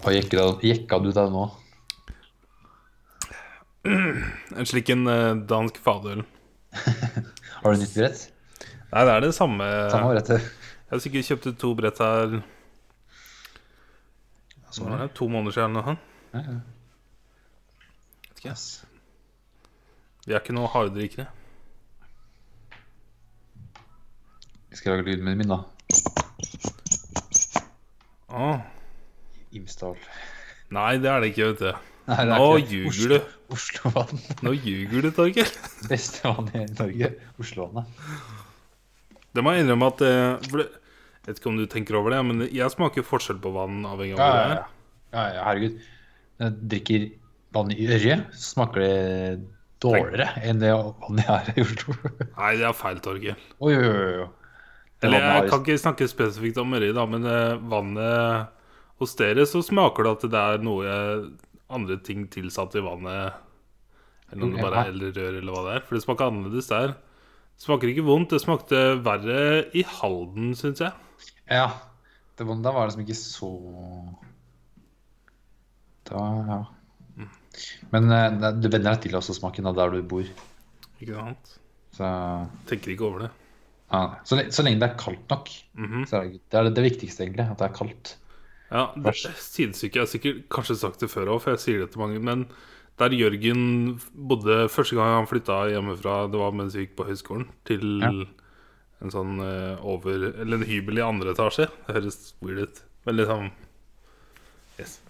Hva jekka, jekka du deg nå? En slik en eh, dansk fadøl. Har du nytt brett? Nei, det er det samme. Samme brettet. Jeg har sikkert kjøpte to brett her Så er det, to måneder siden. eller noe. Ikke. Yes. Vi er ikke noe harddrikkere. Jeg skal lage lyden min, da. Åh, Imsdal. Nei, det er det ikke, vet du. Nei, Nå ljuger du. Oslo- Oslo-vann. Nå ljuger du, Torgeir. Beste vann i Norge. Oslo-vannet. Det må jeg innrømme at eh, det, Jeg vet ikke om du tenker over det, men jeg smaker forskjell på vann avhengig av Ja, hvor ja, det ja. er. ja, ja, herregud. Når jeg drikker vann i Ørje, så smaker det dårligere enn det vannet jeg har i Oslo. Nei, det er feil, Torgeir. Oi, oi, oi, oi. Eller jeg kan ikke snakke spesifikt om Ørje, da, men eh, vannet hos dere så smaker det at det er noe andre ting tilsatt i vannet. Eller om det bare er eller rør, eller hva det er. For det smaker annerledes der. Det smaker ikke vondt. Det smakte verre i Halden, syns jeg. Ja. Det vonde der var liksom ikke så Da, ja. Men eh, det- du venner deg til også smaken av der du bor. Ikke sant? Så, Tenker ikke over det. ja. så, så lenge det er kaldt nok, Mhm. så er det, det er det, det viktigste, egentlig. At det er kaldt. Ja, det Sidestykket Jeg har sikkert kanskje sagt det før òg, for jeg sier det til mange. Men der Jørgen bodde første gang han flytta hjemmefra, det var mens vi gikk på høyskolen, til Ja. en sånn eh, over Eller en hybel i andre etasje. Det høres weird ut. Men liksom Yes.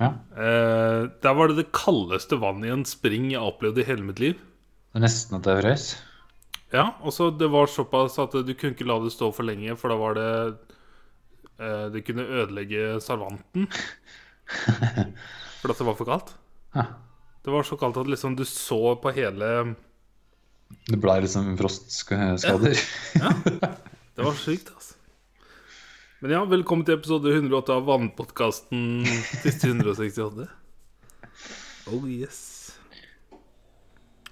Ja. Eh, der var det det kaldeste vannet i en spring jeg har opplevd i hele mitt liv. Det er nesten at det frøs. Ja, og så det var såpass at du kunne ikke la det stå for lenge, for da var det Det kunne ødelegge servanten. Fordi at det var for kaldt. Ja. Det var så kaldt at liksom du så på hele Det ble liksom frostskader. Ja, det var sykt, altså. Men ja, velkommen til episode 108 av Vannpodkasten siste 168. Oh yes.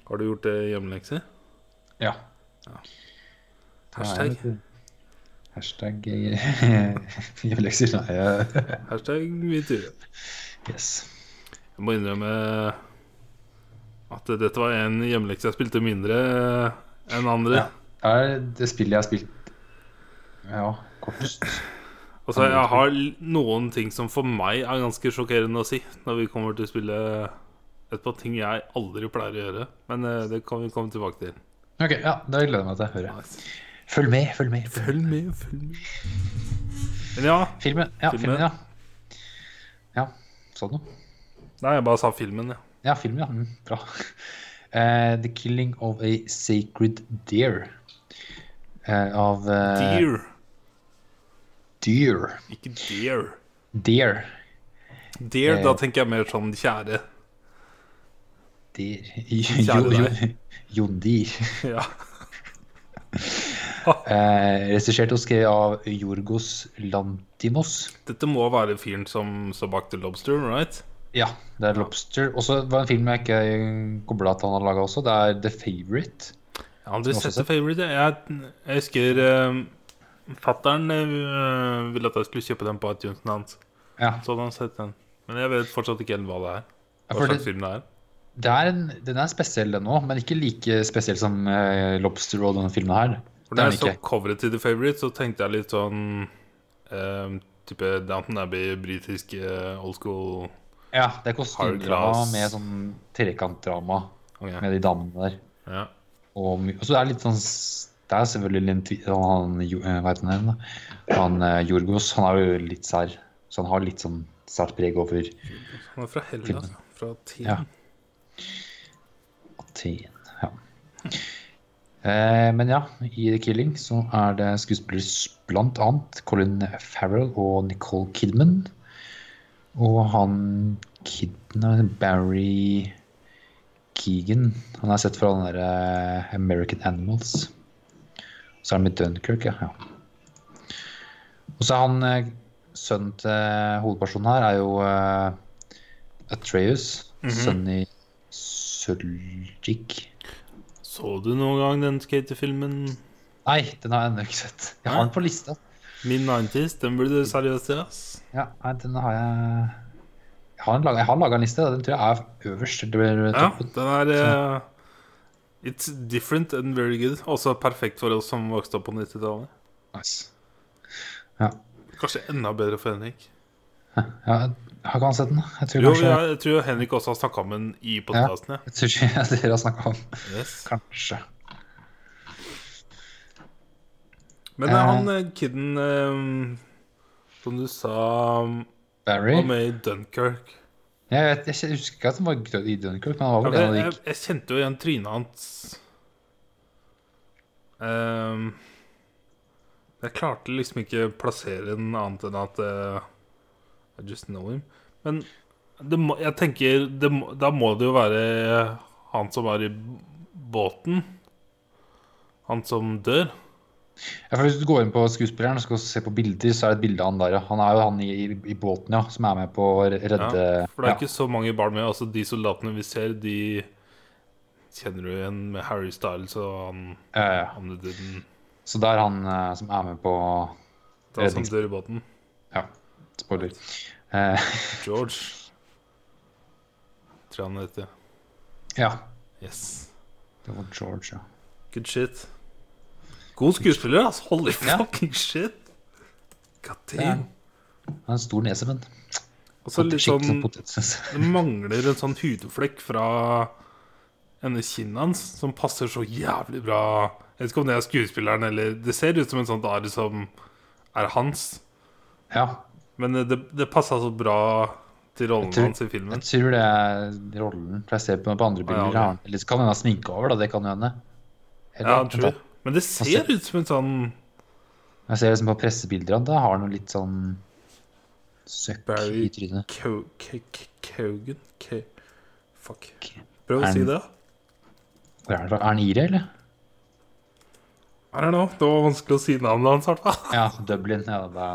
Har du gjort det hjemmelekse? Ja. Hashtag. Nei, Hashtag eh, hjemmelekser. Nei, eh, Hashtag mye tur. yes. Jeg må innrømme at dette var en hjemmelekse jeg spilte mindre enn andre. Ja. Det spillet jeg har spilt ja, kortest. Altså, jeg har noen ting som for meg er ganske sjokkerende å si når vi kommer til å spille et par ting jeg aldri pleier å gjøre. Men eh, det kan vi komme tilbake til. Ok, ja, da gleder jeg meg til å høre. Følg med, følg med. Følg med. følg med. Men ja Filmen, ja. Filmen. Filmen, ja. Ja, sånn noe. Nei, jeg bare sa filmen, ja. Ja, filmen, ja. Mm, bra. Uh, The Killing of a Sacred Deer. Uh, av uh, Deer, Deer. ikke deer. Deer. Deer, da tenker jeg mer sånn kjære. Deer. Kjære Jo- deg. jo- Jon Deer. Ja. Eh, Regissert og skrevet av Jorgos Lantimos. Dette må være fyren som står bak The Lobster, right? Ja, det er Lobster. Og så var det en film jeg ikke kobla at han har laga også. Det er The Favourite. Jeg har aldri sett The Favourite. Jeg, jeg husker uh, fattern uh, ville at jeg skulle kjøpe den på iTunesen hans. Ja, Så hadde han sett den. Men jeg vet fortsatt ikke helt hva det er. Hva slags det- film det er. det er en, Den er spesiell, den òg, men ikke like spesiell som eh, Lobster og denne filmen her. For Det når jeg så coveret til The Favourite, så tenkte jeg litt sånn eh, Type Downton Abbey, britisk uh, old school Ja, det er kostymedrama med sånn trekantdrama okay. med de damene der. Ja. Og, og så er litt sånn Det er selvfølgelig litt, han, eh, Hva heter han da? Han uh, Jorgos, han er jo litt sær. Så han har litt sånn sært preg over Han er fra Hellas. Fra Tien. Ja. Aten. Eh, men ja, i The Killing så er det skuespillere blant annet Colin Farrell og Nicole Kidman. Og han Kidman Barry Keegan. Han har sett fra den derre American Animals. Så er han med Dunkerque, ja. ja. Og så er han eh, Sønnen til hovedpersonen her er jo eh, Atreus. Mhm. Sønnen i Suljic. Så du noen gang den skatefilmen Nei, den har jeg ennå ikke sett. Jeg har Nei? den på lista. Min 90s? Den burde du seriøst se, ass. Ja, nei, den har jeg Jeg har, en lag- jeg har laga en liste, den tror jeg er øverst. Eller Ja, toppen. den er uh... It's different and very good. Også perfekt for oss som vokste opp på 90-tallet. Nice. Ja. Kanskje enda bedre for Henrik. ja. Har ikke han sett den? Jeg tror Jo, kanskje jeg, jeg tror Henrik også har snakka om den i podkasten. Ja. Jeg tror ikke dere har snakka om Yes. Kanskje. Men Eh. han eh, kiden eh, som du sa Barry? var med i Dunkerque Jeg, vet, jeg husker ikke at han var i Dunkirk, men han var ja, vel av jeg, jeg, jeg kjente jo igjen trynet hans um, Jeg klarte liksom ikke plassere den annet enn at eh, I just know him. Men det må, jeg tenker det må, Da må det jo være han som er i båten. Han som dør. Ja, for Hvis du går inn på skuespilleren og skal se på bilder, så er det et bilde av han der. ja. Han er jo han i, i, i båten, ja, som er med på å redde Ja, for det er ja. ikke så mange barn med. Altså De soldatene vi ser, de kjenner du igjen med Harry Styles og han, Ja, ja. han Så det er han eh, som er med på da som dør i båten. Spoiler. Eh, George. Tror han heter. ja. Yes. Det var George, ja. Good shit. God skuespiller, altså. Holy Ja. fucking shit. God er han. har en stor nese, men Og så sånn. Det mangler en sånn hudflekk fra ene kinnet hans som passer så jævlig bra. Jeg vet ikke om det er skuespilleren eller Det ser ut som en sånn arr som er hans. Ja. Men det, det passa så bra til rollen tror- hans i filmen. Jeg tror det er rollen. For jeg ser på, på andre bilder. ja, ok. Eller så kan hende ha sminke over, da. Det kan jo hende. Ja, true. Men det ser ut som en sånn Jeg ser liksom på pressebilder han, da har han noe litt sånn søkk i trynet. Kogan Fuck. Prøv Er å si det. Er, det, er han ire, eller? I don't know. Det var vanskelig å si navnet hans, i hvert fall. Ja, Dublin. Ja, da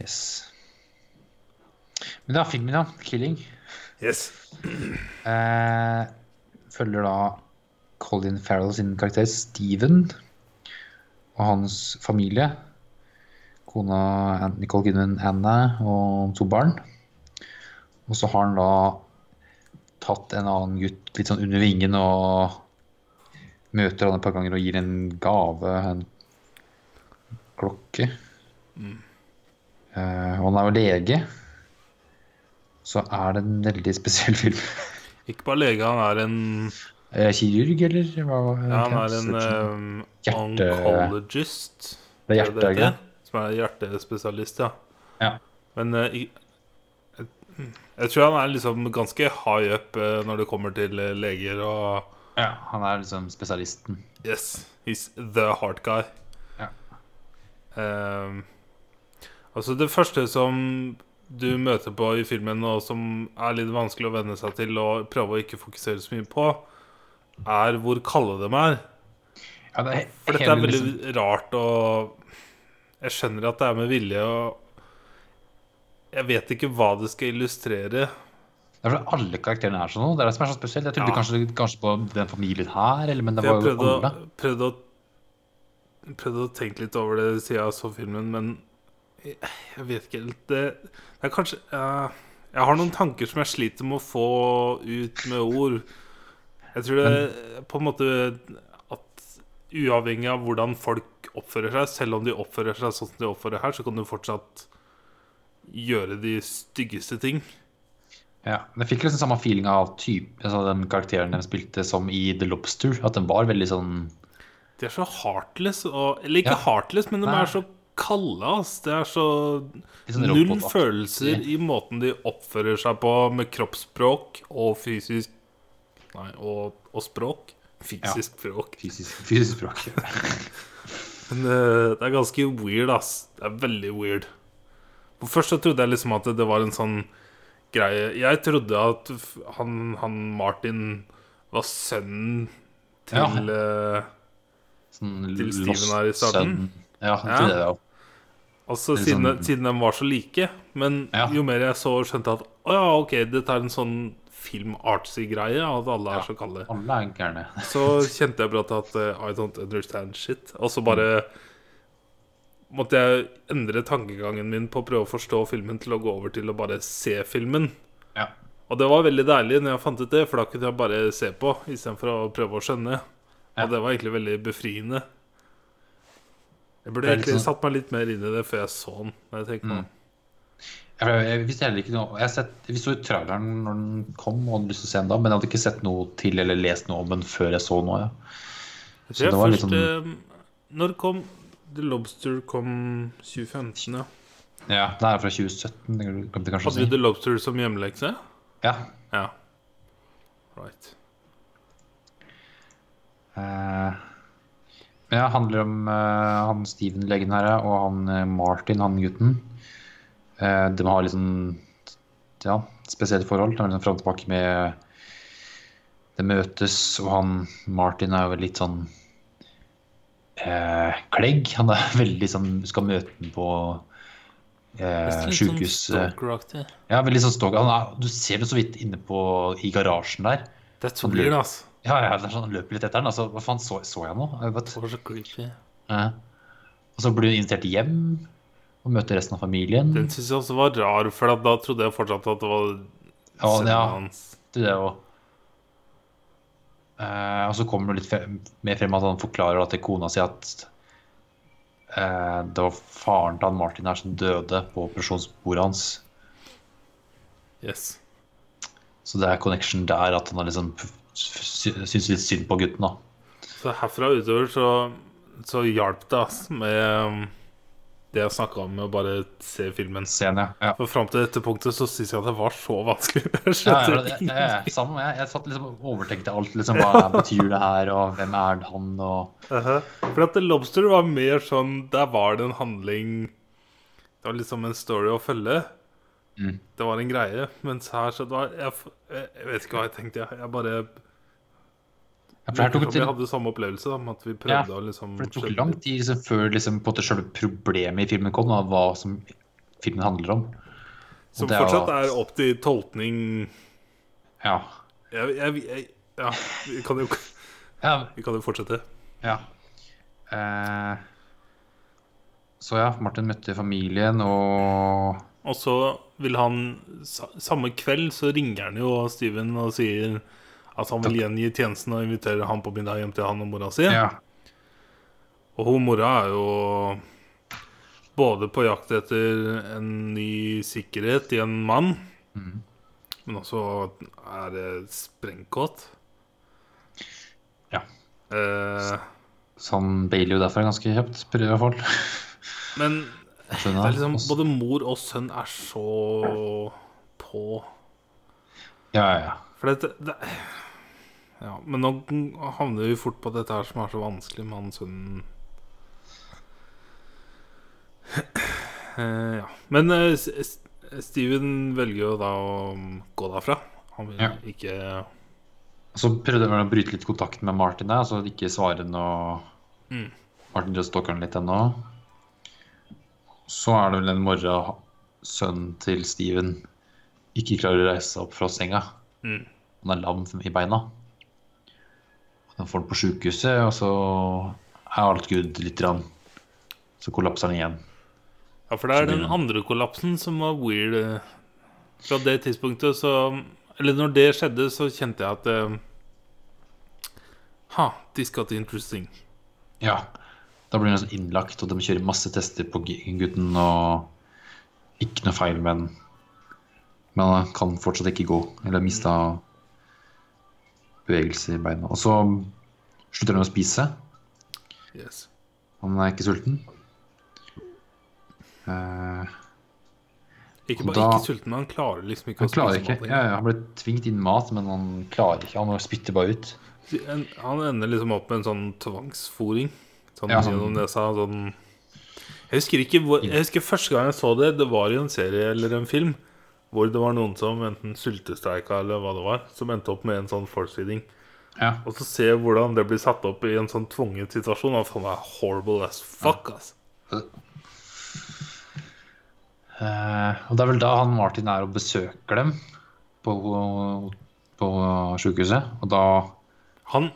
Yes. Men da, filmen, ja. 'Killing'. Yes. Eh, følger da Colin Farrell sin karakter Steven og hans familie. Kona Nicole Kidman Anna og to barn. Og så har han da tatt en annen gutt litt sånn under vingen og møter han et par ganger og gir en gave, en klokke. Eh, og han er jo lege. Så er det en veldig spesiell film. Ikke bare lege, han er en Eh, Kirurg, eller? Hva, Ja, han er en um, Hjerte- oncologist. Det er er hjertet, det? Som er hjertespesialist, ja. Ja. Men uh, jeg, jeg tror han er liksom ganske high up uh, når det kommer til uh, leger og ja. Han er liksom spesialisten. Yes, he's the hard guy. Ja. Ehm, altså, det første som du møter på i filmen, og som er litt vanskelig å venne seg til og prøve å ikke fokusere så mye på, er hvor kalde de er. Ja, det er For dette er veldig liksom- rart, og jeg skjønner at det er med vilje. Og jeg vet ikke hva det skal illustrere. Det er fordi alle karakterene er sånn. Det er det som er så spesielt. Jeg trodde Ja. kanskje, kanskje på den familien her, eller, men det var jo alle. prøvde, å, prøvde å tenke litt over det siden jeg så filmen, men jeg, vet ikke helt Det, det er kanskje uh, Jeg har noen tanker som jeg sliter med å få ut med ord. Jeg tror det på en måte at uavhengig av hvordan folk oppfører seg, selv om de oppfører seg sånn som de oppfører her, så kan du fortsatt gjøre de styggeste ting. Ja, men Jeg fikk liksom samme feeling av type, altså den karakteren de spilte som i The Lobster. At den var veldig sånn De er så heartless. Og, eller ikke Ja. heartless, men de Nei. er så kalde. Ass. Det er så sånn null følelser i måten de oppfører seg på med kroppsspråk og fysisk Nei, og, og språk. Fysisk språk. fysisk, fysisk språk. Men eh, det er ganske weird, ass. Det er veldig weird. For først så trodde jeg liksom at det var en sånn greie Jeg trodde at han, han Martin var sønnen til eh, Sånn Til Steven her i starten? son. Ja, Ja. til det, ja. Altså siden, sånn- siden de var så like. Men Ja. jo mer jeg så, skjønte jeg at å ja, ok, dette er en sånn film-artsy-greie. At alle er Ja. så kalde. Alle er gærne. Så kjente jeg brått at uh, I don't understand shit. Og så bare måtte jeg endre tankegangen min på å prøve å forstå filmen til å gå over til å bare se filmen. Ja. Og det var veldig deilig når jeg fant ut det, for da kunne jeg bare se på istedenfor å prøve å skjønne. Ja. Og det var egentlig veldig befriende. Jeg burde egentlig sånn- satt meg litt mer inn i det før jeg så den. Når jeg tenker meg om. Jeg, jeg visste heller ikke noe Jeg, sett, Vi så traileren når den kom, og hadde lyst til å se den da, men jeg hadde ikke sett noe til eller lest noe om den før jeg så noe. Ja. Jeg tror det var jeg først eh, Når kom The Lobster? Kom 2015, ja. ja, Det er fra 2017, det kan jeg kanskje si Hadde du. The Lobster som hjemmelekse? Ja. Ja. Right. Men ja, handler om uh, han Steven legen her og han eh, Martin, han gutten. Uh, de har liksom ja, spesielt forhold. De er liksom fram og tilbake med Det møtes, og han Martin er jo litt sånn uh, klegg. Han er veldig sånn Skal møte den på eh, sjukehus. sånn ja, veldig sånn stalker. Han er, du ser det så vidt inne på i garasjen der. Det er så weird, ass. Ja, ja, det er sånn, løper litt etter den. Altså, hva faen så, så jeg nå? Jeg vet. Det var så creepy. Ja. Og så blir hun invitert hjem og møter resten av familien. Den syns jeg også var rar, for da trodde jeg fortsatt at det var Ja, sønnen ja. hans. Det er jo Eh, og så kommer det litt frem, mer frem at han forklarer til kona si at eh, det var faren til han Martin her som døde på operasjonsbordet hans. Yes. Så det er connection der at han har liksom syns litt synd på gutten. da. Så herfra og utover så, så hjalp det ass, med um, det jeg snakka om med å bare se filmen. Scene, ja. For fram til dette punktet så syns jeg at det var så vanskelig. Jeg Ja, skjønte ja, det, ja, ja, samme med. Jeg satt liksom og overtenkte alt. liksom, Hva betyr det her, og hvem er han? og... Uh-huh. For at The Lobster var mer sånn Der var det en handling Det var liksom en story å følge. Mm. Det var en greie. Mens her så det var jeg, jeg vet ikke hva jeg tenkte. Jeg, jeg bare Ja, som det, vi hadde samme opplevelse. da med At vi prøvde å liksom for det tok lang tid liksom, før liksom, på en måte selve problemet i filmen kom, da, hva som filmen handler om. Som det er fortsatt er opp til tolkning Ja. jeg, jeg, jeg, Ja, vi kan, jo, Ja. vi kan jo fortsette. ja. Eh, så ja, Martin møtte familien, og Og så vil han Samme kveld så ringer han jo Steven og sier at han vil gjengi tjenesten og inviterer han på middag hjem til han og mora si. ja. Og hun mora er jo både på jakt etter en ny sikkerhet i en mann, mm. men også er det sprengkåt. Ja. Eh, Sånn bailer jo derfor ganske kjapt, prøver folk. men Jeg det er liksom, både mor og sønn er så på. Ja, ja, ja. For det, det Ja, men nå havner vi fort på dette her som er så vanskelig med han sønnen Eh, Ja. Men eh, Steven velger jo da å gå derfra. Han vil Ja. ikke Så prøvde jeg å bryte litt kontakten med Martin der, så ikke svare noe Mm. Martin og stalker han litt ennå. Så er det vel en morgen sønnen til Steven ikke klarer å reise seg opp fra senga. Mm. Han er lam i beina. Han får det på sjukehuset, og så er alt good litt. Grann. Så kollapser han igjen. Ja, for det er den andre kollapsen som var weird. eh. Fra det tidspunktet så Eller når det skjedde, så kjente jeg at eh, Ha, this got interesting. Ja. Da blir han sånn innlagt, og de kjører masse tester på gutten, og ikke noe feil med den. Men han kan fortsatt ikke gå, eller mista bevegelse i beina. Og så slutter han å spise. Yes. Han er ikke sulten. Uh, Ikke bare da- ikke sulten, men han klarer liksom ikke han å spise ikke. mat. Ja, ja, han ble tvunget inn mat, men han klarer ikke. Han spytter bare ut. Han ender liksom opp med en sånn tvangsfòring. Sånn Ja, gjennom nesa. Sånn Jeg husker ikke hvor Jeg husker første gang jeg så det, det var i en serie eller en film hvor det var noen som enten sultestreika eller hva det var, som endte opp med en sånn force-feeding. Ja. Og så se hvordan det blir satt opp i en sånn tvunget situasjon. Og det er horrible as fuck, altså. Uh, og det er vel da han Martin er og besøker dem på, på sykehuset. Og da Han,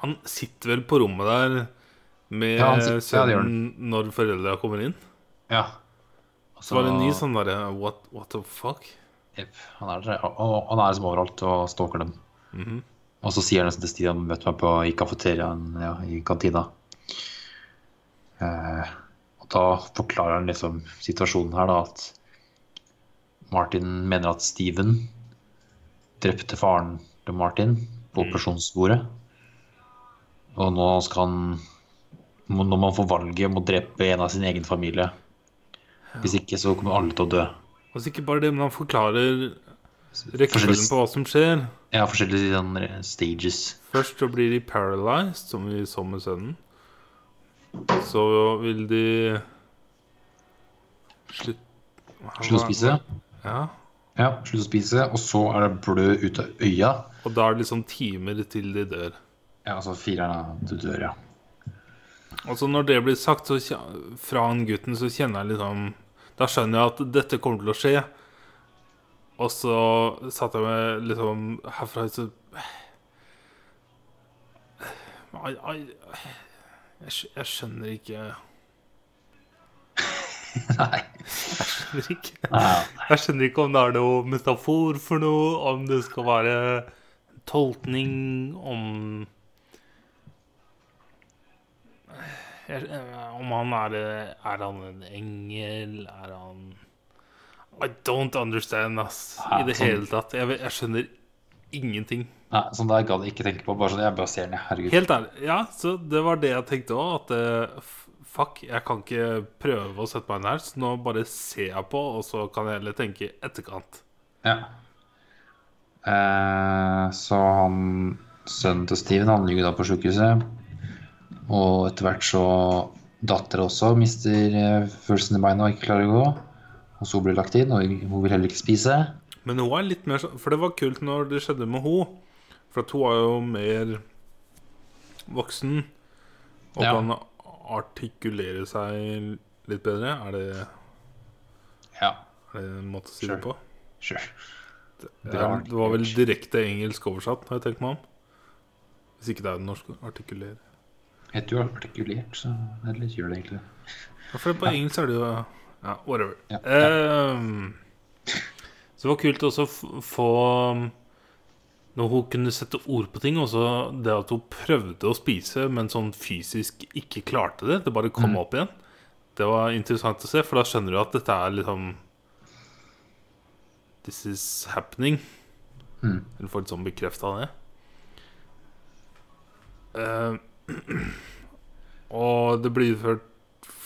han sitter vel på rommet der med Ja, sier- ja, sønnen når foreldra kommer inn. Ja. Så var det en ny sånn derre what, what the fuck? Jepp. Han er der, og, og han er liksom overalt og stalker dem. Mhm. Og så sier han nesten til Stian møtte meg på, i kafeteriaen ja, i kantina. Eh, og da forklarer han liksom situasjonen her, da, at Martin mener at Steven drepte faren til Martin på operasjonsbordet. Og nå skal han Når man får valget om å drepe en av sin egen familie Hvis ikke, så kommer alle til å dø. Og så ikke bare det, men han forklarer rekkefølgen på hva som skjer. Ja, forskjellige stages. Først så blir de paralyzed, som vi så med sønnen. Så vil de Slutt Slutt å spise. Ja. Ja, slutt å spise, og så er det blød ut av øya. Og da er det liksom timer til de dør. Ja, altså fireren du dør, ja. Og så når det blir sagt så, fra han gutten, så kjenner jeg liksom Da skjønner jeg at dette kommer til å skje. Og så satt jeg med liksom herfra så ai, ai, jeg, jeg skjønner ikke Nei. Jeg skjønner ikke Jeg skjønner ikke om det er noe metafor for noe, om det skal være tolkning, om jeg, Om han er Er han en engel? Er han I don't understand, ass. I det Sånn. hele tatt. Jeg, jeg skjønner ingenting. Nei, sånn der gadd jeg ikke tenke på. Bare sånn, jeg bare ser ned. Herregud. Helt ærlig. Ja, så det var det jeg tenkte òg. At eh, fuck, jeg kan ikke prøve å sette meg inn her. Så nå bare ser jeg på, og så kan jeg heller tenke i etterkant. Ja. Eh, så han Sønnen til Steven han ligger da på sykehuset. Og etter hvert så Dattera også mister eh, følelsen i beina og ikke klarer å gå. Og så blir lagt inn, og hun vil heller ikke spise. Men hun er litt mer sånn For det var kult når det skjedde med hun For at hun er jo mer voksen og Ja. kan artikulere seg litt bedre. Er det, Ja, er det en måte å si Sure. det på? sure. Det, er, det var vel direkte engelsk oversatt, har jeg tenkt meg om. Hvis ikke det er norsk artikulere. Heter jo artikulert, så det er litt det egentlig. Ja, for på engelsk er det jo Ja, whatever. Ja. Ehm, så det var kult også å få Når hun kunne sette ord på ting, også det at hun prøvde å spise, men sånn fysisk ikke klarte det. Det bare kom Mm. opp igjen. Det var interessant å se, for da skjønner du at dette er liksom This is happening. Mm. Eller får litt sånn bekrefta det. Eh, og det blir ført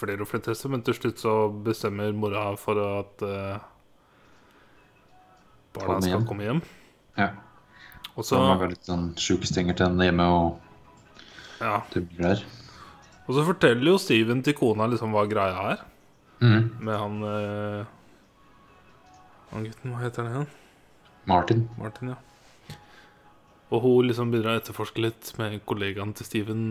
flere og flere tester, men til slutt så bestemmer mora for at uh, barna Komme skal komme hjem. Ja. Og Så han litt sånn sjukestenger til henne hjemme, og ja. det der. og så forteller jo Steven til kona liksom hva greia er Mm. med han uh, Han gutten, hva heter han igjen? Martin. Martin, ja. Og hun liksom begynner å etterforske litt med kollegaen til Steven.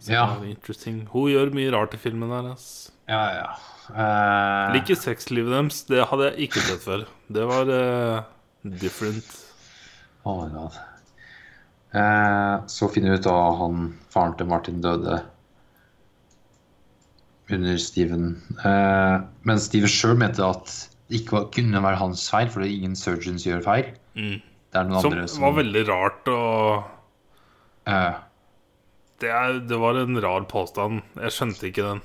Så Ja. Hun gjør mye rart i filmen der. ass. Ja, ja. Uh... Liker sexlivet deres. Det hadde jeg ikke sett før. Det var uh, different. Oh my god. Uh, så finner vi ut at han, faren til Martin døde under Steven. Uh, men Steven sjøl mente at det ikke var, kunne være hans feil, fordi ingen surgeons gjør feil. Mm. Det er noen Som andre som var veldig rart og uh, det, er, det var en rar påstand. Jeg skjønte ikke den.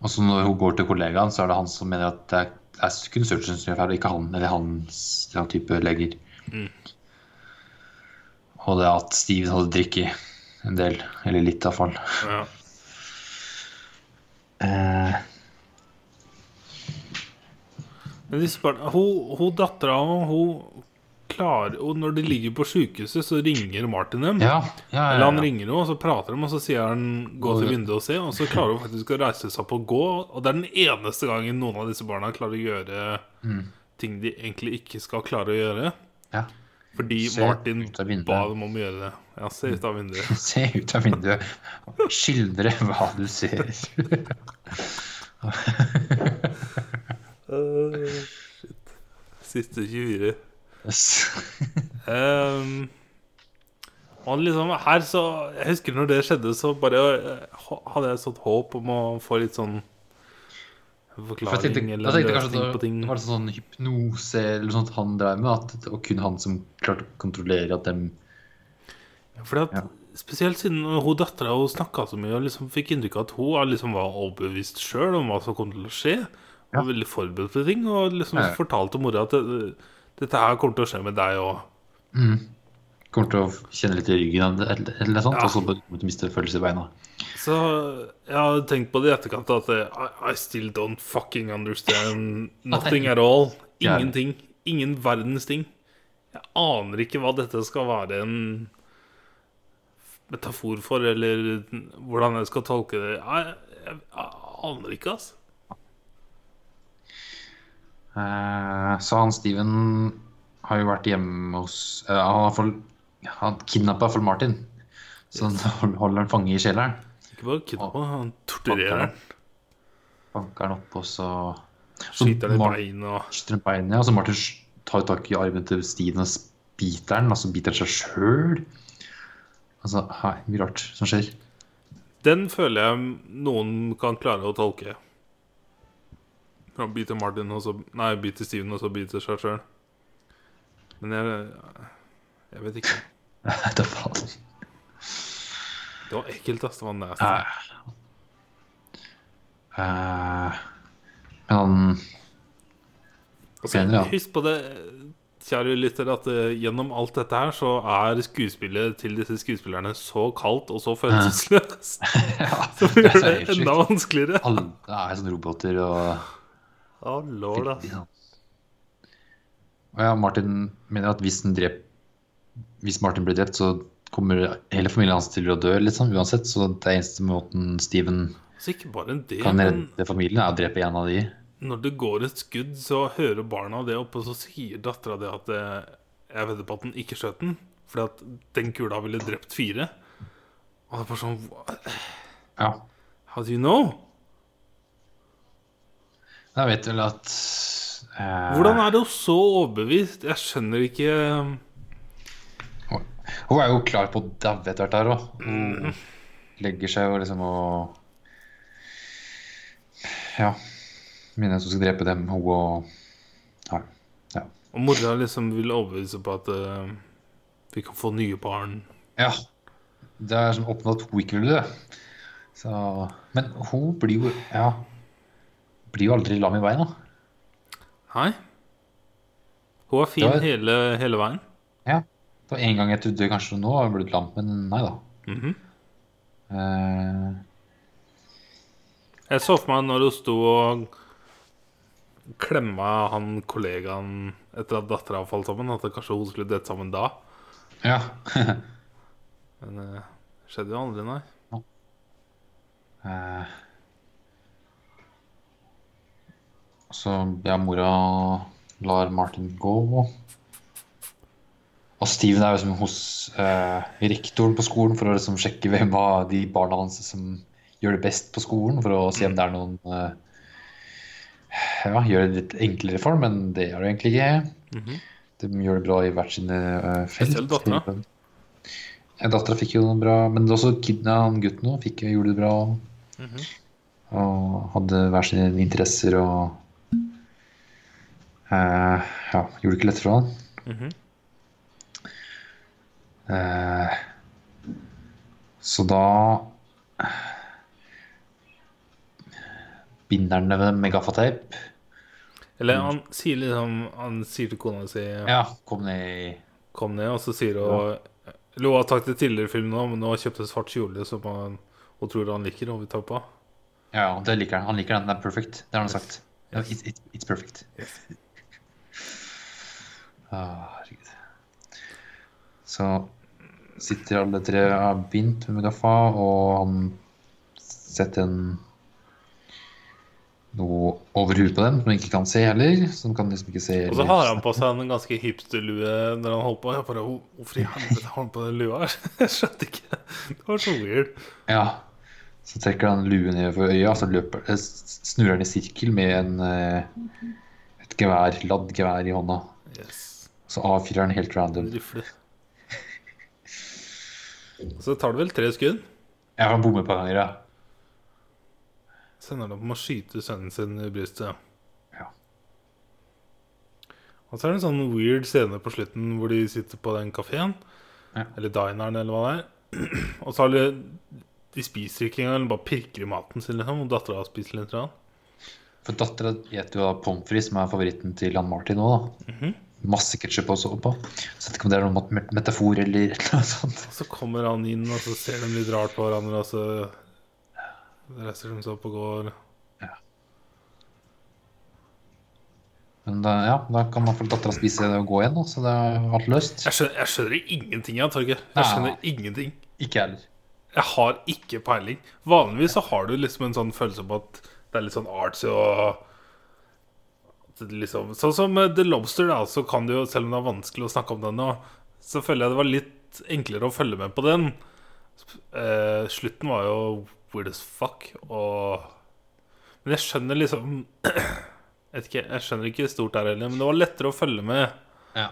Og så når hun går til kollegaen, så er det han som mener at det er, kun surgeons som gjør feil, ikke han eller hans type leger. Mm. Og det at Steven hadde drikket en del, eller litt iallfall. Ja. Uh, Men disse barna Hun, hun dattera hun klarer Og når de ligger på sjukehuset, så ringer Martin dem. ja, ja, Eller ja, han ringer henne, og så prater de, og så sier han 'gå til vinduet og se', og så klarer hun faktisk å reise seg opp og gå. Og det er den eneste gangen noen av disse barna klarer å gjøre Mm. ting de egentlig ikke skal klare å gjøre. ja. Fordi Se Martin ba dem om å gjøre det. Ja, se ut av vinduet. Se ut av vinduet skildre hva du ser. Siste 24. Ehm, Og liksom her så Jeg husker når det skjedde, så bare eh, hadde jeg sånt håp om å få litt sånn For jeg tenkte, eller tenkte jeg løsning at på ting. det var det sånn hypnose eller sånt han drev med, at var kun han som klarte å kontrollere at dem Fordi at Ja. Spesielt siden hun dattera snakka så mye og liksom fikk inntrykk av at hun liksom var overbevist sjøl om hva som kom til å skje. Ja. var veldig forberedt på ting og liksom Ja. fortalte mora at det, dette her kommer til å skje med deg òg. kommer til å kjenne litt i ryggen eller, eller sånt, Ja. og så kommer til å miste følelse i beina. Så jeg har tenkt på det i etterkant at I, I still don't fucking understand nothing at all. Ingenting. Ingen verdens ting. Jeg aner ikke hva dette skal være en metafor for, eller hvordan jeg skal tolke det. Jeg, jeg, jeg aner ikke, altså. Eh, så han Steven har jo vært hjemme hos eh, Han har for, han kidnappa for Martin. Så han holder han fange i kjelleren. Ikke bare kidnappe, han torturerer han. Banker han opp, og så Skyter han i beinet og skyter i beinet. Og så Martin tar tak i armen til Steven og biter han, og så biter han seg sjøl. Altså, hei, mye rart som skjer. Den føler jeg noen kan klare å tolke. Han bite Martin, og så Nei, bite Steven, og så bite seg sjøl. Men jeg Jeg vet ikke. Da faen. Det var ekkelt, ass. Det var nasty. Eh, men han Altså, mener, ja. Husk på det, kjære lytter, at uh, gjennom alt dette her så er skuespillet til disse skuespillerne så kaldt og så følelsesløst. Som det er gjør så det helt enda vanskeligere. Alle er sånne roboter og Å, lord, ass. Ja. Og ja, Martin mener at hvis, den drep, hvis Martin blir drept, så kommer hele familien hans til å dø, liksom, uansett. Så det er eneste måten Steven det, kan redde familien, er å drepe en av de. når det går et skudd, så hører barna det oppe, og så sier dattera det at eh, Jeg vedder på at den ikke skjøt den, fordi at den kula ville drept fire. Og det er bare sånn "What? Ja. How do you know? Jeg vet vel at eh, Hvordan er det så overbevist? Jeg skjønner ikke Hun er jo klar på å daue etter hvert her òg. Hun legger seg jo liksom og Ja. Minner at hun skal drepe dem, hun og Ja. ja. Og mora liksom vil overbevise på at uh, vi kan få nye barn. Ja. Det er som oppnådd at hun ikke vil det. Så, men hun blir jo Ja. Blir jo aldri lam i beina. Nei. Hun er fin var- hele, hele veien. Ja. Det var en gang jeg trodde kanskje nå har hun blitt lam, men nei da. Mhm. uh... Jeg så for meg når hun sto og klemma han kollegaen etter at dattera falt sammen, at kanskje hun skulle dette sammen da. ja. Men det skjedde jo aldri, nei. Eh, så ja, mora lar Martin gå. Og Steven er jo liksom hos eh, rektoren på skolen for å liksom sjekke hvem av de barna hans som gjør det best på skolen, for å se om det er noen eh, Ja, gjør det litt enklere for dem, men det er det egentlig ikke. Mhm. De gjør det bra i hvert sine eh, felt. Spesielt dattera. Dattera fikk jo noe bra, men også kidna han gutten òg. Gjorde det bra. Mhm. Og hadde hver sine interesser og eh, Ja, gjorde det ikke lett for han. Mhm. Eh, så da binder han det med gaffateip. Eller han sier liksom Han sier til kona si Ja, kom ned Kom ned, og så sier hun ja. Lo har sagt det tidligere i filmen òg, men nå har kjøpt en svart kjole som han, hun tror han liker og vil ta på. Ja, det liker han. Han liker den. Den er perfect. Det har han sagt. Ja, Yes. It, it, it's perfect. Ah, herregud. Så sitter alle tre av bindt med gaffa, og han setter en noe over huet på dem som de ikke kan se heller. Så de kan liksom ikke se Og så har han på seg en ganske hipsterlue når han holder på. Jeg bare, Hvorfor i helvete har han på den lua? Jeg skjønte ikke. Det var så weird. Ja. Så trekker han luen ned for øya, så løper, eh, snurrer han i sirkel med en, eh, et gevær, ladd gevær i hånda. Yes. Så avfyrer han helt random. Så tar det vel tre skudd. Ja, han bommer på ganger, ja. Sender han opp med å skyte sønnen sin i brystet. Ja. Og så er det en sånn weird scene på slutten hvor de sitter på den kafeen. Ja. Eller dineren, eller hva det er. Og så har de De spiser ikke engang, bare pirker i maten sin, liksom. Og dattera spiser litt. Rann. For dattera spiser jo da pommes frites, som er favoritten til Ann Martin nå, da. Mhm. Masse ketsjup også på. Så jeg vet ikke om det er noen metafor eller noe sånt. Så kommer han inn, og så ser de litt rart på hverandre, og så reiser de seg opp og går. Men da, ja, da kan man få dattera spise og gå igjen, da, så det er alt løst. Jeg skjønner, jeg skjønner ingenting, jeg, Torgeir. Jeg Nei. skjønner ingenting. Ikke heller. Jeg har ikke peiling. Vanligvis så har du liksom en sånn følelse på at det er litt sånn artsy og liksom, Sånn som The Lobster, da, så kan du jo, selv om det er vanskelig å snakke om den nå, så føler jeg det var litt enklere å følge med på den. Eh, slutten var jo weird as fuck, og Men jeg skjønner liksom jeg, ikke, Jeg skjønner ikke stort der heller, men det var lettere å følge med. Ja.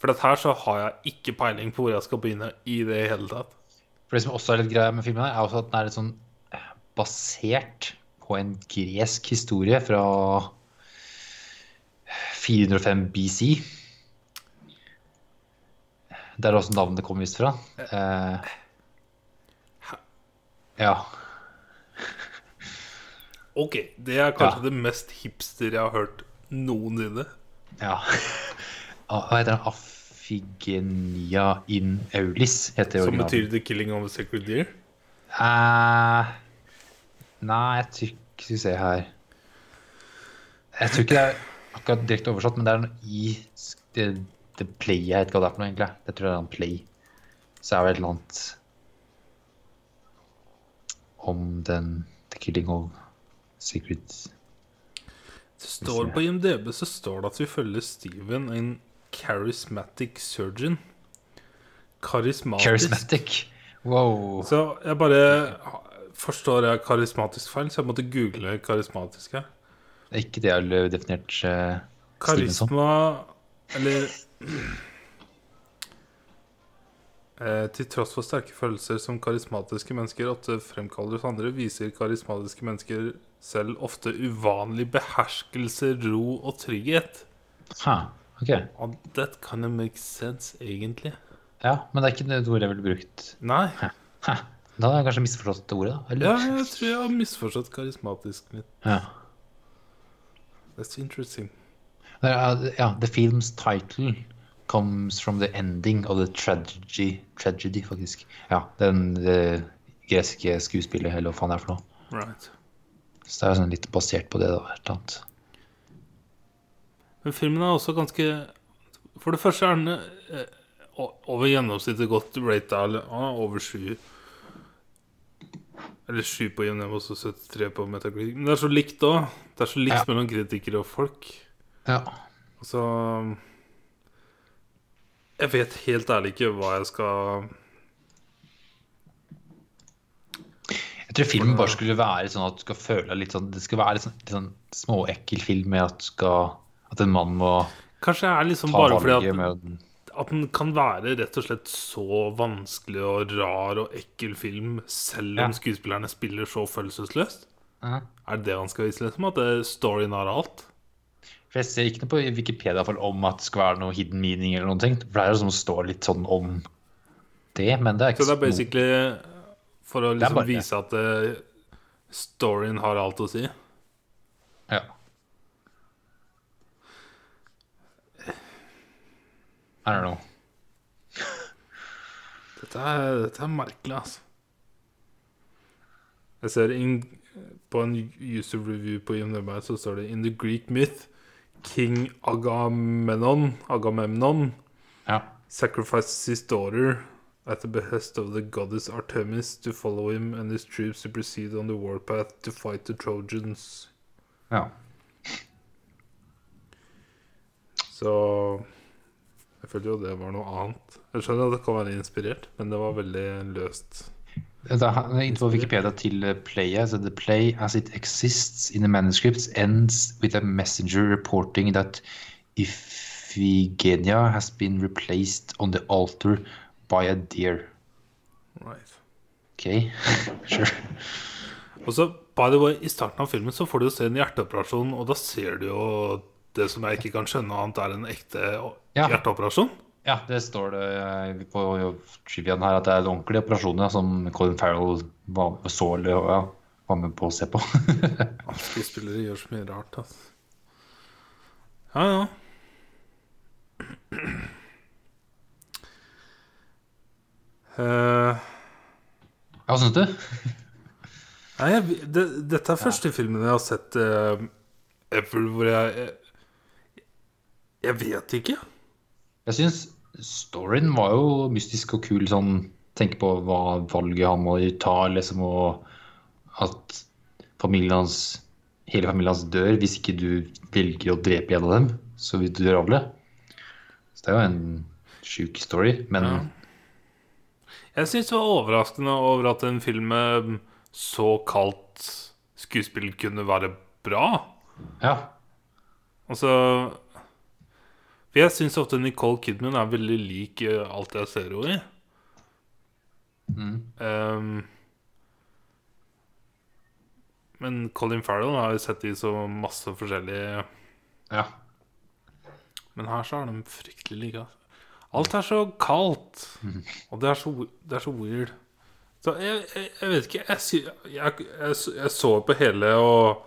For dette her så har jeg ikke peiling på hvor jeg skal begynne i det hele tatt. For det som også er litt greia med filmen, her, er også at den er litt sånn basert på en gresk historie fra 405 BC. Det er også navnet kom visst fra. Uh, ja. Ok, det er kanskje Ja. det mest hipster jeg har hørt noensinne. ja. Ah, Hva heter den? Afigenia in Aulis, heter Som originalen. betyr 'The Killing of a Sacred Deer'. Uh, nei, jeg tror ikke Skal vi se her Jeg tror ikke det er akkurat direkte oversatt, men det er noe i det, det play jeg vet ikke hva det er for noe, egentlig. Jeg tror det er en play. Så er det et eller annet om den The Killing of Secret Det står På IMDb så står det at vi følger Steven, en charismatic surgeon. Karismatisk. Charismatic. Wow. Så jeg bare forstår jeg karismatisk feil, så jeg måtte google karismatisk her. Det er ikke det jeg har definert uh. Karisma Eller eh, Til tross for sterke følelser som karismatiske mennesker ofte fremkaller hos andre, viser karismatiske mennesker selv ofte uvanlig beherskelse, ro og trygghet. Ha, ok. And that kind of makes sense, egentlig. Ja, men det er ikke det ordet jeg ville brukt. Nei. Ha, Da har jeg kanskje misforstått det ordet, da. Eller? Ja, jeg tror jeg har misforstått karismatisk litt. Ja. That's interesting. Er- Ja, the film's title comes from the ending of the tragedy, tragedy faktisk. Ja, den greske skuespillet, eller hva faen det er for noe. Right. Så det er sånn litt basert på det, da. Men filmen er også ganske For det første er den eh, over gjennomsnittet godt rata. Over sju. Eller sju på IMDb og så 73 på Metacritic. Men det er så likt òg. Det er så likt Ja. mellom kritikere og folk. Ja. Så Jeg vet helt ærlig ikke hva jeg skal Jeg tror filmen bare skulle være sånn at du skal føle litt sånn Det skal være litt sånn, litt sånn småekkel film med at skal At en mann må Kanskje det er liksom bare fordi at, at den kan være rett og slett så vanskelig og rar og ekkel film, selv om Ja. skuespillerne spiller så følelsesløst. Ja. Er det det han skal vise, liksom? At storyen har alt? For jeg ser ikke noe på Wikipedia fall om at det skal være noe hidden meaning eller noen ting. For det er jo som å stå litt sånn om det, men det er ikke Så det er basically for å liksom bare vise at uh, storyen har alt å si. Ja. I don't know. Dette er, dette er merkelig, altså. Jeg ser in, på en user review på IMDb så står det In the Greek myth, King Agamemnon, Agamemnon Ja. sacrifices his daughter at the behest of the goddess Artemis to follow him and his troops to proceed on the warpath to fight the Trojans. ja. Så jeg følte jo det var noe annet. Jeg skjønner at det kan være inspirert, men det var veldig løst. Det er Innenfor Wikipedia til eh, playet, så the play as it exists in the manuscripts ends with a messenger reporting that Iphigenia has been replaced on the altar by a deer. Right. OK, sure. Og så, by the way, I starten av filmen så får du jo se en hjerteoperasjon, og da ser du jo det som jeg ikke kan skjønne annet er en ekte Ja. hjerteoperasjon. Ja, det står det eh, på triviaen her at det er en ordentlig operasjon ja, som Colin Farrell var, så ja, var med på å se på. Skuespillere gjør så mye rart, altså. Ja, ja. Eh, Hva syns du? nei, jeg, det, dette er første filmen jeg har sett uh, hvor jeg jeg, jeg vet ikke. Jeg syns storyen var jo mystisk og kul. Sånn, tenke på hva valget han må ta, liksom, og at familien hans, hele familien hans dør hvis ikke du velger å drepe en av dem. Så vil du dør alle. Så det er jo en sjuk story. Men Ja. Jeg syns det var overraskende over at en film med såkalt skuespill kunne være bra. ja. Altså For jeg syns ofte Nicole Kidman er veldig lik eh, alt jeg ser henne i. Mm. Um, men Colin Farrell har jo sett i så masse forskjellige ja. Men her så er de fryktelig like. altså. Alt er så kaldt, og det er så, det er så weird. Så jeg, jeg, jeg vet ikke jeg, jeg, jeg, jeg så på hele, og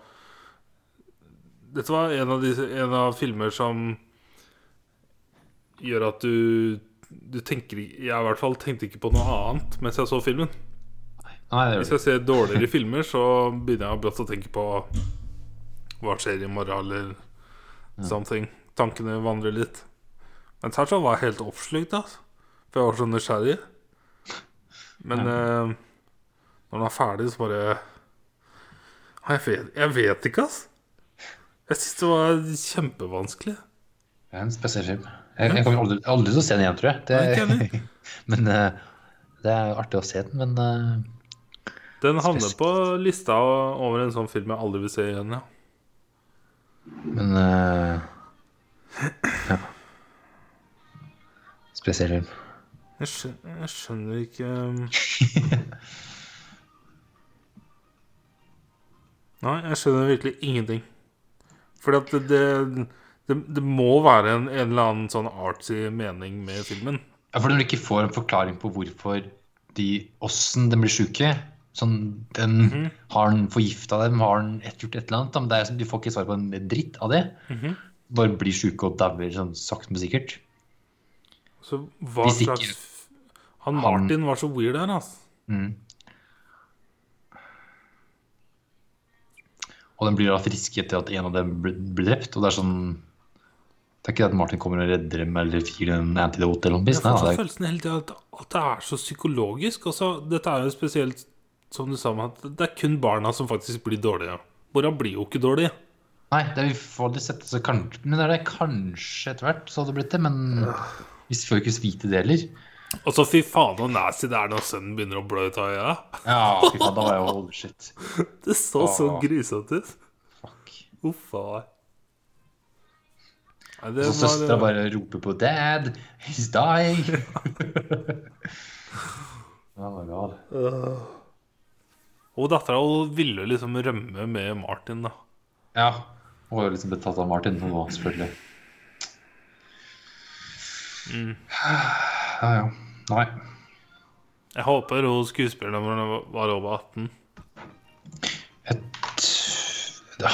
Dette var en av, de, en av filmer som gjør at du Du tenker Jeg i hvert fall tenkte ikke på noe annet mens jeg så filmen. Nei, det Hvis jeg ser dårligere filmer, så begynner jeg brått å tenke på hva skjer i morgen, eller something. Tankene vandrer litt. Men så var jeg helt oppslukt, altså. For jeg var så nysgjerrig. Men eh, når den er ferdig, så bare Jeg vet, jeg vet ikke, ass. Jeg syns det var kjempevanskelig. Det er en spesiell film. Jeg, jeg kommer aldri, aldri til å se den igjen, tror jeg. Nei, ikke men eh, det er artig å se den, men eh, Den havner på lista over en sånn film jeg aldri vil se igjen, ja. Men eh, Ja. Spesiell film. Jeg skjønner, jeg skjønner ikke um, Nei, jeg skjønner virkelig ingenting. Fordi at det, det, det, det må være en, en eller annen sånn artsy mening med filmen. Ja, for når du ikke får en forklaring på hvorfor de åssen de blir sjuke Sånn, den, Har den forgifta dem? Har den gjort et eller annet? Men det er, sånn, du får ikke svar på en dritt av det. Bare blir sjuke og dauer sånn sakte, men sikkert. Så hva Hvis ikke- slags Han Martin var så weird her, altså. Mm. Og den blir da friske etter at en av dem blir drept. Og det er sånn Det er ikke det at Martin kommer og redder dem eller gir dem en antidote eller noe. Jeg får sånn følelsen hele tida at, at det er så psykologisk. Også, dette er jo spesielt som du sa, at det er kun barna som faktisk blir dårlige. Mora blir jo ikke dårlig. nei, det er vi får aldri sett så kanskje, Men det er det kanskje etter hvert så hadde det blitt det. Men vi får ikke vite det heller. Og så fy faen så nasty det er når sønnen begynner å blø ut av øya. Ja, fy faen, da var jeg jo shit. Det så så Åh. grusomt ut. Fuck. Uff a meg. Nei, det Og så søstera bare roper på 'Dad, he's dying'. oh my god. Og dattera ville liksom rømme med Martin, da. Ja. Hun var jo liksom betatt av Martin nå, selvfølgelig. Ja, ja. Nei. Jeg håper hun skuespilleren var over 18. Et,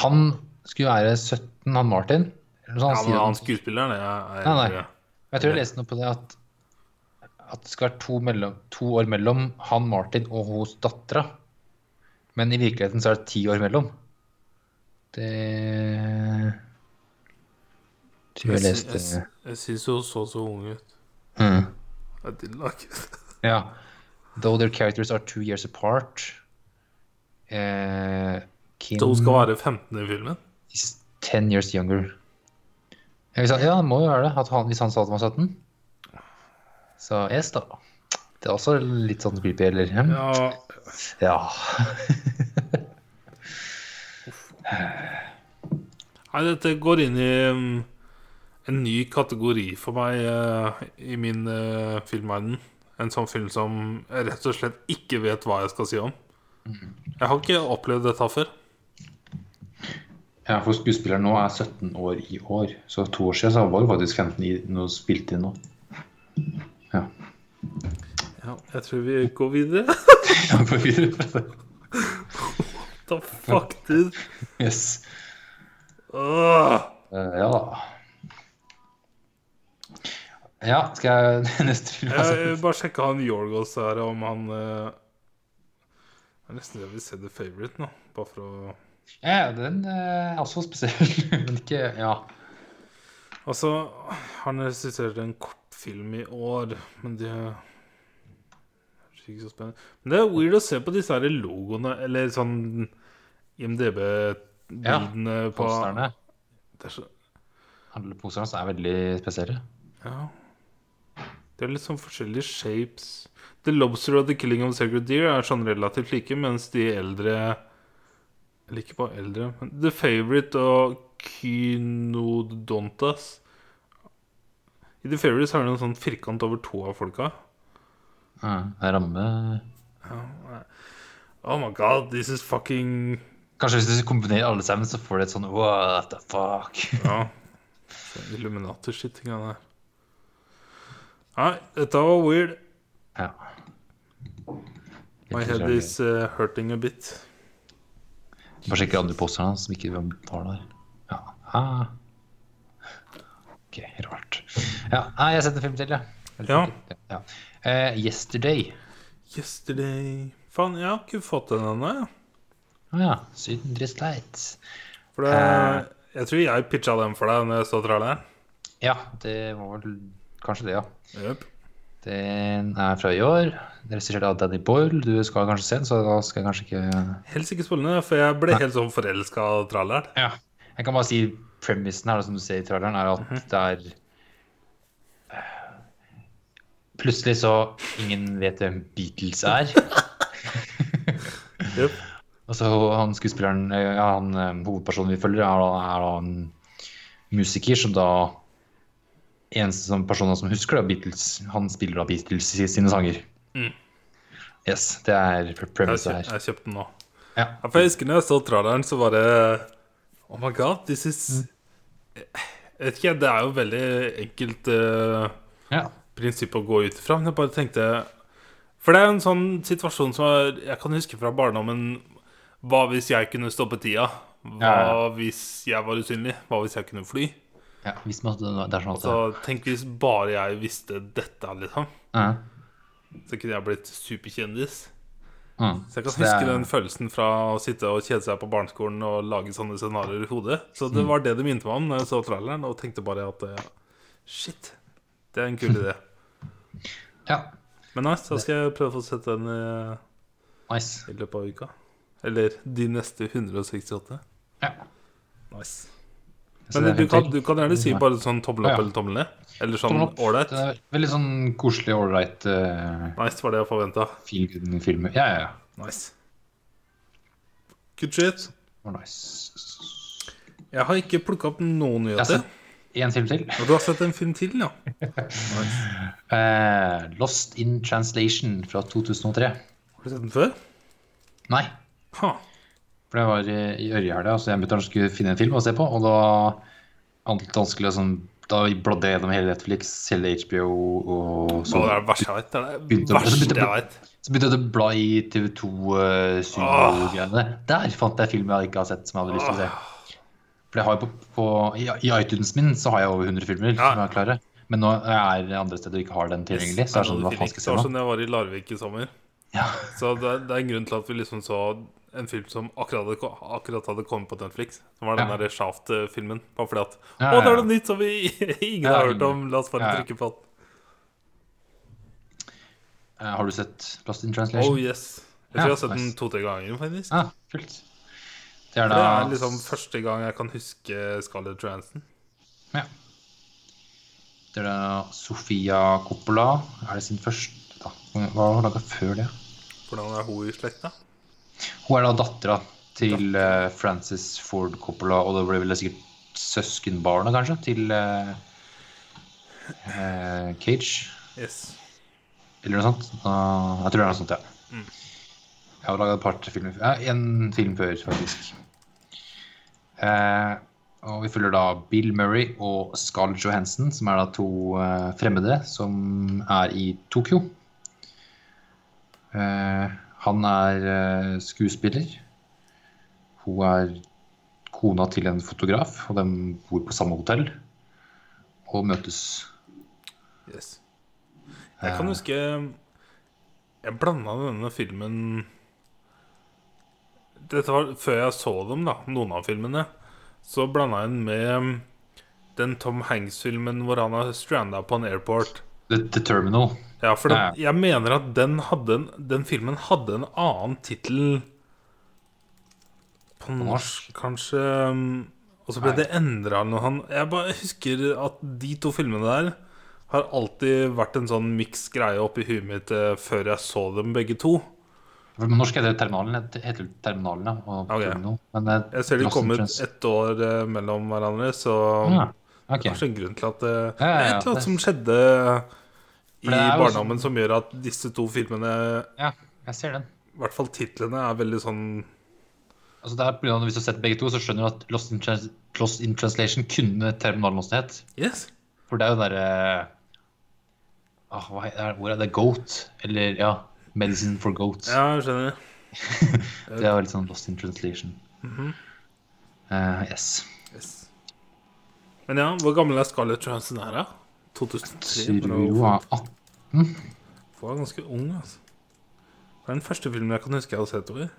han skulle være 17, han Martin. Eller noe Ja, men han han. skuespilleren jeg, jeg, Nei, nei. Jeg tror jeg leste noe på det at, at det skal være to, mellom, to år mellom han Martin og hos dattera. Men i virkeligheten så er det ti år mellom. Det tror jeg Jeg, leste jeg, jeg syns hun så så ung ut. mm. I didn't like it. Ja. Though their characters are two years apart eh, Kim Så hun skal være 15 i filmen? is 10 years younger. Ja, ja, det må jo være det. At han, hvis han sa at han var 17. Så yes, da. Det er også litt sånn creepy, eller? hm? Ja. Ja. Nei, dette går inn i um, en ny kategori for meg eh, i min uh, filmverden. En sånn film som jeg rett og slett ikke vet hva jeg skal si om. Jeg har ikke opplevd dette før. Ja, for skuespilleren nå er 17 år i år. Så to år siden så var det faktisk 15 i når du spilte inn nå. Ja. Ja, jeg tror vi går videre. Ja, går videre. What The fuck, dude. Yes. Eh, ja da. Ja, skal jeg neste film? Jeg, jeg bare sjekke han Yorgos her, om han uh... Det er nesten det jeg vil se The Favourite nå. Bare for å Ja, den eh, er også spesiell, men ikke Ja. Altså, han regisserte en kortfilm i år, men det er ikke så spennende. Men det er weird å se på disse her logoene, eller sånn IMDb-bildene på Posterne. Det er så Alle posterne er veldig spesielle. Ja. Det er litt sånn forskjellige shapes. The Lobster og The Killing of the Sacred Deer er sånn relativt like, mens de eldre Eller ikke bare eldre, men The Favourite og Kynodontas I The Favourite så er det en sånn firkant over to av folka. Ja, ramme Oh my god, this is fucking Kanskje hvis du kombinerer alle sammen, så får du et sånn what the fuck. Ja. Illuminator-shit. Nei, dette var weird. Ja. My head is uh, hurting a bit. Bare sjekke andre posterne som ikke var der. Ja. Ah. Ok, rart. Ja, ah, jeg setter en film til, ja. Ja. ja. Uh, yesterday. Yesterday Faen, jeg har ikke fått den ennå, jeg. Å ja. Syndres sleit. For det, jeg tror jeg pitcha den for deg når jeg så traileren. Ja, det var vel kanskje det, ja. Yep. Den er fra i år. Regissert av Danny Boyle. Du skal kanskje se den, så da skal jeg kanskje ikke Helst ikke spole ned, for jeg ble helt sånn forelska av tralleren. Ja. Jeg kan bare si premissen her, som du ser i tralleren, er at det er Plutselig så ingen vet hvem Beatles er. Yep. Og så han skuespilleren, ja, han eh, hovedpersonen vi følger, er da, er da en musiker som da Eneste som personen som husker da Beatles, han spiller da Beatles sine sanger. Mm. Yes, det er pre- premisset her. jeg kjøpte den nå. Ja. For jeg husker når jeg så traileren, så var det Oh my god, this is Jeg vet ikke, det er jo veldig enkelt uh, ja. prinsipp å gå ut ifra, men jeg bare tenkte For det er jo en sånn situasjon som jeg, jeg kan huske fra barndommen. Hva hvis jeg kunne stoppe tida? Hva ja. hvis jeg var usynlig? Hva hvis jeg kunne fly? Ja hvis man, det er sånn at altså, tenk hvis bare jeg visste dette, liksom. ja. Så kunne jeg blitt superkjendis. Mm. Så jeg kan Så huske er- den følelsen fra å sitte og kjede seg på barneskolen og lage sånne scenarioer i hodet. Så Mm. det var det det minte meg om da jeg så traileren, og tenkte bare at ja, shit, det er en kul idé. Ja. Men nice, da skal jeg prøve å få sett den i, Nice. i løpet av uka. Eller de neste 168. Ja. Nice. Men du kan, du kan gjerne si bare sånn tommel opp Ja. eller tommel ned. Eller sånn ålreit. Veldig sånn koselig, ålreit uh, Nice var det jeg forventa. film. Ja, ja, ja. Nice. Good shit. Nice. Jeg har ikke plukka opp noen Jeg har nyheter. sett en film til. Og du har sett en film til, ja? Nice. uh, Lost in Translation fra 2003. Har du sett den før? Nei, Ha. For det var i i Ørjehelga, så jeg mutter'n skulle finne en film å se på. Og da alt vanskelig sånn Da bladde jeg gjennom hele Netflix, hele HBO og så det er det verste jeg vet. Det er det verste jeg vet. Så begynte jeg å bla i TV2 uh, Sumo-greiene. Der fant jeg film jeg ikke har sett som jeg hadde lyst til å se. For jeg har på, på, i, I iTunes min så har jeg over 100 filmer Ja. som er klare. Men nå er jeg andre steder og ikke har den tilgjengelig. Så er det sånn, hva faen skal jeg se nå? sånn jeg var i Larvik i sommer. Ja. Så det, det er en grunn til at vi liksom så en film som akkurat hadde, akkurat hadde kommet på Netflix. Som var den Ja. der Shaft-filmen. Bare fordi at Ja, Å, det er noe nytt som vi ingen Ja, har hørt om! La oss bare ja, ja. trykke på den. Uh, har du sett Lost in Translation? Oh yes. Jeg Ja, tror jeg har sett den to-tre ganger, faktisk. Ja, kult. Det er Det er liksom første gang jeg kan huske Scarlett Johansson. Ja. Det er da Sofia Coppola. Er det sin første da? Hva har hun laga før det? Hvordan er hun i slekta? Hun er da dattera til uh, Francis Ford Coppola, og det ble vel sikkert søskenbarnet, kanskje, til uh, uh, Cage. Yes. eller noe sånt. Jeg tror det er noe sånt, ja. Jeg har laga et par filmer ja, En film før, faktisk. Eh, og vi følger da Bill Murray og Scarlett Johansson, som er da to eh, fremmede som er i Tokyo. Eh, han er eh, skuespiller. Hun er kona til en fotograf, og de bor på samme hotell. Og møtes. Yes. Jeg kan huske Jeg blanda denne filmen Dette var før jeg så dem, da, noen av filmene. Så blanda jeg den med den Tom Hanks-filmen hvor han er stranda på en airport. The, The Terminal. Ja, for den, jeg mener at den, hadde en, den filmen hadde en annen tittel på norsk, kanskje. um, Og så ble Nei. det endra Jeg bare husker at de to filmene der har alltid vært en sånn miks greie oppi huet mitt eh, før jeg så dem begge to. På norsk heter det Terminalen. Heter Terminalen, ja. Og Ok. Men det er Jeg ser de kommer Trans- ett år eh, mellom hverandre, så Ja, ok. kanskje en grunn til at det, Ja, ja, ja, Det er eller annet som skjedde i det er barndommen som gjør at disse to filmene, Ja, jeg ser den. i hvert fall titlene, er veldig sånn Altså det er på grunn av Hvis du har sett begge to, så skjønner du at Lost in, Trans Lost in Translation kunne Terminalen også het. Yes. For det er jo derre ah, Hva er er det? Goat? Eller ja, Medicine for Goats. Ja, jeg skjønner. Det er jo litt sånn Lost in Translation. Mm -hmm. uh, yes. Yes. Men ja, hvor gammel er Scarlett Johansson her, da? 2003? Tror Hun var 18. Hun var ganske ung, altså. Det er den første filmen jeg kan huske jeg har sett henne i.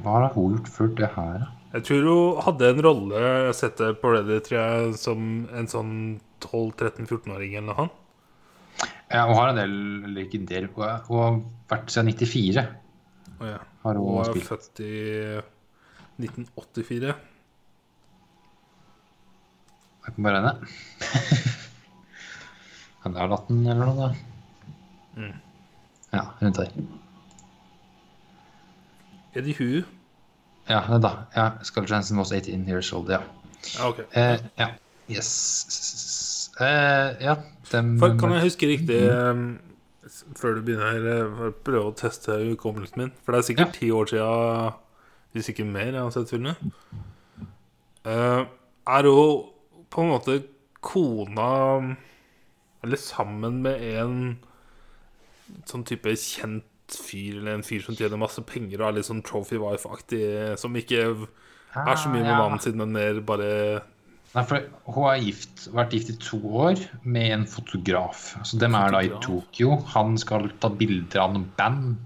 Hva har hun gjort før det her, da? Jeg tror hun hadde en rolle Jeg har sett det på Reddit, tror jeg, som en sånn 12-13-14-åring eller noe. Ja, hun har en del Eller ikke del. Hun har vært siden 94. Å ja. Har hun, Hun er spilt. født i 1984. Jeg kan bare regne. Han er 18 eller noe, da. Mm. Ja, rundt der. Eddie Hu. Ja, det da. Ja, Scarlett Johansson was 18 years old, ja. Ja, ok. Eh, ja. Yes. Eh, ja, dem For, kan jeg huske riktig um, Før du begynner her, å prøve å teste hukommelsen min For det er sikkert ti år siden Hvis ikke mer jeg har sett filmen Uh, Er hun på en måte kona Eller sammen med en Sånn type kjent fyr Eller en fyr som tjener masse penger Og er litt sånn trophy wife-aktig Som ikke er så mye med Ah, ja. mannen sin Men mer bare Nei, for hun har gift, vært gift i to år med en fotograf. Så dem er da i Tokyo. Han skal ta bilder av noen band.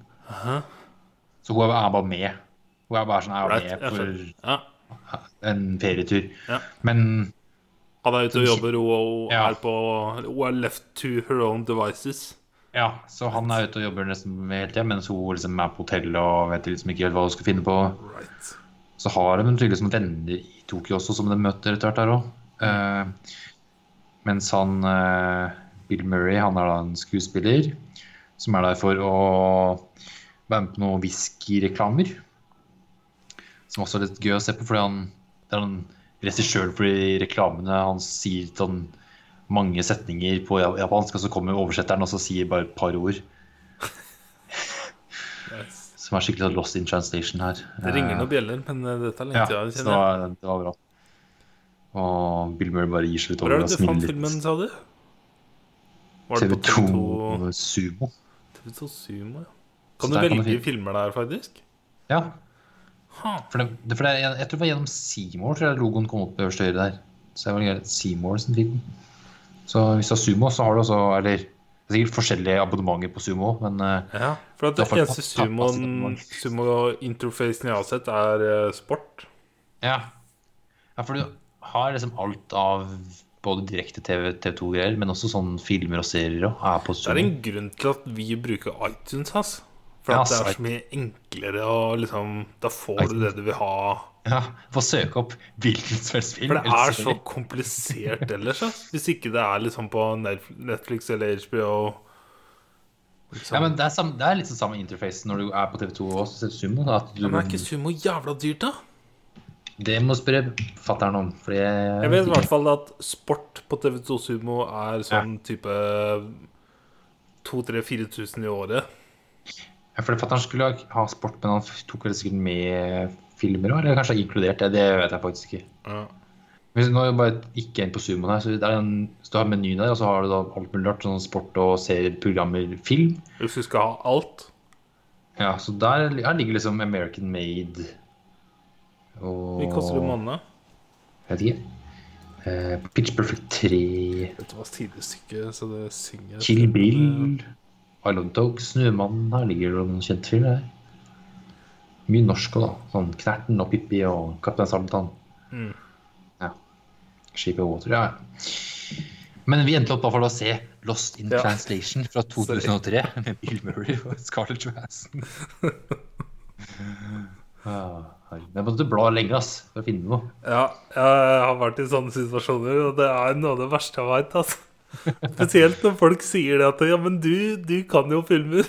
Så hun er bare med. Hun er bare sånn er med for. En ferietur. Ja. Men Han er ute og jobber, og hun Ja. er på Hun er left to her own devices. ja, så han er ute og jobber nesten hele tida, mens hun liksom er på hotellet og vet liksom ikke helt hva hun skal finne på. Right. Så har de tydeligvis noen venner i Tokyo også, som de møter etter hvert der òg. mens han uh, Bill Murray, han er da en skuespiller som er der for å være med på noen whiskyreklamer. Som også er litt gøy å se på, fordi han det er han regissøren for de reklamene. Han sier sånn mange setninger på japansk, og så kommer oversetteren og så sier bare et par ord. Yes. Som er skikkelig sånn lost in translation her. Det ringer noen bjeller, men eh, dette er lenge Ja, siden. Ja, det var, bra. Og Bill Murray bare gir seg litt Hvor er over det og du fant smiler filmen, sa du? Var det på TV2 TV2 Sumo. TV2 Sumo, ja. Kan du du velge kan filmer der, faktisk? Ja. For, det, for det, jeg, jeg tror det var gjennom Seymour tror jeg logoen kom opp øverst høyre der. Så jeg var. Seymour sin film. Så hvis du har Sumo, så har du også Eller det er sikkert forskjellige abonnementer på Sumo, men eh, Ja, for at det eneste sumo-interfacen jeg har sett, er eh, sport. ja. ja. For du har liksom alt av både direkte-TV, TV2-greier, men også sånn filmer og serier og er på Det er en grunn til at vi bruker iTunes, ass. For Ja, at det er så mye enklere, å liksom Da får du det du vil ha. Ja, Få søke opp hvilken som helst film. For det er så komplisert ellers, ja. Hvis ikke det er liksom på Netflix eller HBO. Liksom. Ja, men det er, sam, det er litt sånn samme interface når du er på TV2 og ser Sumo. Da, at du, Men er ikke sumo jævla dyrt, da? Det må spørre fatter'n om. Fordi jeg, Jeg vet i hvert fall at sport på TV2 Sumo er sånn type 2000-4000 i året. Ja, for Fatter'n skulle ha sport, men han tok vel sikkert med filmer òg? Eller kanskje inkludert det? Det vet jeg faktisk ikke. Ja. Hvis nå er bare ikke inn på Sumoen her, så er en, så du har menyen der, og så har du da alt mulig rart, sånn sport og serier, programmer, film. Hvis du skal ha alt Ja, så der, her ligger liksom American Made og Hvor koster det i måneden? Vet ikke. Uh, Pitch Perfect 3, Dette var tidligstykke, så det synger Kill Bill, Island Dog, Snømannen. Her ligger det noen kjente filmer her. Mye norsk òg, da. Sånn Knerten og Pippi og Kaptein Sabeltann. Mm. Ja. Shape of Water, ja. Men vi endte opp med å se Lost in Ja. Translation fra 2003 med Bill Murray og Scarlett Johansson. Ah, jeg måtte bla lenge ass, for å finne noe. Ja, jeg har vært i sånne situasjoner, og det er noe av det verste jeg veit. Altså. Spesielt når folk sier det at Ja, men du, du kan jo filmer.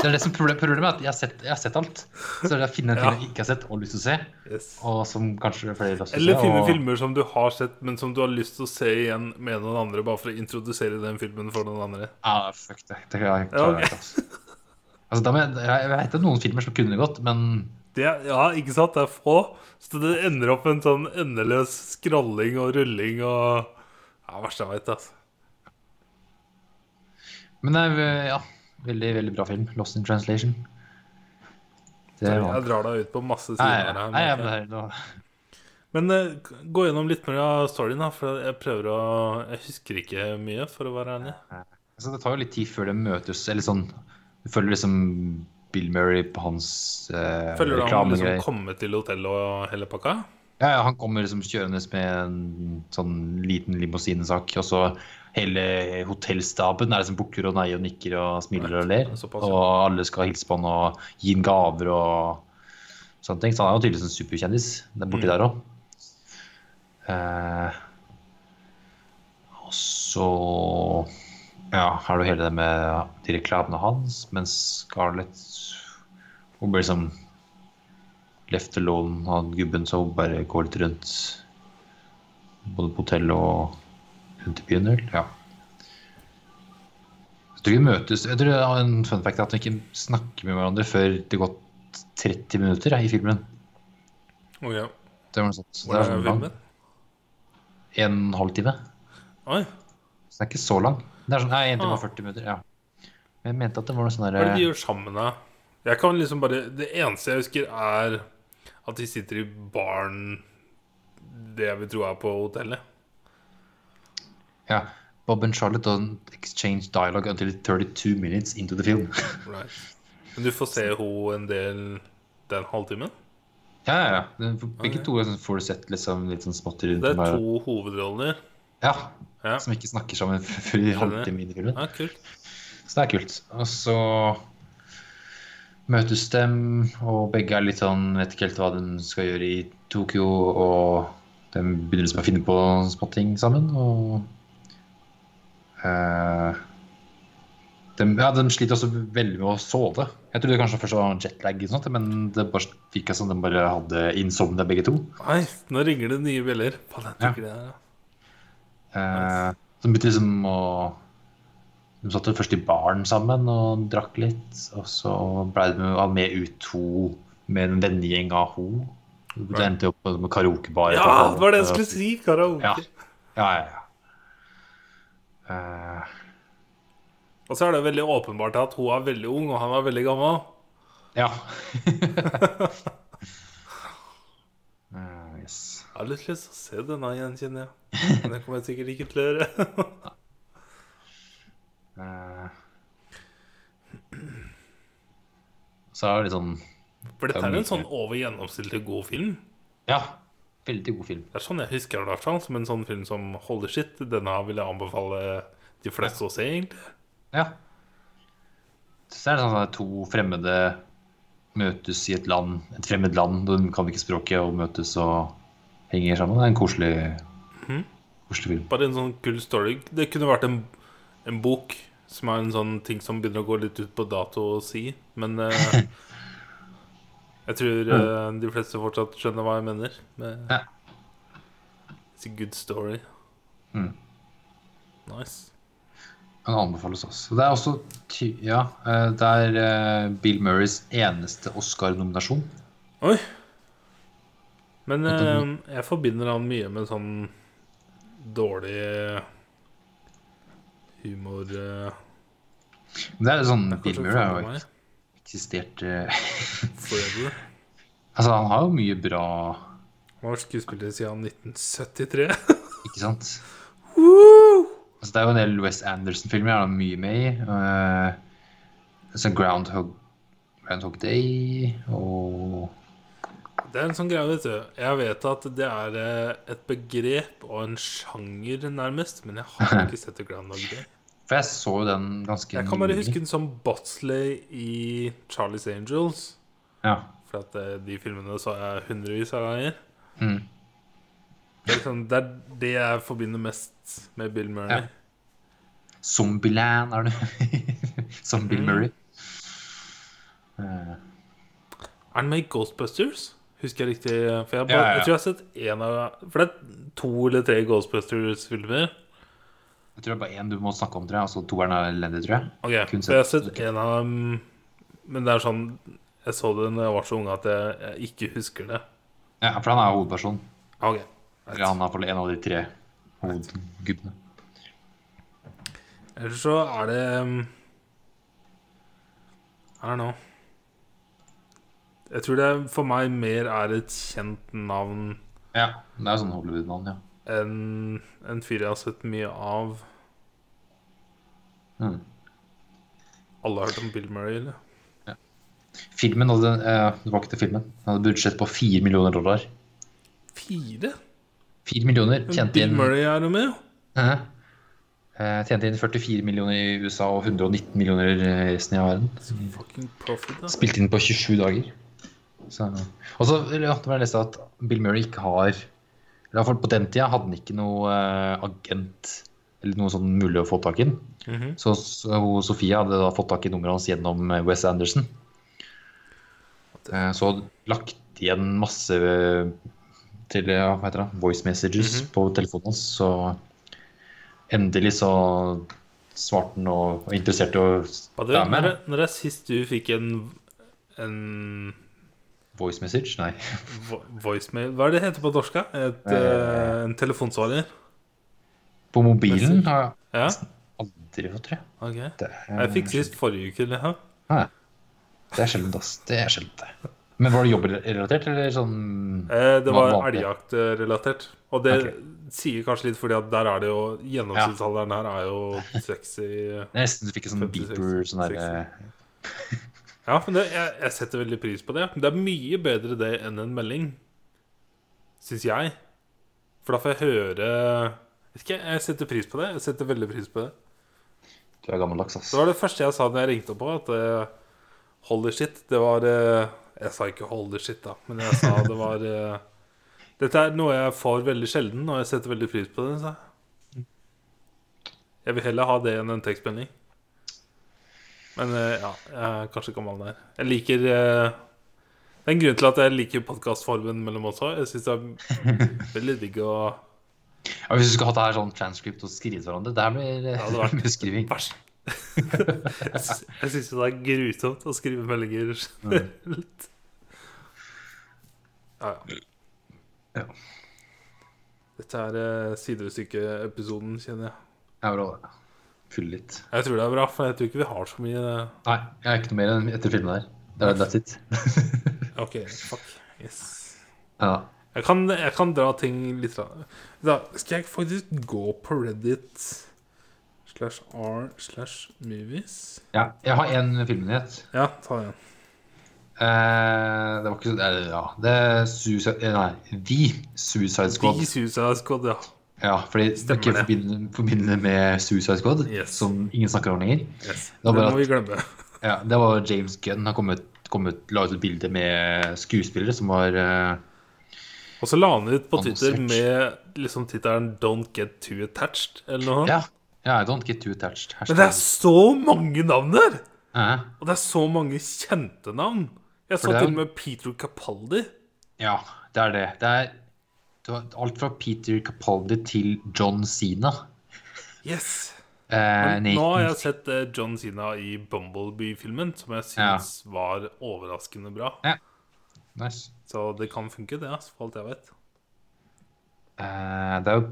Det er det som problem, Problemet er at jeg har sett, jeg har sett alt. Så det er å finne en film jeg ikke har sett og lyst til å se, Yes. og som kanskje flere har lyst til å Eller se. finne og- filmer som du har sett, men som du har lyst til å se igjen med noen andre, bare for å introdusere den filmen for noen andre. Ja, fuck det. Det klarer jeg Ja, okay. ikke. Altså. Altså, da jeg, jeg, jeg vet noen filmer som kunne godt, men Det, ja, ikke sant? Det er få. Så det ender opp med en sånn endeløs skralling og rulling og Ja, verste jeg veit, altså. Men det er ja, veldig, veldig bra film. 'Lost in Translation'. Det var Jeg drar deg ut på masse sider nei, her. nei, men jeg. nå- Men uh, gå gjennom litt mer av storyen, da. For jeg prøver å Jeg husker ikke mye, for å være ærlig. altså, Det tar jo litt tid før de møtes, eller sånn Du følger liksom Bill Murray på hans uh, Følger du han liksom komme til hotellet og hele pakka? Ja, ja, han kommer liksom kjørende med en sånn liten limousinesak, og så hele hotellstaben er liksom bukker og neier og nikker og smiler og ler. Såpass, ja. Og alle skal hilse på han og gi han gaver og sånne ting. Så han er jo tydeligvis en superkjendis borti Mm. der òg. Eh, og så ja, har du hele det med de reklamene hans, mens Scarlett hun blir liksom left alone av gubben, så hun bare går litt rundt både på hotell og vel? Ja. Jeg tror de møtes Jeg tror det er en fun fact at de ikke snakker med hverandre før det har gått 30 minutter jeg, i filmen. Oh, ja. Det var noe sånt. Så det er sånn filmen? En og halv time. Oi. Så det er ikke så lang. Det er sånn, nei, en time Ah. og 40 minutter. ja. Men Jeg mente at det var noe sånn Hva er det de gjør sammen, da? Jeg kan liksom bare Det eneste jeg husker, er at de sitter i baren Det jeg vil tro er på hotellet. Ja. Bob and Charlotte don't exchange dialogue until 32 minutes into the film. Right. Men du får se henne en del den halvtimen? ja, ja, ja. Begge Begge to får du sett liksom, litt sånn smått rundt. Det er to hovedroller. Ja, Ja, som ikke snakker sammen før i halvtime inn i filmen. ja kult. Så det er kult. Og så møtes dem, og begge er litt sånn Vet ikke helt hva de skal gjøre i Tokyo, og de begynner liksom å finne på småting sammen, og de, ja, de sliter også veldig med å sove. Jeg trodde kanskje først det var jetlag, og sånt, men det bare virka som de bare hadde insomnia begge to. Nei, nå ringer det nye bjeller. Faen, jeg tror ikke det er ja. Eh, så de begynte liksom å De satt først i baren sammen og drakk litt. Og så ble de med, ut to med en vennegjeng av ho. Det endte opp med karaokebar. Ja, det var det jeg skulle si! Karaoke. Ja, ja, ja. Eh, Og så er det veldig åpenbart at hun er veldig ung, og han er veldig gammel. ja. uh, yes. Jeg har litt lyst til å se denne igjen, kjenner jeg. Men det kommer jeg sikkert ikke til å gjøre. uh. så er det litt sånn For dette er en sånn over gjennomsnittlig god film. Ja, veldig god film. Det er sånn jeg husker den, i hvert fall, som en sånn film som holder sitt. Denne vil jeg anbefale de fleste å se, egentlig. Ja. Så er det sånn at to fremmede møtes i et land, et fremmed land, de kan ikke språket, og møtes og henger sammen. Det er en koselig, mm. koselig film. Bare en sånn kul story. Det kunne vært en, en bok som er en sånn ting som begynner å gå litt ut på dato å si, men eh, Jeg tror eh, de fleste fortsatt skjønner hva jeg mener. Med, Ja. It's a good story. Mm. Nice. Den anbefales også. Det er også ja, eh, det er eh, Bill Murrays eneste Oscar-nominasjon. Oi. Men den- jeg forbinder han mye med sånn dårlig humor Det er sånn Bill Murray er jo. Eksistert eh, Forever. Altså, han har jo mye bra, Han var skuespiller siden 1973. ikke sant? Woo! Altså, det er jo en del Wes Anderson-filmer jeg har mye med i. Uh, sånn Groundhog, Groundhog Day og Det er en sånn greie, vet du. Jeg vet at det er eh, et begrep og en sjanger, nærmest. Men jeg har ikke sett The Groundhog Day. For jeg så jo den ganske Jeg kan bare nylig. huske den som Botsley i Charlie's Angels. Ja. For at eh, de filmene så jeg hundrevis av ganger. Mm. Det er, liksom, det er det jeg forbinder mest med Bill Murray. Ja. Zombieland er det. Som Bill Mm. Murray. Uh. Er den med i Ghostbusters? Husker jeg riktig? For jeg, bare, ja, ja. jeg tror jeg har sett én av For det er to eller tre Ghostbusters-filmer. Jeg tror det er bare én du må snakke om, tror jeg. Altså toeren er elendig, tror jeg. Ok, Kun jeg har sett- en av dem Men det er sånn Jeg så det når jeg var så ung at jeg, jeg ikke husker det. Ja, for han er hovedperson. Ok, Eller han er en av de tre hovedgubbene. Eller så er det Her nå don't. Jeg tror det for meg mer er et kjent navn Ja, det er sånn Hollywood-navn, ja. Enn en fyr jeg har sett mye av. Mm. Alle har hørt om Bill Murray, eller? Filmen hadde, eh, ikke til filmen. Den hadde budsjett på fire millioner dollar. Fire? Fire millioner tjente Bill inn, Murray er jo med, jo. Eh, tjente inn 44 millioner i USA og 119 millioner i resten av verden. Profit, da. Spilt inn på 27 dager. Så, og så ja, det var leste at Bill Murray ikke har i hvert fall På den tida hadde han ikke noe eh, agent eller noe sånn mulig å få tak i. Mm -hmm. Så, så hun, Sofie hadde da fått tak i nummeret hans gjennom eh, Wes Anderson. Eh, Så lagt igjen masse til ja, hva heter det, voice messages Mhm. på telefonen hans. Så endelig så svarte han og var interessert i å være med. når det er sist du fikk en, en Voice message? Nei. vo voicemail Hva er det det heter på norsk? Eh. eh, en telefonsvarer? På mobilen har jeg Ja? aldri fått, tror jeg. Okay. Det Jeg fikk sist forrige uke. Liksom. Nei. Det er sjeldent, ass. Det er sjeldent, det. Men var det jobbrelatert, eller sånn Eh, det var elgjaktrelatert. Og det okay. sier kanskje litt fordi at der er det jo Gjennomsnittsalderen her er jo 60 Det er Nesten du fikk en sånn 56, beeper sånn derre Ja, men det, jeg, jeg setter veldig pris på det. Det er mye bedre det enn en melding, syns jeg. For da får jeg høre Vet ikke, jeg setter pris på det. Jeg setter veldig pris på det. Du er gammeldags, ass. Det var det første jeg sa da jeg ringte på, at uh, holy shit, det var uh, Jeg sa ikke holy shit, da, men jeg sa det var uh, Dette er noe jeg får veldig sjelden, og jeg setter veldig pris på det, jeg. Jeg vil heller ha det enn en tekstmelding. Men eh, ja, jeg er kanskje gammel der. Jeg liker eh, Det er en grunn til at jeg liker podkastformen mellom oss òg. Jeg syns det er veldig digg å Ja, hvis du skulle hatt det her sånn transcript og skrive hverandre, det her blir Det hadde vært beskriving. Bæsj. jeg sy- syns det er grusomt å skrive meldinger generelt. Ja, ja. Ja. Dette er uh, sidestykkeepisoden, kjenner jeg. Ja, bra, ha Fylle litt. Jeg tror det er bra, for jeg tror ikke vi har så mye Nei, jeg er ikke noe mer enn etter filmen der. Det er that's it. OK, fuck. Yes. Ja. Jeg kan, jeg kan dra ting litt Da skal jeg faktisk gå på Reddit slash r slash movies. ja. Jeg har en filmnyhet. Ja, ta den. Eh, det var ikke så eh, Ja, det er Suicide eh, Nei, The Suicide Squad. The Suicide Squad, ja. Ja, fordi er ikke forbinder med Suicide Squad, Yes. som ingen snakker om lenger. Yes. Det Det må vi glemme. Ja, det var James Gunn. Han kommet, kommet, la ut et bilde med skuespillere som var uh, Og så la han ut på Twitter med liksom tittelen 'Don't get too attached'. Eller noe. Ja. ja, don't get too attached. Men det er så mange navn der! Eh, Og det er så mange kjente navn. Jeg så til og med Peter Capaldi. Ja, det er det. Det er, det har alt fra Peter Capaldi til John Cena. Yes. Eh, nå har jeg sett eh, John Cena i Bumblebee-filmen, som jeg syns var overraskende bra. Nice. Så det kan funke, det, altså, for alt jeg vet. Eh, det er jo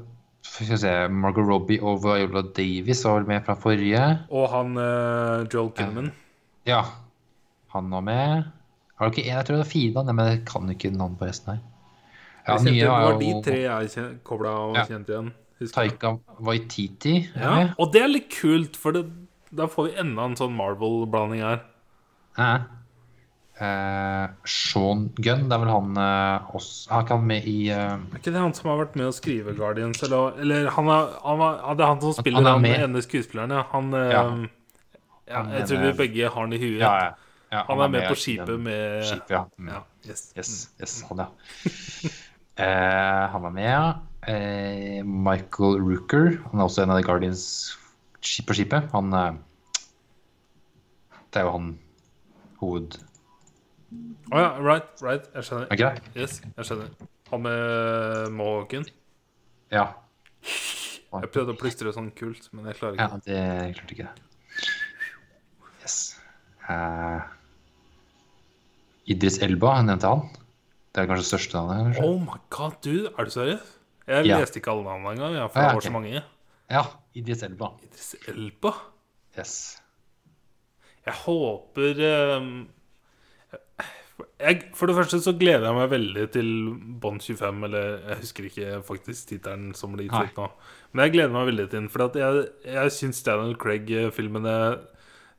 skal vi se, Margot Robbie og Viola Davis var vel med fra forrige. Og han eh, Joel Kinnaman. Ja, han var med. Har du ikke en? Jeg tror det er fire men jeg kan ikke navn på resten her. Ja, Jeg kjente, det var de tre jeg kobla og Ja. kjente igjen. Taika Waititi. Ja, og det er litt kult, for det, da får vi enda en sånn Marvel-blanding her. Ja. Eh, Sean Gunn, det er vel han eh, også Han er ikke han med i eh, Er ikke det han som har vært med å skrive Guardians? Eller, eller han er, han er, det er han som spiller han han, med. ene skuespilleren, ja. Han, eh, Ja. ja. Han Jeg tror vi begge har han i huet. Ja, Han er med på skipet med Skipet, ja. Ja, yes. Yes, yes, han, ja. eh, han var med, ja. Eh, Michael Rooker. Han er også en av The Guardians på skipet. Han eh, Det er jo han hoved... Å ja, right, right. Jeg skjønner. Okay. Yes, jeg skjønner. Han med Måken Ja. Jeg prøvde å plystre sånn kult, men jeg klarer ja ikke. det jeg klarte ikke det. Yes. Uh, Idris Elba, nevnte han. Det er kanskje det største navnet? kanskje? Oh my god, dude, er du seriøs? Jeg Ja. leste ikke alle navnene engang, ja, for Ah, ja, okay. så mange. Ja, Idris Elba. Idris Elba? Yes. Jeg håper um, jeg, For det første så gleder jeg meg veldig til Bond 25, eller jeg husker ikke faktisk tittelen som ble gitt ut nå. Men jeg gleder meg veldig til den, for at jeg, jeg syns Daniel Craig-filmene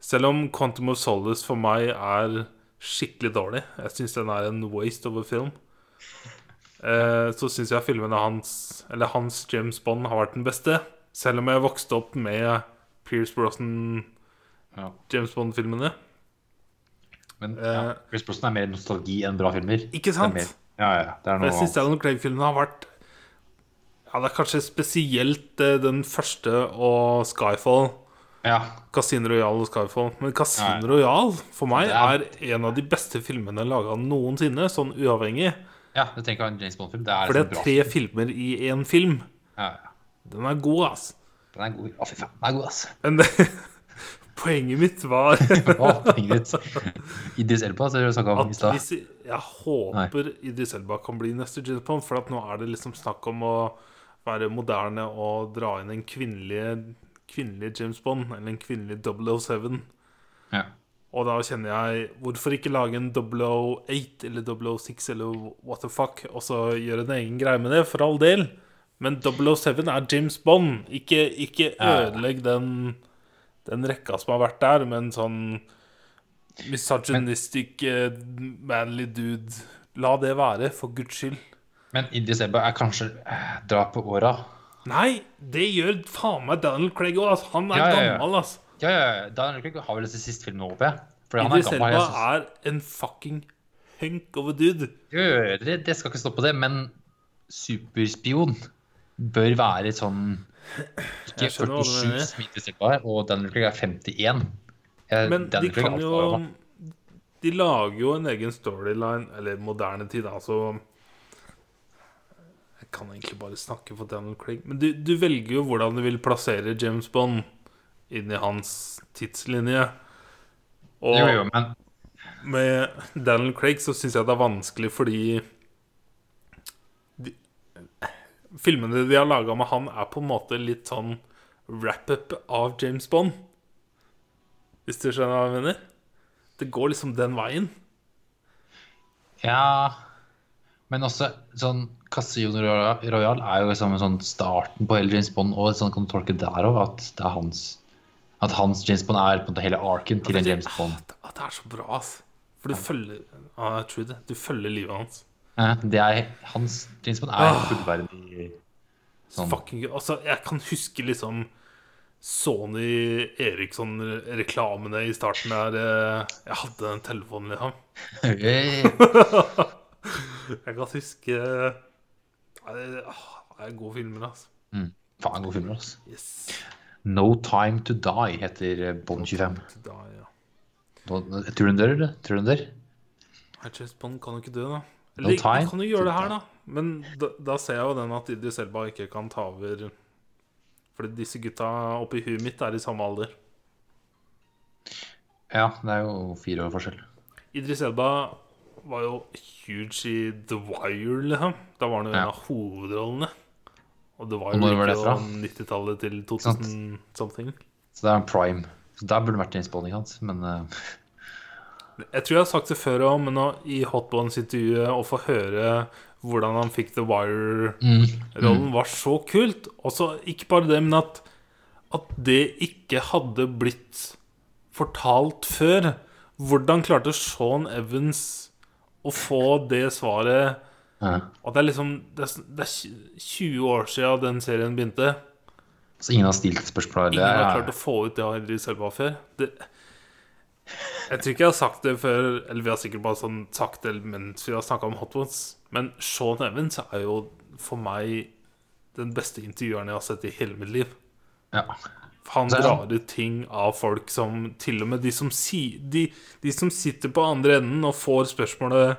Selv om Quantum of Solace for meg er skikkelig dårlig, jeg syns den er en waste of a film, eh, så syns jeg filmene hans, eller hans James Bond, har vært den beste. Selv om jeg vokste opp med Pierce Brosnan Ja. James Bond-filmene. Men Eh. ja, Chris Brosnan er mer nostalgi enn bra filmer. Ikke sant? Er mer, ja, ja, det er noe jeg syns Alan Craig-filmene har vært Ja, det er kanskje spesielt eh, den første og Skyfall. Ja, Casino Royale og Skyfall. Men Casino Nei. Royale for meg er er- en av de beste filmene laga noensinne, sånn uavhengig. ja du tenker en James Bond-film. Det er For det liksom er bra. tre filmer i én film. Ja, ja. Den er god, ass. Den er god. Å, fy faen. Den er god, ass. Men det, poenget mitt var Idris Elba, så du snakka om i stad. jeg håper Idris Elba kan bli neste James Bond, for at nå er det liksom snakk om å være moderne og dra inn en kvinnelige, kvinnelig James Bond, eller en kvinnelig 007. Ja. Og da kjenner jeg Hvorfor ikke lage en 008 eller 006 eller what the fuck, og så gjøre en egen greie med det, for all del. Men 007 er James Bond. Ikke, ikke ødelegg den, den rekka som har vært der, med en sånn misogynistic, eh, manly dude. La det være, for guds skyld. Men Idris Ebba er kanskje eh, dra på åra. Nei, det gjør faen meg Daniel Craig òg. Altså. Han er Ja, ja, ja. gammel, altså. Ja, ja, ja. Daniel Craig har vel sin siste filmen, håper jeg. Fordi han er gammel. Elba er en fucking hunk of a dude. jo, det, det skal ikke stå på det, men superspion bør være sånn Ikke Jeg skjønner hva du 47 mener. som Idris Elba er, og Daniel Craig er 51. Jeg, Men de Craig kan jo. De lager jo en egen storyline, eller moderne tid, altså Jeg kan egentlig bare snakke for Daniel Craig. Men du, du velger jo hvordan du vil plassere James Bond inn i hans tidslinje. Og Jo, jo, men med Daniel Craig så syns jeg det er vanskelig fordi de, Filmene de har laga med han, er på en måte litt sånn wrap-up av James Bond. Hvis du skjønner hva jeg mener? Det går liksom den veien. Ja Men også sånn Casino Royal er jo liksom sånn starten på hele James Bond, og sånn kan du tolke der òg, at det er hans At hans James Bond er på en måte hele arken til en James Bond. At, at det er så bra, ass. For du følger Ja, jeg tror det. Du følger livet hans. Ja, det er Hans James Bond er Ah. fullverdig sånn Fucking. Altså, jeg kan huske liksom Sony Eriksson-reklamene i starten der eh, Jeg hadde den telefonen, liksom. Hey. Jeg kan huske Det er gode filmer, altså. Faen, gode filmer, altså. Yes. No Time To Die heter eh, Bond 25. Da, ja. Nå- Tror du den dør, eller? Tror du den dør? James Bond kan jo ikke dø, da. No Eller time kan jo gjøre det her, da. Men da, da ser jeg jo den at Idris Elba ikke kan ta over Fordi disse gutta oppi huet mitt er i samme alder. Ja, det er jo fire år forskjell. Idris Elba var jo huge i The Wire, liksom. Da var han jo en av hovedrollene. Og The Wire Og når var det fra? 90-tallet til 2000 something. Så det er en prime. Så der burde det vært Bonding hans, men uh... Jeg tror jeg har sagt det før òg, men nå, i Hotbones-intervjuet å få høre hvordan han fikk The Wire-rollen, var så kult. Og så ikke bare det, men at, at det ikke hadde blitt fortalt før. Hvordan klarte Sean Evans å få det svaret ja. Og det er liksom Det er, det er 20 år siden den serien begynte. Så ingen har stilt spørsmål? Ingen har klart å få ut det av Idris Elba før. Det, jeg tror ikke jeg har sagt det før, eller vi har sikkert bare sånn sagt det mens vi har snakka om Hot Ones, men Sean Evans er jo for meg den beste intervjueren jeg har sett i hele mitt liv. Ja. Han drar ut ting av folk som Til og med de som, si, de, de som sitter på andre enden og får spørsmålet,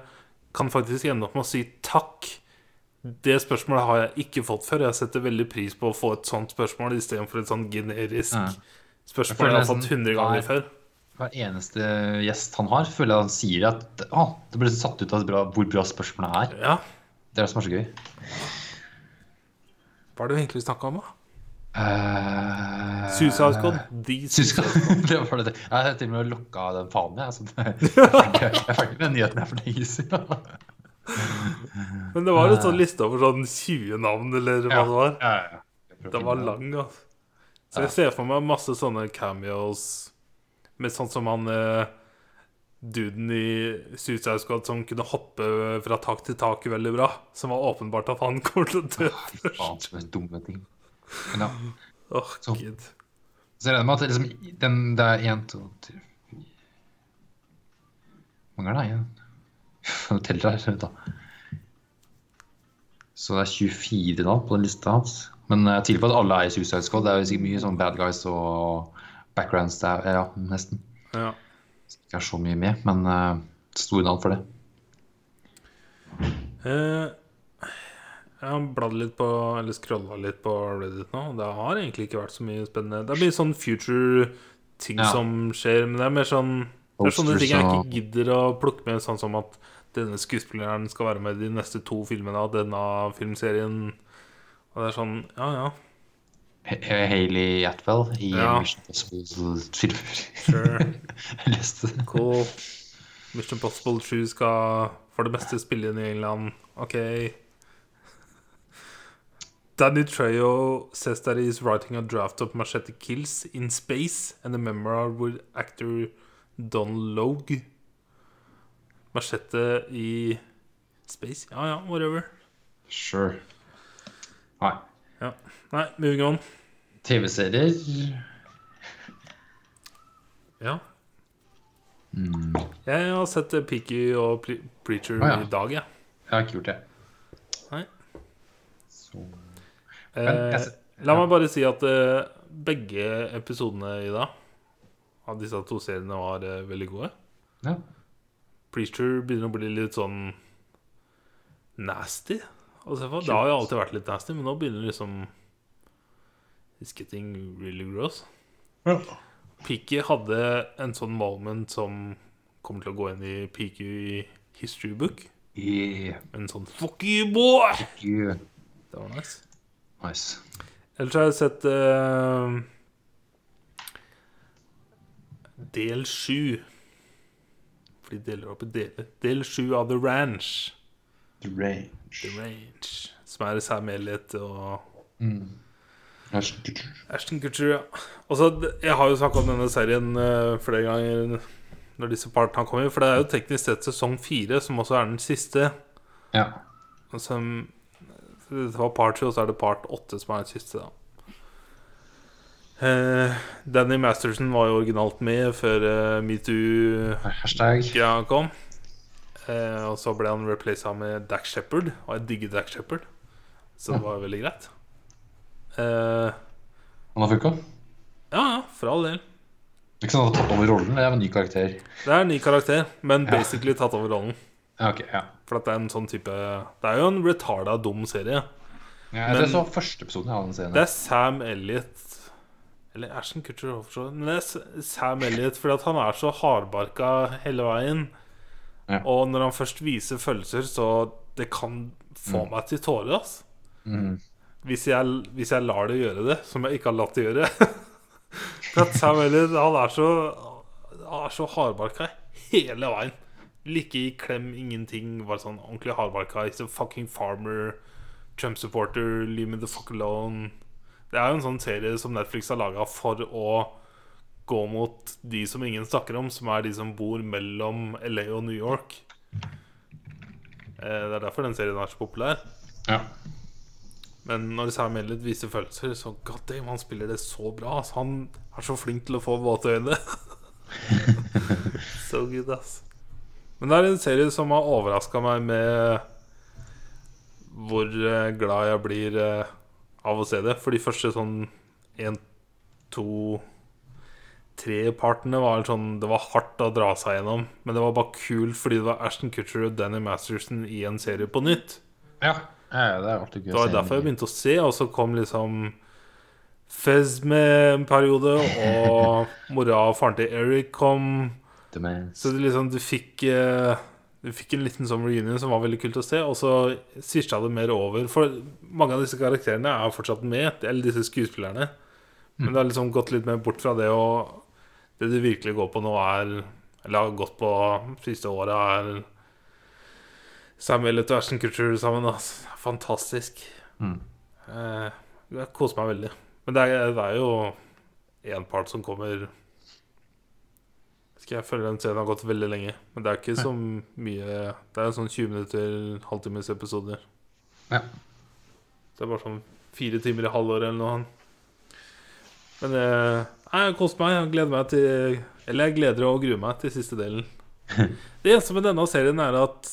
kan faktisk ende opp med å si takk. Det spørsmålet har jeg ikke fått før. Jeg setter veldig pris på å få et sånt spørsmål istedenfor et sånn generisk Ja. spørsmål jeg, jeg har fått 100 ganger før. Hver eneste gjest han har, føler jeg han sier at å, det ble satt ut av bra, hvor bra spørsmålet er. Ja. Det er det som er så gøy. Hva er det vi egentlig snakka om, da? Uh, Suicide Squad. De det var det. Jeg har til og med lukka den fanen, jeg. Så det- jeg ferdig med nyheten jeg for lenge siden. Men det var en sånn liste over sånn 20 navn, eller hva det var. Ja, ja, ja. Den var lang, altså. Så jeg ser for meg masse sånne cameos med sånn som han eh, duden i Suicide Squad som kunne hoppe fra tak til tak veldig bra. Som var åpenbart at han kommer til å dø Fy faen, først. så dumme ting. Men ja. Åh, Så- gud. Så jeg regner med at det, liksom, den, det er én, to, tre Hvor mange er det? Jeg teller her. vent da. Så det er 24 da på den lista hans. Men jeg tviler på at alle er i Suicide Squad. Det er jo sikkert mye sånn bad guys og backgrounds der. Ja, nesten. Ja. Ikke er så mye med, men uh, store navn for det. Eh, jeg har bladd litt på Eller scrolla litt på Reddit nå. Det har egentlig ikke vært så mye spennende. Det er mye sånn future-ting Ja. som skjer, men det er mer sånn Det er sånne ting jeg ikke gidder å plukke med, sånn som at denne skuespilleren skal være med i de neste to filmene av denne filmserien. Og det er sånn Ja, ja. Ha- Hailey Atwell i Ja. Mission Impossible-filmer. Sure. Jeg leste det. Cool. Mission Possible 7 skal for det meste spille inn i England. OK. Danny Trejo says that he is writing a draft of Machete Kills in space and a memoir with actor Don Logue. Machete i space? Ja ja, whatever. Sure. Nei. Ja. Nei, moving on. TV-serier Ja. mm. Jeg har sett Peaky og Preacher ah, ja. i dag, jeg. Jeg har ikke gjort det. Nei. Så Eh, la meg bare si at eh, begge episodene i dag av disse to seriene var eh, veldig gode. Ja. Preacher begynner å bli litt sånn nasty. Altså. Det har jo alltid vært litt nasty, men nå begynner liksom It's getting really gross. Ja. Peaky hadde en sånn moment som kommer til å gå inn i Peaky history book. Yeah. En sånn Fuck you, boy! Fuck you. Det var nice. Nice. Ellers har jeg sett uh, del sju. For de deler opp i deler. Del sju av The Ranch. The Range. The Range. Som er Sam Elliot og Ashton Ashton Kutcher. Ja. Også, jeg har jo snakka om denne serien uh, flere ganger når disse partene kommer. For det er jo teknisk sett sesong fire, som også er den siste. Ja. Og Som, det var part 2, og så er det part 8 som er den siste, da. Uh, Danny Masterson var jo originalt med før uh, metoo-greia kom. Uh, og så ble han replaced med Dax Shepherd, og jeg digger Dax Shepherd. Så det var veldig greit. Eh, Han har funka. ja, ja, for all del. Det er ikke sånn at han har tatt over rollen. Det er en ny karakter. Det er en ny karakter, men Ja. basically tatt over rollen. Ja, ok, ja. For at det er en sånn type Det er jo en retarda, dum serie. Ja, jeg så første episoden av den serien. Det er Sam Elliot Eller Ashton Kutcher også, Men det er Sam Elliot fordi at han er så hardbarka hele veien. Ja. Og når han først viser følelser, så det kan få meg til tårer. Altså. Mm. Hvis, jeg, hvis jeg lar det gjøre det, som jeg ikke har latt det gjøre. For at Sam Elliot han er så Han er så hardbarka hele veien. Like i klem, ingenting. Var sånn ordentlig hardbarka. He's a fucking farmer. Trump supporter. Leave me the fuck alone. Det er jo en sånn serie som Netflix har laga for å gå mot de som ingen snakker om, som er de som bor mellom LA og New York. Eh, Det er derfor den serien er så populær. Ja. Men når Sam Elliot viser følelser, så god damn, han spiller det så bra. Altså, Han er så flink til å få våte øyne. so good, ass. Men det er en serie som har overraska meg med hvor eh, glad jeg blir eh, av å se det. For de første sånn én, to, tre partene var sånn Det var hardt å dra seg gjennom. Men det var bare kult fordi det var Ashton Kutcher og Danny Masterson i en serie på nytt. ja. ja det er alltid gøy Det var derfor jeg begynte å se, og så kom liksom Fez med en periode, og mora og faren til Eric kom. Så det liksom, du fikk eh, Du fikk en liten sånn reunion som var veldig kult å se, og så svisja det mer over. For mange av disse karakterene er fortsatt med, eller disse skuespillerne. Men det har liksom gått litt mer bort fra det, og det du virkelig går på nå, er Eller har gått på siste året, er Samuel og Ashton Kutcher sammen. Altså. Fantastisk. Mm. Eh, jeg koser meg veldig. Men det er, det er jo én part som kommer Jeg føler den serien har gått veldig lenge. Men det er ikke så mye Det er sånn 20 minutter, halvtimes episoder. Ja. Det er bare sånn fire timer i halvåret eller noe. Men eh, jeg koser meg. Jeg gleder meg til Eller jeg gleder og gruer meg til siste delen. Det eneste med denne serien er at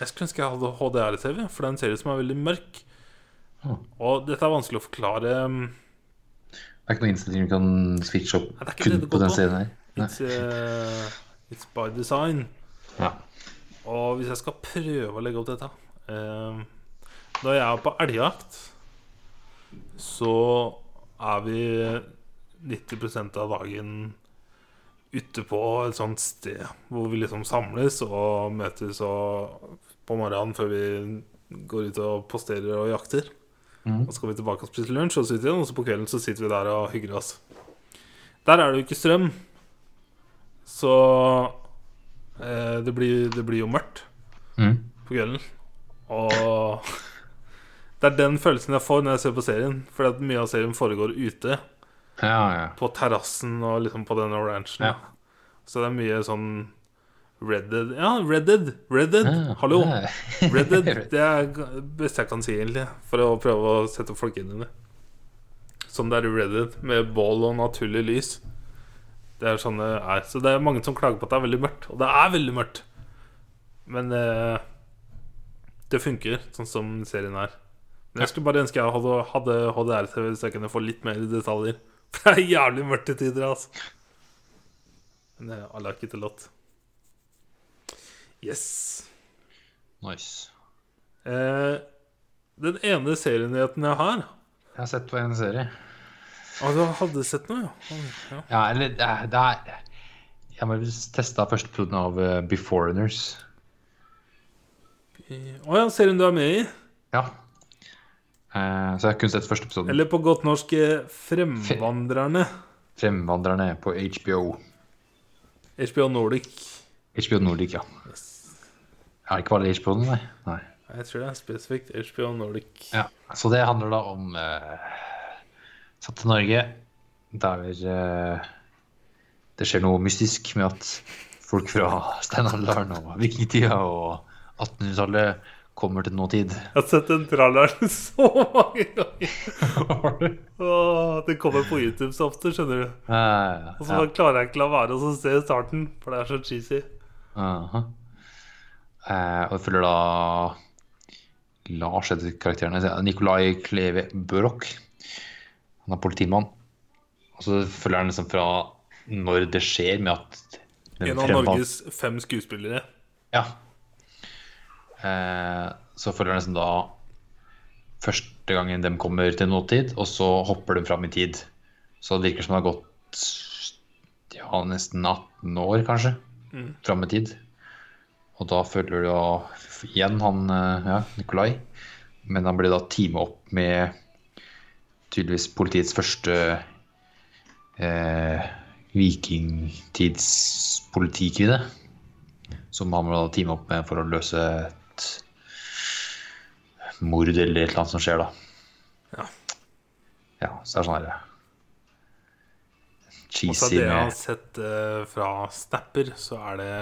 Jeg skulle ønske jeg hadde HDR-TV, for det er en serie som er veldig mørk. Og dette er vanskelig å forklare. um, Det er ikke noen innstilling du kan switche opp Nei, det det kun på den serien her? It's, uh, it's by design. Ja. Og hvis jeg skal prøve å legge opp dette uh, Da jeg er på elgjakt, så er vi 90% av dagen ute på et sånt sted hvor vi liksom samles og møtes og på morgenen før vi går ut og posterer og jakter. Mm. Og så kommer vi tilbake og spiser lunsj, og så, sitter vi, og så på kvelden så sitter vi der og hygger oss. Der er det jo ikke strøm, så eh, det, blir, det blir jo mørkt Mm. på kvelden. Og det er den følelsen jeg får når jeg ser på serien. At mye av serien foregår ute, Ja, ja. på terrassen og liksom på denne ranchen. Ja. Så det er mye sånn Redded Ja, Redded! Redded! Ja, Hallo! ja. Redded, det er det beste jeg kan si, egentlig. For å prøve å sette folk inn i det. Som det er i Reddit, med bål og naturlig lys. Det er sånn det er. Så det er mange som klager på at det er veldig mørkt. Og det er veldig mørkt. Men eh, det funker, sånn som serien er. Men jeg skulle bare ønske jeg hadde, hadde HDR-TV, så jeg kunne få litt mer detaljer. For det er jævlig mørkt til tider, altså. Men eh, har ikke til a lot. Yes. Nice. Eh, den ene serienyheten jeg har Jeg har sett på en serie. Å, du hadde sett noe, ja? ja. Ja, eller det er, det er Jeg må teste første episoden av uh, Beforeigners. Å ja, serien du er med i? Ja. Eh, så jeg har kun sett første episoden. Eller på godt norsk eh, Fremvandrerne. Fremvandrerne på HBO. HBO Nordic. HBO Nordic, ja. Er det ikke bare HBO, nei? nei. Jeg tror det er spesifikt HBO Nordic. Ja, Så det handler da om uh, Satt til Norge, der eh, det skjer noe mystisk med at folk fra steinalderen og vikingtida og 1800-tallet kommer til nåtid. Jeg har sett den tralleren så mange ganger. Åh, det kommer på YouTube så ofte, skjønner du. Og så klarer jeg ikke la være å se starten, for det er så cheesy. Aha. Eh, og jeg følger da Lars etter karakteren. Nikolai Kleve Børok. Han er politimann. Og så følger han liksom fra når det skjer med at den En av fremvan- Norges fem skuespillere. Ja. Eh, så følger han liksom da første gangen de kommer til nåtid, og så hopper de fram i tid. Så det virker som det har gått ja, nesten 18 år, kanskje, Mm. fram i tid. Og da følger du da igjen han eh, ja, Nikolai. Men han blir da teamet opp med tydeligvis politiets første eh, vikingtidspolitikvinne. Som han må teame opp med for å løse et mord eller et eller annet som skjer, da. Ja. Ja, så det er sånn herre Og fra Cheesy det jeg har sett eh, fra Snapper, så er det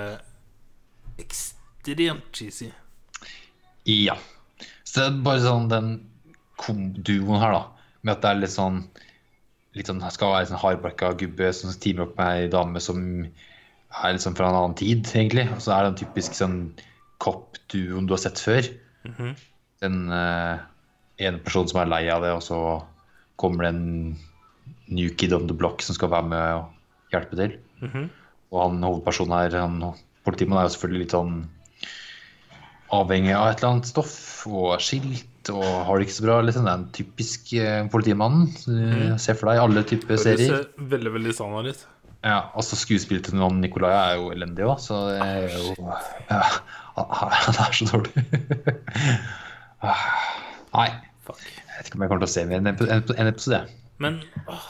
ekstremt cheesy. Ja. Så det er bare sånn den duoen her, da. Med at det er litt sånn Litt sånn, skal være en sånn hardbarka gubbe som teamer opp med ei dame som er liksom fra en annen tid, egentlig. Og så er det en typisk sånn cop-duoen du har sett før. Mhm. Den uh, ene personen som er lei av det, og så kommer det en new kid on the block som skal være med og hjelpe til. Mhm. Og han hovedpersonen her, han, politimannen, er jo selvfølgelig litt sånn avhengig av et eller annet stoff og er og har det ikke så bra. Liksom. Det er en typisk eh, politimannen. Mm. Se for deg alle typer Det serier. ser veldig veldig standard ut. Ja, altså Skuespillet til han Nicolai er jo elendig òg, så det er jo ja, Han er så dårlig. Ah, Nei, Fuck. jeg vet ikke om jeg kommer til å se mer enn en, episode. Men åh,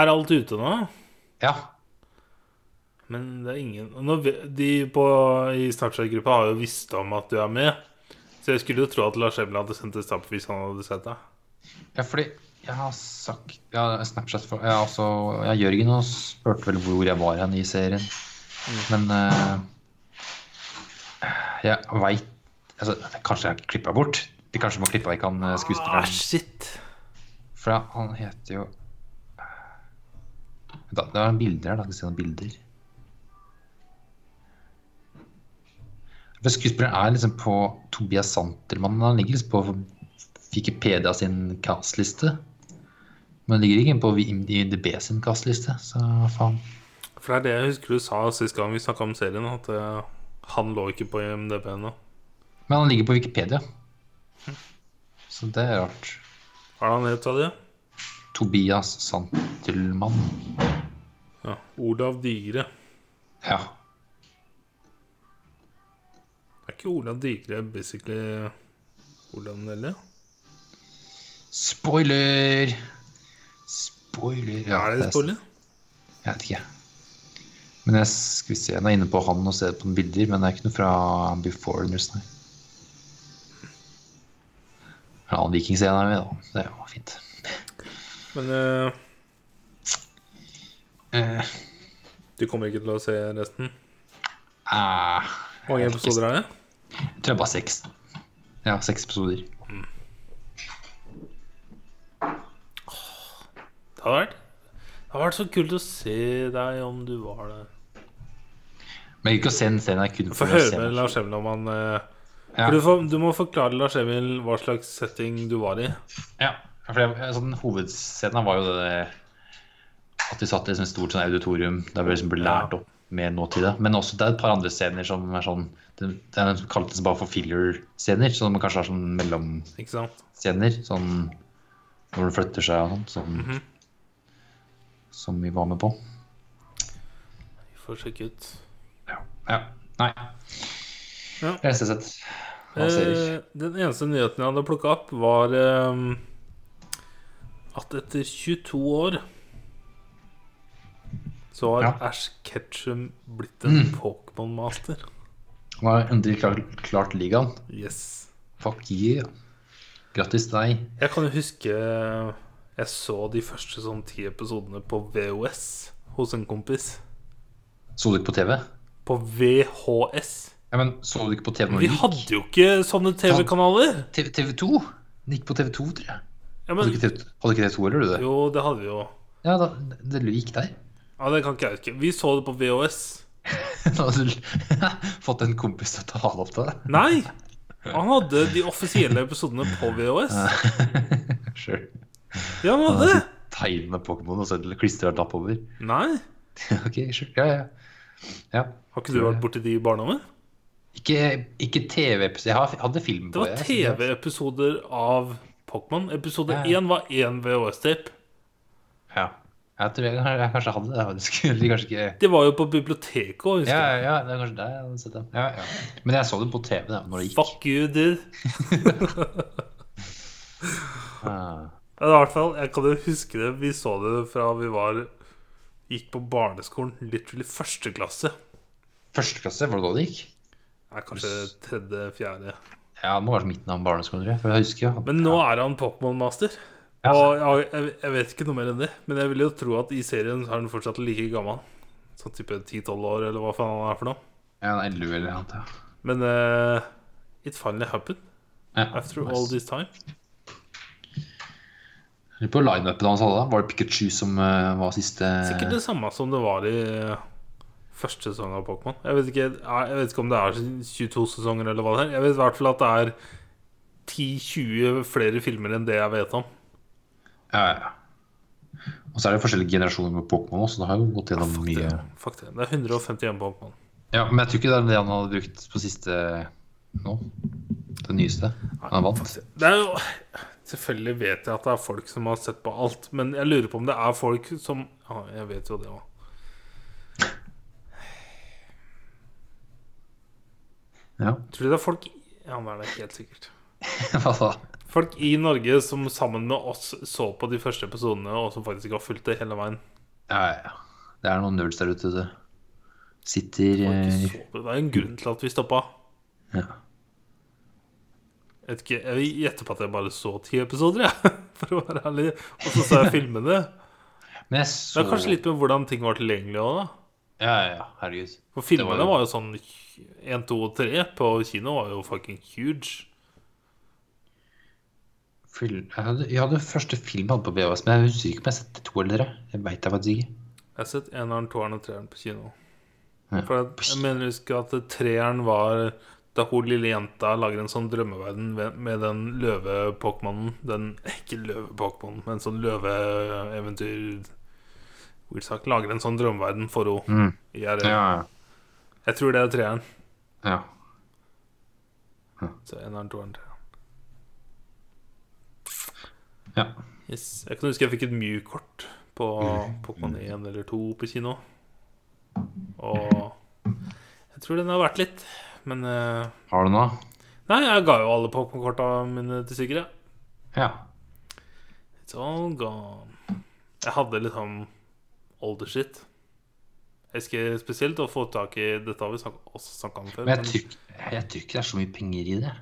er alt ute nå? Ja. Men det er ingen nå, De på, i Snapchat-gruppa har jo visst om at du er med. Så jeg skulle jo tro at Lars Emil hadde sendt et stamp hvis han hadde sett det. Ja, fordi jeg har sagt ja, Snapchat for, jeg, altså, ja, Jørgen og spurte vel hvor jeg var hen i serien. Men uh, jeg veit altså, Kanskje jeg klippa bort? De kanskje må klippe vekk han eh, Ah, skuespilleren. shit. For ja, han heter jo da, Det er noen bilder her, da. Skal vi se noen bilder. For skuespilleren er liksom på Tobias Santelmann. Han ligger liksom på Wikipedia sin castliste. Men han ligger ikke på IMDb sin castliste, så faen. For det er det jeg husker du sa sist gang vi snakka om serien, at eh, han lå ikke på IMDb ennå. Men han ligger på Wikipedia. Så det er rart. Hva er det han het, sa det? Tobias Santelmann. Ja. Olav Digre. Ja. Ikke Olav Digre basically Olav Nelly? Spoiler! Spoiler. Ja, er det spoiler? Jeg vet ikke. Men jeg skal vi se, jeg er inne på han og ser på noen bilder, men det er ikke noe fra Before Beforeigners, nei. En annen vikingscene er med, da. Det var fint. Men uh, uh, du kommer ikke til å se resten? Uh, Hvor mange episoder er det? Tror jeg bare seks. Ja, seks episoder. Det hadde vært Det hadde vært så kult å se deg om du var der. Men ikke å se den scenen kun for å høre med. Lars Emil om han eh, Ja. du, får, du må forklare Lars Emil hva slags setting du var i. Ja, for jeg, sånn, hovedscenen var jo det at vi satt i et stort sånn auditorium der vi liksom ble lært opp med nåtida. Men også det er et par andre scener som er sånn Det, det er kaltes bare for filler-scener, så man kanskje har sånn mellomscener. Sånn når det flytter seg og sånt. Som, Mhm. som vi var med på. Vi får sjekke ut. Ja. ja. Nei. Ja. Eneste sett. Eh, den eneste nyheten jeg hadde plukka opp, var eh, at etter 22 år så har Ja. Mm. Ash Ketchum blitt en Pokémon-master. Han har endelig klart, klart ligaen. Yes. Fuck yeah. Grattis til deg. Jeg kan jo huske jeg så de første sånn ti episodene på VHS hos en kompis. Så du ikke på TV? På VHS. Ja, men Så du ikke på TV når Vi hadde jo ikke sånne TV-kanaler. TV, TV2? Den gikk på TV2, tror jeg. Ja, Hadde du ikke TV, ikke TV2 eller du det? jo, det hadde vi jo. Ja, da, det gikk der. Ja, Det kan ikke jeg huske. Vi så det på VHS. Nå hadde du fått en kompis til å ta det opp til deg. Nei! Han hadde de offisielle episodene på VHS. Sure. Ja, han hadde det. Tegne med Pokémon og så klistre en lapp over. Nei. ok, sure. Ja, ja. ja. Har ikke du vært borti de i barndommen? Ikke, ikke TV-episoder. Jeg hadde film på Det Det var TV-episoder av Pokémon. Episode Ja. 1 var én VHS-tape. Jeg tror jeg, jeg kanskje hadde det. faktisk. De kanskje ikke Det var jo på biblioteket òg, husker Ja, jeg. ja, det er kanskje der jeg hadde sett det. Ja, ja. Men jeg så det på TV da når det gikk. Fuck you, dude. Ah. I hvert fall, Jeg kan jo huske det. Vi så det fra vi var gikk på barneskolen. Literally første klasse. Første klasse, var det da det gikk? Nei, kanskje tredje, fjerde. Ja, det må være midten av barneskolen, tror jeg. For jeg husker ja. Men nå er han Pokémon-master. Ja. Og jeg, jeg, vet ikke noe mer enn det. Men jeg vil jo tro at i serien er han fortsatt like gammel. Sånn type 10-12 år, eller hva faen han er for noe. Ja, han er 11 eller noe. Ja. Men uh, it finally happened Ja, after nice. all this time. Lurer På line-upen hans hadde, var det Pikachu som uh, var siste Sikkert det samme som det var i uh, første sesong av Pokémon. Jeg, vet ikke- jeg vet ikke om det er 22 sesonger, eller hva det er. Jeg vet i hvert fall at det er 10-20 flere filmer enn det jeg vet om. Ja, ja. Og så er det forskjellige generasjoner med Pokémon også, så det har jo gått gjennom Fuck mye. det. Fuck det. det er 151 Pokémon. Ja, Men jeg tror ikke det er det han hadde brukt på siste nå. Det nyeste. Han vant. Det. Er jo Selvfølgelig vet jeg at det er folk som har sett på alt, men jeg lurer på om det er folk som Ja, jeg vet jo det òg. Ja. Tror du det er folk Ja, det er det helt sikkert. Hva da? Folk i Norge som sammen med oss så på de første episodene, og som faktisk ikke har fulgt det hele veien. Ja, ja. Det er noen nerds der ute. du. Sitter eh, så det. det er en grunn til at vi stoppa. ja. Jeg ikke, jeg gjetter på at jeg bare så ti episoder, jeg. For å være ærlig. Og så så jeg filmene. Men jeg Det er kanskje litt med hvordan ting var tilgjengelig òg, da. Ja, ja. Herregud. For filmene var var var, jo- jo sånn 1, 2 og 3 på kino var jo fucking huge. Jeg hadde, jeg hadde første film hadde på VHS, men jeg husker ikke om jeg har sett to eller tre. Jeg veit jeg faktisk ikke. Jeg har sett eneren, toeren og treeren på kino. Ja. For jeg, jeg mener jeg husker at treeren var da hun lille jenta lager en sånn drømmeverden med- den løve-pokémonen. Den Ikke løve-pokémonen, men sånn løveeventyr sagt. Lager en sånn drømmeverden for henne. Mm. Ja, Ja, Jeg tror det er treeren. ja. Så eneren, toeren, treeren. Ja. Yes. Jeg kan huske jeg fikk et Mew-kort på Pokémon 1 eller 2 på kino. Og jeg tror den har vært litt. Men uh... Har du noe? Nei, jeg ga jo alle Pokémon-korta mine til Sigrid. Ja. It's all gone. Jeg hadde litt sånn older shit. Jeg husker spesielt å få tak i Dette har vi også snakka om før. Men- jeg tror ikke det er så mye penger i det.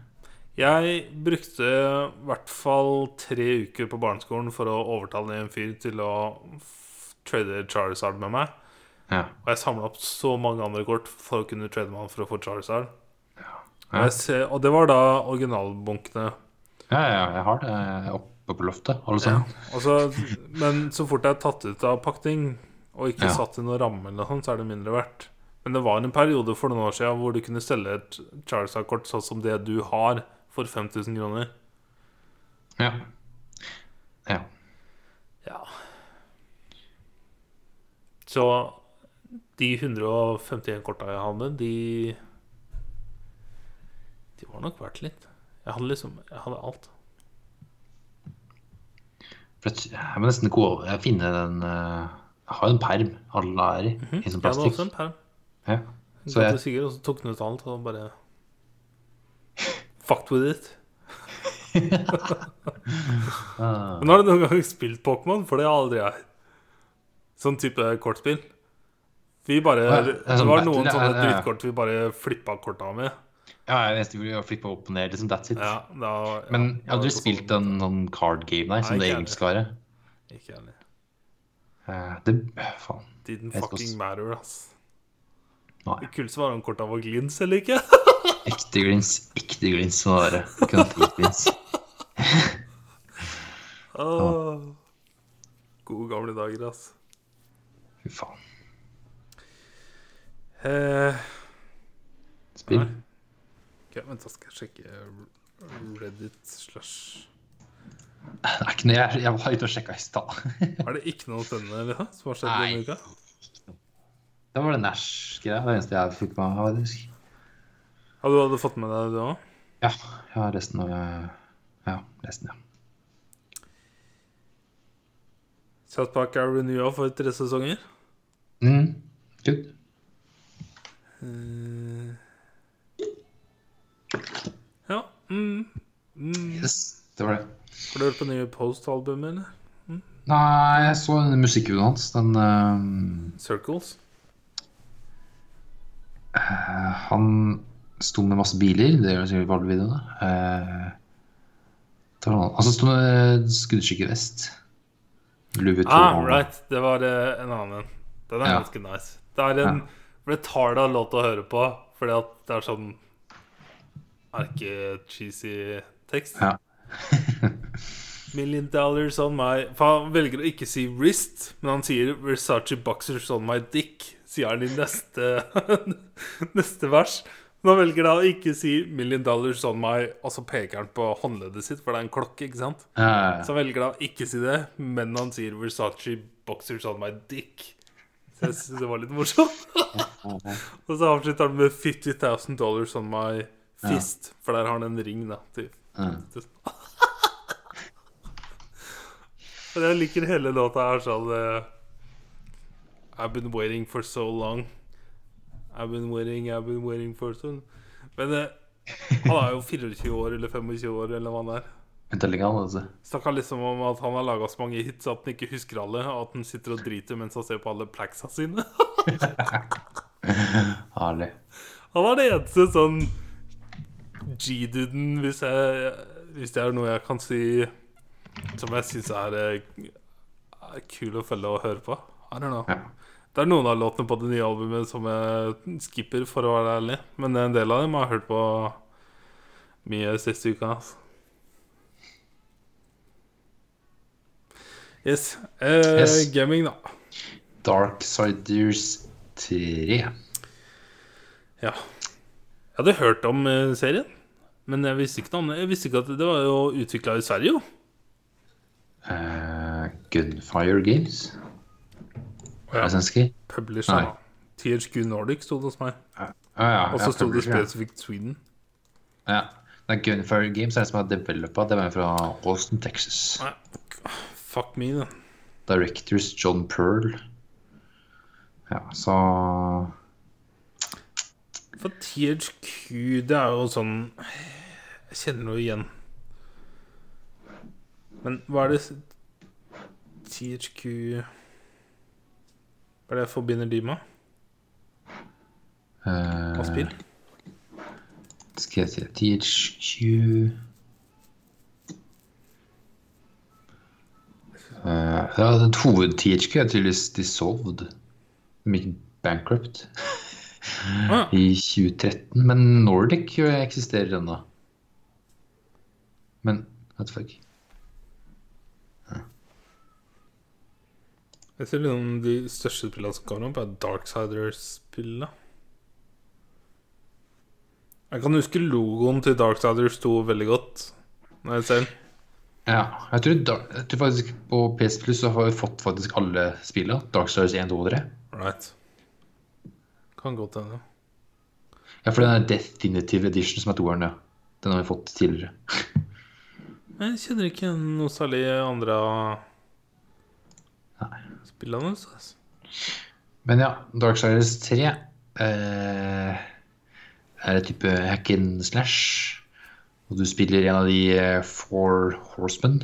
Jeg brukte i hvert fall tre uker på barneskolen for å overtale en fyr til å trade Charizard med meg. Ja. Og jeg samla opp så mange andre kort for å kunne trade med han for å få Charizard. Ja. Ja. ser, og det var da originalbunkene. Ja, ja, jeg har det oppe på loftet, alle sammen. Altså, men så fort jeg er tatt ut av pakting, og ikke satt i noen ramme, eller sånt, så er det mindre verdt. Men det var en periode for noen år siden hvor du kunne selge et Charizard-kort sånn som det du har, for 5000 kroner. Ja. ja. Ja. Så de 151 korta jeg hadde, de De var nok verdt litt. Jeg hadde liksom Jeg hadde alt. Jeg, må nesten gå over Jeg finner den eh, Jeg har jo en perm alle er i, i sånn Jeg hadde også en perm. Ja. Så Så jeg, sikkert, og så tok den ut alt og bare Fucked with it. Ah. Men har du noen gang spilt Pokémon? For det har aldri jeg. Sånn type kortspill. Vi bare det Det sånn var noen sånne drittkort vi bare flippa korta med. ja, jeg nesten ville flippe opp og ned, liksom. That's it. Ja, da, ja, Men hadde du spilt sånn- en sånn card game, der, som Nei, det ikke egentlig skal være? Ikke heller. Eh, Det Faen. Didn't fucking matter, ass. Nei. Det kuleste var om korta var glins eller ikke. Ekte glins. Ekte glins må det være. Ikke noe glins. Åh. Gode gamle dager, ass. Fy faen. Eh, Spill. Nei. ok, vent, da skal jeg sjekke Reddit slash Det er ikke noe jeg, jeg var ute og sjekka i stad. Er det ikke noe spennende liksom, som har skjedd denne uka? Det var det Nash-greia. Det eneste jeg fikk med meg. Ja, du hadde fått med deg det òg? Ja, jeg har resten av Ja, resten, ja. South Park er renewa for tre sesonger. Mm. Good. Uh, Ja. Mm. Mm. Yes, det var det. Har du hørt på nye Post-albumet, eller? Nei, jeg så den musikkvideoen hans. Den eh, Circles? Uh, Han sto med masse biler. Det gjør sikkert på alle videoene. Uh, altså sto med skuddskikkevest. Louis Vuitton. Ah, right. Det var eh, en annen en. Den er Ja. ganske nice. Det er en For det tar deg lov til å høre på, fordi at det er sånn erke-cheesy tekst. Ja. Million dollars on my For han velger å ikke si wrist, men han sier Versace boxers on my dick, sier han i neste, neste vers. Men han velger da å ikke si million dollars on my Og så peker han på håndleddet sitt, for det er en klokke, ikke sant? Ja, Så han velger da å ikke si det, men han sier Versace boxers on my dick. Så jeg synes det var litt morsomt. Og så avslutter han med 50 000 dollars on my fist, for der har han en ring, da. Til. Og jeg liker hele låta her sånn uh, I've been waiting for so long. I've been waiting, I've been waiting for so Men eh, han er jo 24 år eller 25 år, eller hva han er. Altså. Snakka liksom om at han har laga så mange hits at han ikke husker alle, og at han sitter og driter mens han ser på alle plaxa sine. Herlig. Han er det eneste sånn G-duden, hvis, hvis det er noe jeg kan si som jeg syns er, eh, er kul å følge og høre på. I don't know. Ja. Det er noen av låtene på det nye albumet som jeg skipper, for å være ærlig. Men en del av dem har jeg hørt på mye siste uka. Altså. Yes. Eh, Yes. Gaming, da. Darksiders 3. Ja. Jeg hadde hørt om eh, serien, men jeg visste ikke noe om det. Jeg visste ikke at det var jo utvikla i Sverige, jo. Uh, Gunfire Games. Ja. Er? Publisher. Nei. THQ Nordic sto det hos meg. Ja, ja, Og så ja, sto det spesifikt Sweden. Ja. Det er Gunfire Games er det som har developa. Det var fra Austin, Texas. Nei, fuck me, da. Directors John Pearl. Ja, så For THQ, det er jo sånn Jeg kjenner noe igjen. Men hva er det THQ Hva er det jeg forbinder de med? eh, Av spill? Skal jeg se THQ Uh, Ja, den hoved-THQ er tydeligvis dissolved. De gikk bankrupt Ah, i 2013. Men Nordic eksisterer ennå. Men what the fuck? Jeg ser liksom de største spillene som kommer opp, er Darksiders-spillene. Jeg kan huske logoen til Darksiders sto veldig godt. Når jeg ser den. Ja, jeg tror, da, jeg tror faktisk på PS Plus så har vi fått faktisk alle spillene. Darksiders 1, 2 og 3. Right. Kan godt hende. Ja, for den er Definitive Edition som er toeren, ja. Den har vi fått tidligere. Jeg kjenner ikke noe særlig andre av Nei. Spillene. Altså. Men ja, Darksiders 3 eh, er et type hack and slash. Og du spiller en av de eh, Four Horsemen.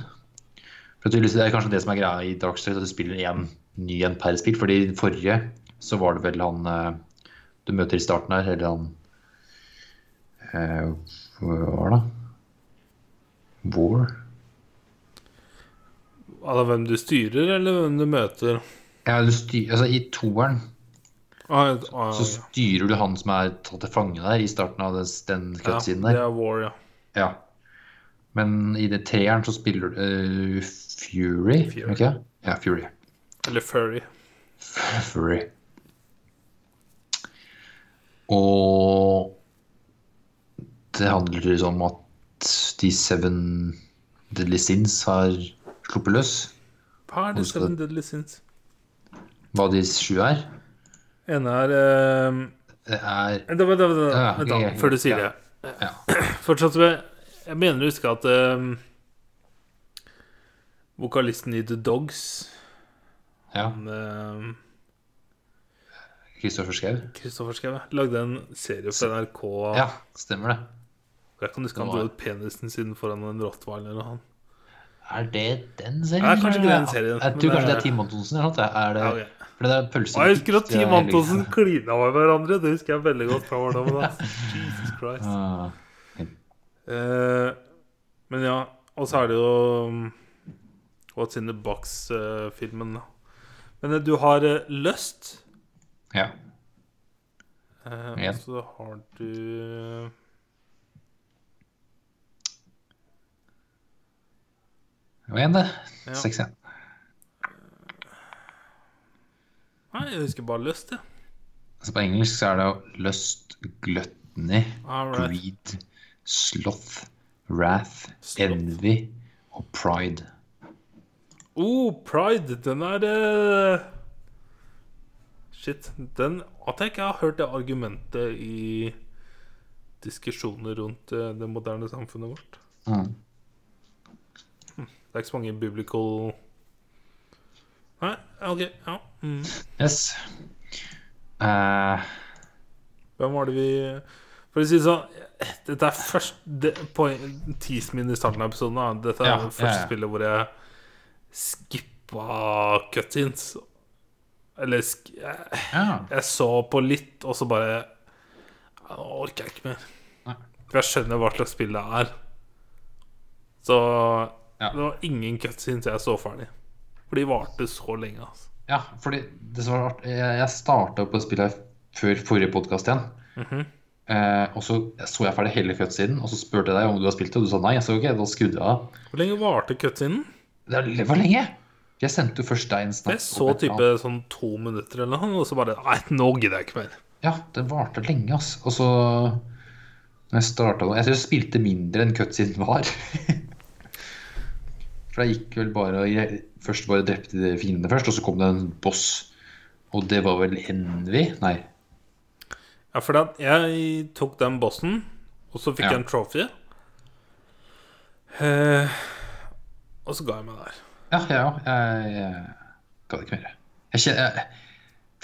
For Det er kanskje det som er greia i Darksiders, at du spiller en ny en per spill. Fordi i den forrige så var det vel han eh, du møter i starten her, eller han eh, Hva var det? War? Altså hvem du styrer, eller hvem du møter? Ja, du styr, altså I toeren Ah, ah, så styrer du han som er tatt til fange der, i starten av den, den ja, det er War, ja. Ja. Men i det treeren så spiller du uh, Fury, Fury. ikke Ja, Fury. Eller Furry. Furry. Og det handler liksom om at de Seven Deadly Sins har sluppet løs. Hva er det Seven Deadly Sins? Hva de sju er. ene er eh, Det er Vent, vent, da, før du sier det. Ja. Fortsatt med jeg, mener å huske at eh, vokalisten i The Dogs Ja. Han, eh, Kristoffer Schou. Kristoffer Schou lagde en serie på NRK. Ja, stemmer det. Jeg kan huske han dro ut penisen sin foran en rottweiler. Og han. Er det den serien? Ja, kanskje ikke den serien, Jeg tror kanskje det- det er Team Antonsen eller noe. Er det, Ja, ok. For det er pølse Og jeg husker at det er Team Antonsen klina med hverandre. Det husker jeg veldig godt fra barndommen. Jesus Christ. Ah, Eh, men ja, og så er det jo um, What's in the Box-filmen, da. Men eh, du har eh, Lyst. ja. eh. Og så har du Det igjen, det. Ja. Seks igjen. Nei, jeg husker bare Lyst, jeg. Altså på engelsk så er det jo lyst, gluttony, right. greed, sloth, wrath, Sloth. envy og pride. Oh, Pride, den er uh... Shit. Den At jeg ikke har hørt det argumentet i diskusjoner rundt eh, det moderne samfunnet vårt. Mm. Det er ikke så mange biblical Nei, OK. Ja. Mm. Yes. Uh... Hvem var det vi For å si det sånn Dette er først det, på min i starten av episoden. Da. Dette er Ja, det første ja, ja. spillet hvor jeg skippa cutscenes. Eller sk jeg, ja. jeg så på litt, og så bare Nå orker jeg ikke mer. For jeg skjønner hva slags spill det er. Så Ja. det var ingen cutscenes jeg så ferdig. For de varte så lenge. Altså. ja, fordi det som var rart Jeg, jeg starta på spillet før forrige podkast igjen. Mhm. eh, og så så jeg ferdig hele cutscenen, og så spurte jeg deg om du har spilt det, og du sa nei. Jeg sa ok, da skrudde jeg av. Hvor lenge varte cutscenen? Det var lenge! Jeg sendte jo først deg en snap. Jeg så type sånn to minutter eller noe, og så bare Nei, nå gidder jeg ikke mer. Ja, det varte lenge, ass. Og så Når jeg starta Jeg tror jeg spilte mindre enn cutscenen var. For jeg gikk vel bare jeg først bare drepte de fiendene først, og så kom det en boss. Og det var vel Envy? Nei. Ja, for at jeg tok den bossen, og så fikk Ja. jeg en trophy. Eh, og så ga jeg meg der. Ja, jeg òg. Jeg, jeg ga det ikke mer. Jeg, jeg,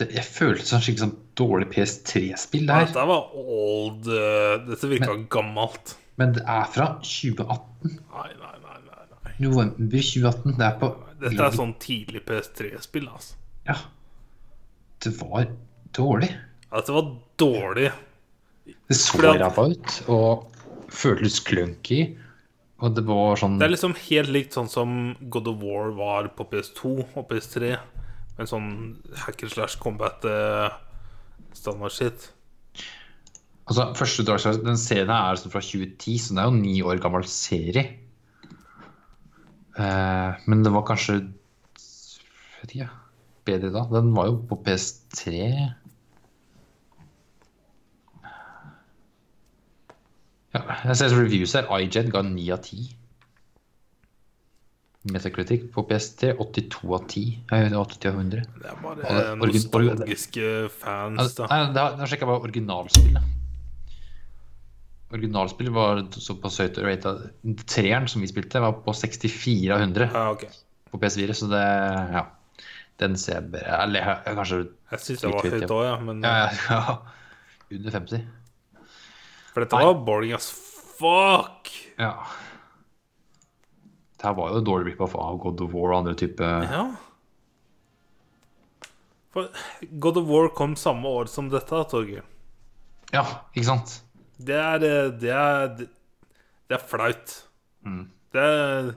det, jeg følte sånn som skikkelig sånn dårlig PS3-spill Ja, der. dette var old eh, Dette virka gammelt. Men det er fra 2018. Nei, nei, November 2018. Det er på Dette er sånn tidlig PS3-spill, altså. Ja. Det var dårlig. Ja, Dette var dårlig. Det så ræva ut og føltes clunky. Og det var sånn Det er liksom helt likt sånn som God of War var på PS2 og PS3. En sånn hacker slash combat eh. Altså, første Dark Souls, Den serien her er sånn fra 2010, så den er jo en ni år gammel serie. Eh, men det var kanskje vet ikke, bedre da. Den var jo på PS3. Ja, jeg ser reviews her. iJed ga 9 av 10. Metacritic på PS3 82 av 10. Jeg hører 80 av 100. Det er bare nostalgiske fans, da. nei, det har sjekka bare originalspillet. Originalspillet var såpass høyt rata. Treeren som vi spilte, var på 64 av 100 Ja, ok. på PS4, så det Ja. Den ser jeg bedre Eller jeg, kanskje Jeg syns det var høyt, òg, ja. Men, ja, ja, ja. Under 50. For dette Nei. var boring as fuck. Ja. Det her var jo dårlig rip-off av God of War og andre type Ja. For God of War kom samme år som dette, Torgeir. Ja, ikke sant? Det er eh, Det er, det er flaut. Mm. Det er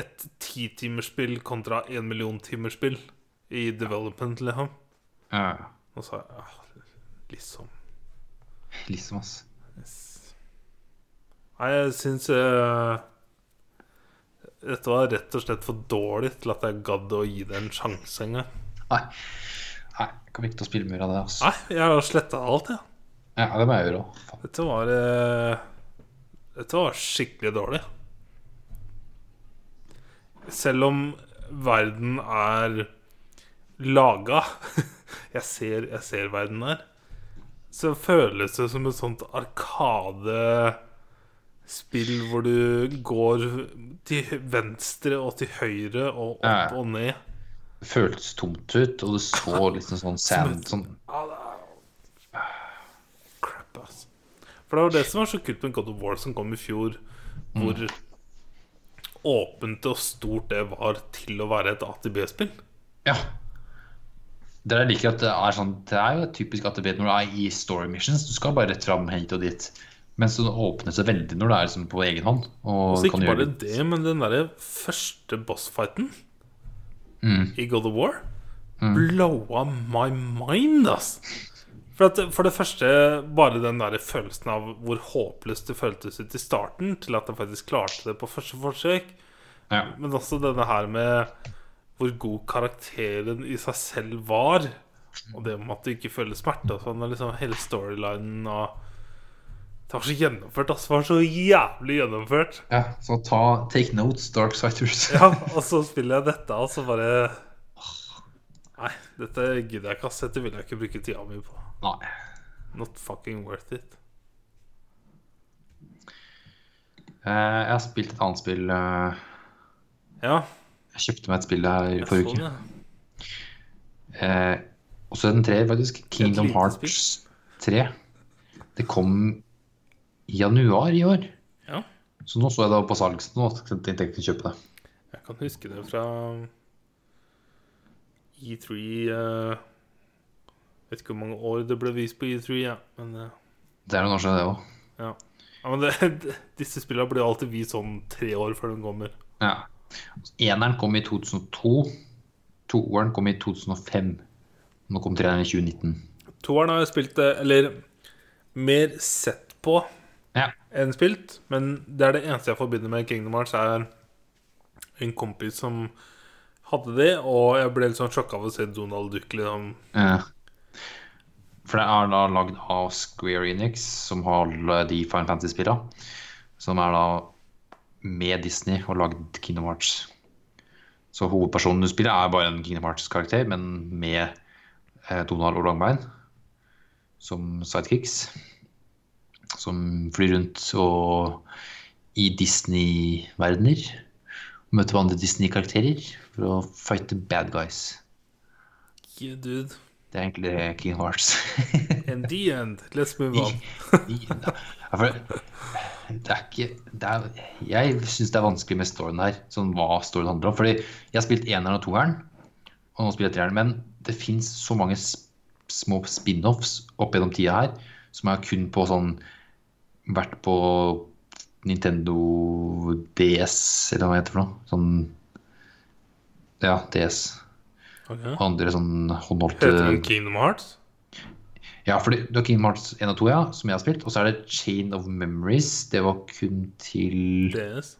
et titimersspill kontra en milliontimersspill i development, liksom. Ja, Og så ja, liksom liksom, ass. Nei, jeg syns uh, Dette var rett og slett for dårlig til at jeg gadd å gi det en sjanse engang. Nei. Nei, jeg kommer ikke til å spille mer av det, ass. Nei, jeg har sletta alt, jeg. Ja, det må jeg gjøre òg. Dette var eh, Dette var skikkelig dårlig. Selv om verden er laga jeg, ser, jeg ser verden her. Så føles det som et sånt arkadespill hvor du går til venstre og til høyre og opp Ja, ja. og ned. Det føltes tomt ut, og det så liksom sånn sand sånn Crap, ass. For det var det som var så kult med God of War som kom i fjor, hvor åpent og stort det var til å være et ATB-spill. Ja. Det jeg liker at det er sånn Det er jo typisk ATB når du er i story missions. Du skal bare rett fram hit og dit. Mens det åpner seg veldig når det er liksom på egen hånd. Og Så ikke bare det, men den derre første bossfighten Mm. i God of War blowa my mind, ass. For, at, for det første, bare den der følelsen av hvor håpløst det føltes ut i starten, til at jeg faktisk klarte det på første forsøk. Ja. Men også denne her med hvor god karakteren i seg selv var. Og det med at du ikke føler smerte og sånn. Liksom hele storylinen og Det var så gjennomført, ass. Det var så jævlig gjennomført. ja. Så ta Take notes, Darksiders. Ja, og så spiller jeg dette, og så bare Nei, dette gidder jeg ikke, ass. Dette vil jeg ikke bruke tida mi på. Nei. Not fucking worth it. Eh, Jeg har spilt et annet spill eh, Ja, Jeg kjøpte meg et spill her i forrige så uke. Eh, også en tre faktisk. Kingdom Hearts Hearts 3. Det kom i januar i år. Ja. Så nå så jeg det på salgsen og tenkte jeg å kjøpe det. Jeg kan huske det fra E3 eh, Vet ikke hvor mange år det ble vist på E3, ja. men uh, Det er noen år siden, det òg. ja. ja men det, disse spillene blir alltid vist sånn tre år før de kommer. Ja. Eneren kom i 2002. Toeren kom i 2005. Nå kom treeren i 2019. Toeren har jeg spilt, eh, eller mer sett på Ja. enn spilt. Men det er det eneste jeg forbinder med Kingdom Hearts, er en kompis som hadde det, og jeg ble litt sånn sjokka av å se Donald Duck liksom Eh, For det er da lagd av Square Enix, som har alle de Final Fantasy-spillene. Som er da med Disney og lagd Kingdom Hearts. Så hovedpersonen du spiller, er bare en Kingdom Hearts-karakter, men med eh, Donald og Langbein som sidekicks. Som flyr rundt og i Disney-verdener. Møter andre Disney-karakterer for å fighte bad guys. Yeah, dude. Det er egentlig King Hearts. And the end. Let's move on. Det er ikke det er, Jeg syns det er vanskelig med storyen her. Sånn hva storyen handler om. Fordi jeg har spilt eneren og toeren, og nå spiller jeg treeren. Men det fins så mange små spin-offs opp gjennom tida her som er kun på sånn Vært på Nintendo DS, eller hva det heter for noe. Sånn Ja, DS. Ok. Og andre sånn håndholdte Heter den Kingdom Hearts? Ja, for du har Kingdom Hearts 1 og 2, ja, som jeg har spilt. Og så er det Chain of Memories. Det var kun til DS?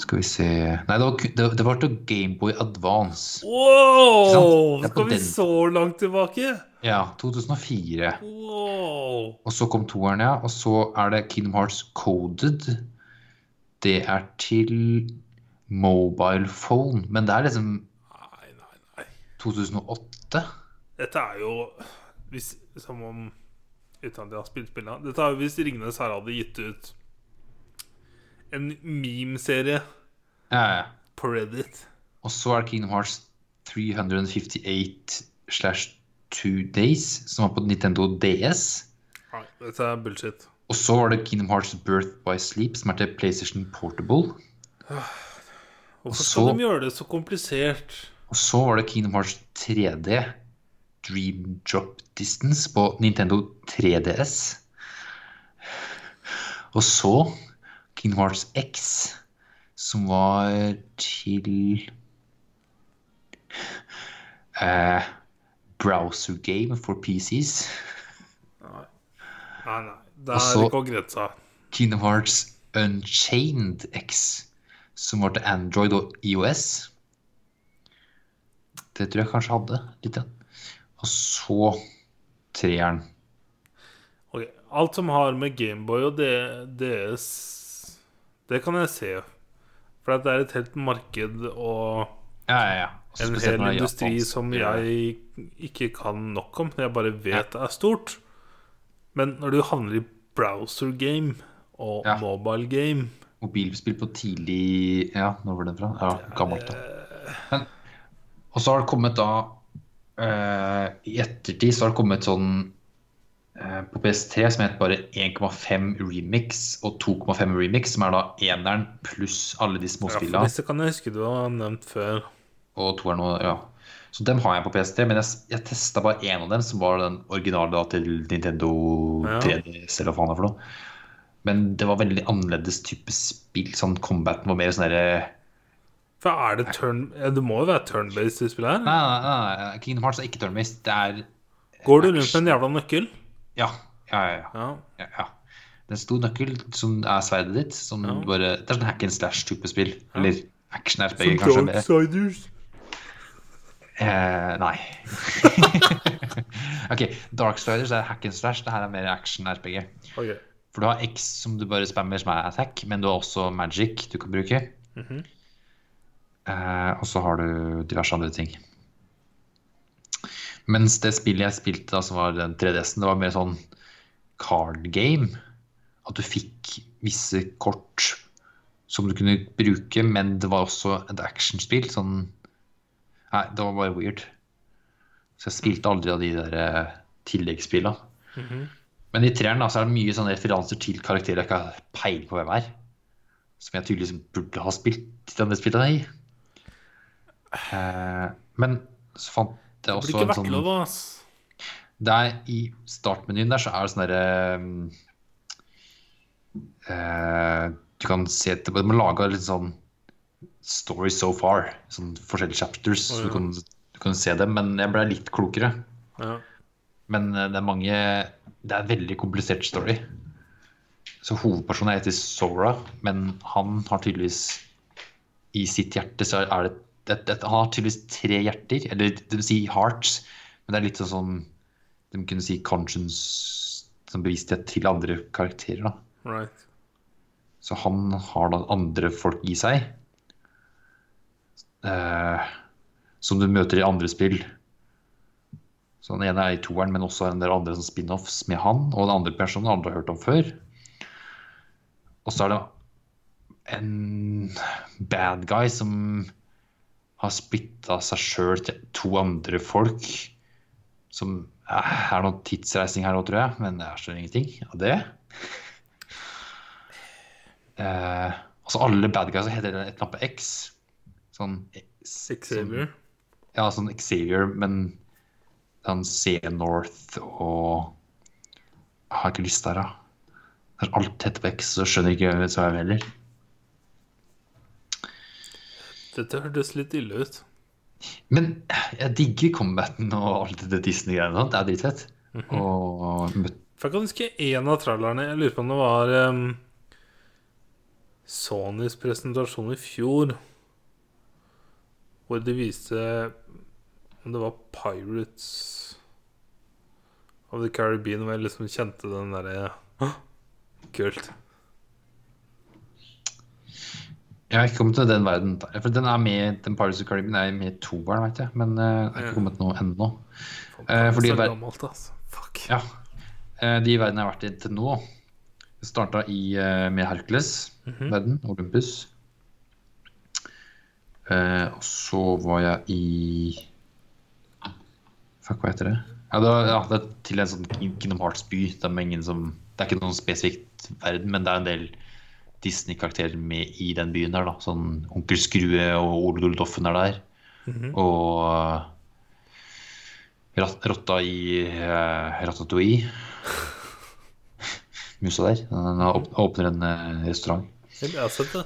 Skal vi se Nei, det var, det, det var til Gameboy Advance. Wow! Det Skal vi den- så langt tilbake? Ja, 2004. Wow! Og så kom toeren, ja. Og så er det Kingdom Hearts Coded. Det er til mobile phone. Men det er liksom. 2008. Dette er jo hvis, Som om Uten at jeg har spilt spillene Dette er jo hvis Ringnes her hadde gitt ut en meme-serie Ja, ja. på Reddit. Og så er det Kingdom Hearts 358 slash 2 Days, som var på Nintendo DS. Nei, dette er bullshit. Og så var det Kingdom Hearts Birth by Sleep, som er til PlayStation Portable. Hvorfor så- skal de gjøre det så komplisert? Og så var det Kingdom Hearts 3D, Dream Drop Distance, på Nintendo 3DS. Og så Kingdom Hearts X, som var til uh, Browser Game for PCs. Nei, nei. Det er ikke å grensa. Kingdom Hearts Unchained X, som var til Android og IOS. Det tror jeg kanskje hadde litt. Og så treeren. Ok, Alt som har med Gameboy og DS Det kan jeg se. For at det er et helt marked og Ja, ja, ja. En hel industri som jeg ikke kan nok om. Jeg bare vet det er stort. Men når du handler i browser game og mobile game Mobilspill på tidlig Ja, når var den fra? Ja, gammelt, da. Men Og så har det kommet da uh, I ettertid så har det kommet sånn uh, på PS3 som heter bare 1,5 remix og 2,5 remix, som er da eneren pluss alle de Ja, småspillene. for disse kan jeg huske du har nevnt før. og toeren og ja. Så dem har jeg på PS3, men jeg, jeg testa bare én av dem, som var den originale da, til Nintendo Ja. 3DS, eller hva faen det er for noe. Men det var veldig annerledes type spill. Sånn combaten var mer sånn derre For er det turn... ja, Det må jo være turn-based i spillet her? nei, nei, nei, Kingdom Hearts er ikke turn-based. Det er Går du rundt med en jævla nøkkel? Ja. Ja, ja, ja. Ja. ja, ja. Det er en stor nøkkel som er sverdet ditt. Som Ja. bare, det er sånn hack and slash-type spill. Eller action-RPG, kanskje. mer. Darksiders. Eh, nei. ok, Darksiders er hack and slash. Det her er mer action-RPG. Okay. For du har X som du bare spammer, som er attack, men du har også magic du kan bruke. Mhm. Eh, og så har du diverse andre ting. Mens det spillet jeg spilte, da, som var den 3DS-en, det var mer sånn card game. At du fikk visse kort som du kunne bruke, men det var også et actionspill. Sånn Nei, det var bare weird. Så jeg spilte aldri av de der tilleggsspilla. tilleggsspillene. -hmm. Men i treeren da, så er det mye sånne referanser til karakterer jeg ikke har peiling på hvem er. Som jeg tydeligvis burde ha spilt i denne spillet i. Eh, men så fant jeg Det også blir ikke en sånn ass. Det er I startmenyen der så er det sånn derre eh, Du kan se De har laga litt sånn story so far. Sånn forskjellige chapters. Å, Så du kan, du kan se dem. Men jeg ble litt klokere. Ja. Men eh, det er mange Det er en veldig komplisert story. Så hovedpersonen heter Sora, men han har tydeligvis I sitt hjerte så er det, det, det Han har tydeligvis tre hjerter, eller det vil si hearts, men det er litt sånn som de kunne si conscience som bevissthet til andre karakterer. da. Right. Så han har da andre folk i seg. Eh, som du møter i andre spill. Så Den ene er i toeren, men også en del andre spin-offs med han. Og den andre personen har andre hørt om før. Og så er det en bad guy som har splitta seg sjøl til to andre folk. Som ja, er noe tidsreising her òg, tror jeg, men jeg skjønner ingenting av det. Eh, altså alle bad guys heter et eller annet på X. Sånn Xavier. Ja, sånn Xavier, men sånn C North og Jeg har ikke lyst der, da. Når alt heter på X, så skjønner jeg ikke hvem som er jeg heller. Dette hørtes litt ille ut. Men jeg digger combaten og alt det Disney-greiene. Det er dritfett. Og møtt- For jeg kan huske en av trallerne Jeg lurer på om det var um, Sonys presentasjon i fjor. Hvor de viste om det var Pirates of the Caribbean, hvor jeg liksom kjente den derre «Hå! Kult. Jeg har ikke kommet til den verden. For den er med den Pirates of Caribbean er med i toeren, veit jeg. Men jeg har er ikke kommet noe ennå. For Eh, fordi ver-. Ja. uh, De verdenene jeg har vært i til nå Det uh, med Hercules, verden, Olympus. Eh, og så var jeg i Fuck, hva heter det? Ja, det, var, ja, det er til en sånn Kingdom Hearts-by. Det, det er ikke noen spesifikt verden, men det er en del Disney-karakterer med i den byen der. da Sånn Onkel Skrue og Ole Doldoffen er der. Og eh, rotta i uh, Ratatouille. Musa der. Den åp- åpner en uh, restaurant. Jeg har sett det.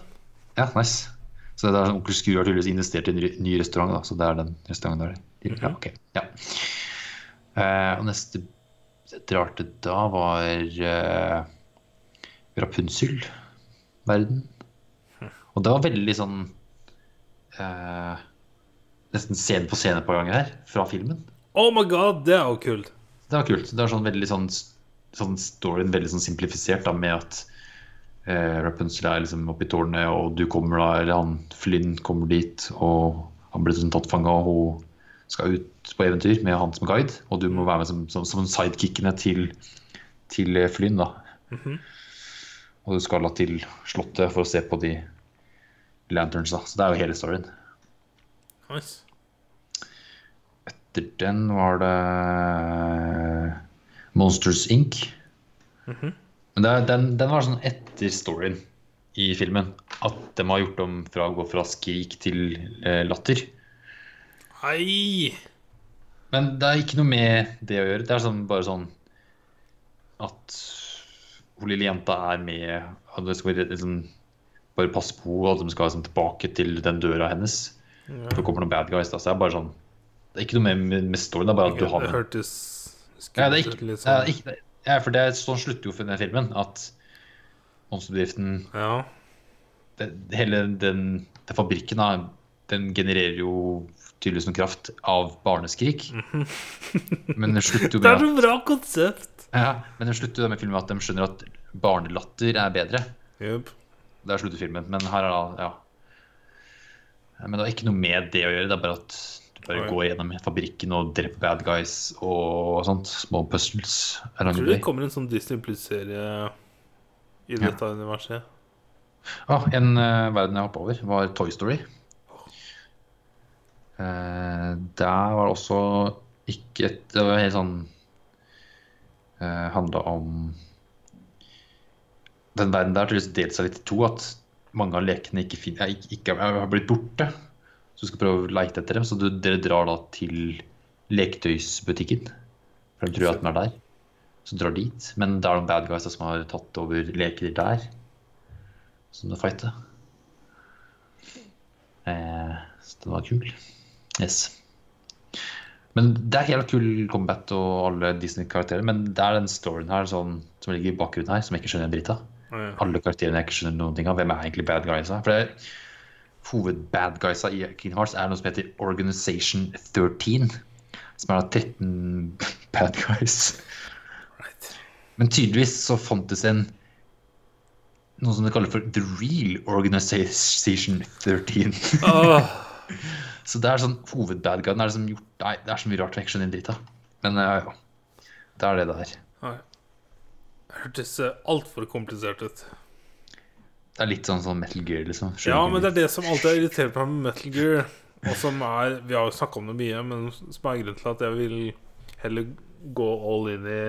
Ja, nice. Så det er Onkel Skrue har tydeligvis investert i en ny- restaurant, da, så det er den restauranten der. Ja, ok. Ja. Uh, og neste drar til da var uh, Rapunzel-verden. Og det var veldig sånn eh, Nesten scene på scene på gang her, fra filmen. Oh my god, det er jo kult. Det var kult. Det var sånn veldig sånn, sånn storyen veldig sånn simplifisert da, med at eh, Rapunzel er liksom oppe i tårnet, og du kommer da, eller han Flynn kommer dit, og han blir sånn tatt fanga, og hun skal ut på eventyr med han som guide, og du må være med som, som, som sidekickene til, til eh, Flynn, da. Og du skal la til slottet for å se på de lanterns, da. Så det er jo hele storyen. Nice. etter den var det Monsters Inc. Mhm. Men det, den, den var sånn etter storyen i filmen. At de har gjort om fra å gå fra skrik til eh, latter. Hei. Men det er ikke noe med det å gjøre. Det er sånn, bare sånn at hun lille jenta er med at det skal liksom, Bare passe på at de skal liksom, tilbake til den døra hennes. For det kommer noen bad guys. Da. Så det er bare sånn Det er ikke noe med, med, med storyen, det er bare at du har Det med hørtes Ja, er skummelt ut. Litt det sånn. ikke ja, for det er, sånn slutter jo for den filmen. At monsterbedriften Ja. det, Hele den, den fabrikken da, den genererer jo tydeligvis noe kraft av barneskrik. Men det slutter jo Det er at, så bra konsept! Ja, men hun slutter med filmen at de skjønner at barnelatter er bedre. Yep. Der slutter filmen. Men her er da ja. Ja, Men det har ikke noe med det å gjøre. Det er bare at du bare Oi. går gjennom fabrikken og dreper bad guys og sånt. Små puzzles. Jeg tror det kommer en sånn Disney Pluss-serie i dette universet. Ah, en uh, verden jeg hoppa over, var Toy Story. Uh, der var det også ikke et Det var helt sånn uh, Handla om Den verden der har delt seg litt i to. At mange av lekene ikke, fin er, ikke, ikke har blitt borte. Så du skal prøve å leite etter dem. Så du, dere drar da til leketøysbutikken. For de tror at den er der. Så drar dit. Men det er noen bad guys som har tatt over leker der som du fighter. Eh, så den var kul. Yes. Men det er helt kul combat og alle Disney-karakterer. Men det er den storyen her sånn, som ligger i bakgrunnen her, som jeg ikke skjønner en dritt av. Ja. Alle karakterene jeg ikke skjønner noen ting av. Hvem er egentlig bad guysa? For det Hovedbad guysa i King Hearts er noe som heter Organization 13. Som er da 13 bad guys. Right. Men tydeligvis så fantes en noe som de kaller for The Real Organization 13. Åh, så det er sånn hovedbadguiden er liksom gjort Nei, det er så mye rart jeg inn skjønner da. Men ja, ja, det er det det er. Det hørtes uh, altfor komplisert ut. Det er litt sånn sånn Metal Gear, liksom. Ja, men det er det som alltid har irritert meg med Metal Gear. Og som er Vi har jo snakka om det mye, men som er grunnen til at jeg vil heller gå all in i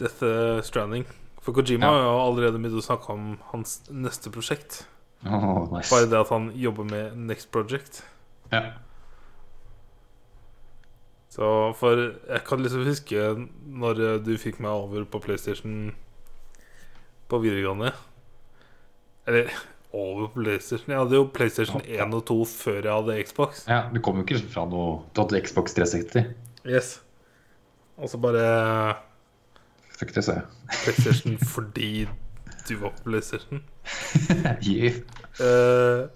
Death Stranding. For Kojima Ja. har jo allerede begynt å snakke om hans neste prosjekt. Åh, nice. Bare det at han jobber med Next Project. Ja. Så for jeg kan liksom huske når du fikk meg over på PlayStation på videregående. Eller over på PlayStation. Jeg hadde jo PlayStation 1 og 2 før jeg hadde Xbox. ja, du kom jo ikke fra noe Du hadde Xbox 360. Yes Og så bare Fuck det, sa jeg. PlayStation fordi du var på PlayStation. Yeah. Eh,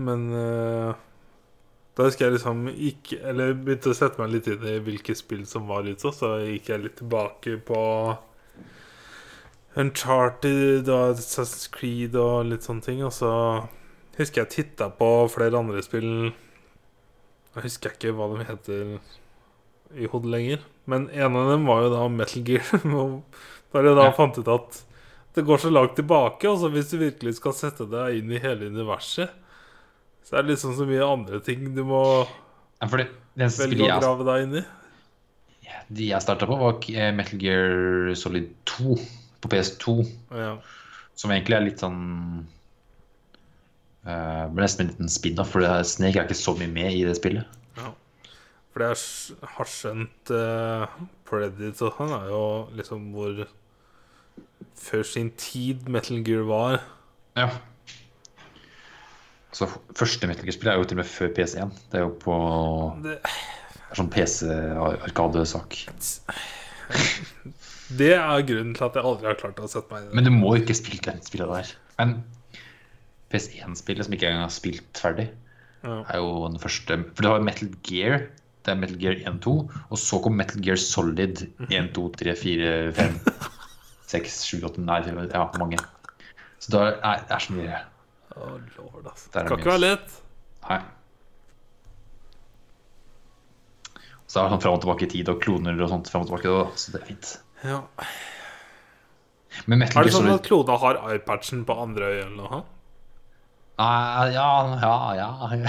men eh, da husker jeg liksom gikk, Eller begynte å sette meg litt inn i hvilke spill som var ute. Så gikk jeg litt tilbake på Uncharted og Assassin's Creed og litt sånne ting. Og så husker jeg titta på flere andre spill. Jeg husker ikke hva de heter i hodet lenger. Men en av dem var jo da Metal Gear. Der jeg da fant ut at det går så langt tilbake. Og så hvis du virkelig skal sette deg inn i hele universet, så er det liksom så mye andre ting du må Ja, velge å grave deg inn i. de jeg starta på, var eh, Metal Gear Solid 2 på PS2. Ja. Som egentlig er litt sånn uh, Ble nesten en liten spin-off, for Snake er ikke så mye med i det spillet. Ja. For det jeg har skjønt uh, Predator sånn, er jo liksom hvor før sin tid Metal Gear var. Ja. Så første Metal Gear-spill er jo til og med før PS1. Det er jo på Det, er sånn PC-arkadesak. det er grunnen til at jeg aldri har klart å sette meg i det. Men du må jo ikke spille det spillet der. Men PS1-spillet som ikke engang har spilt ferdig, Ja. er jo den første For det har Metal Gear. Det er Metal Gear 1, 2, og så kom Metal Gear Solid 1, 2, 3, 4, 5, 6, 7, 8 Nei, ja, mange. Så da er det er så mye Å, lord, ass. Det kan ikke være lett. Nei. Så er det sånn fram og tilbake i tid og kloner og sånt fram og tilbake, da, så det er fint. Ja. Men Metal Er det sånn at Klona har eyepatchen på andre øyet eller noe? Nei, ja, ja, ja.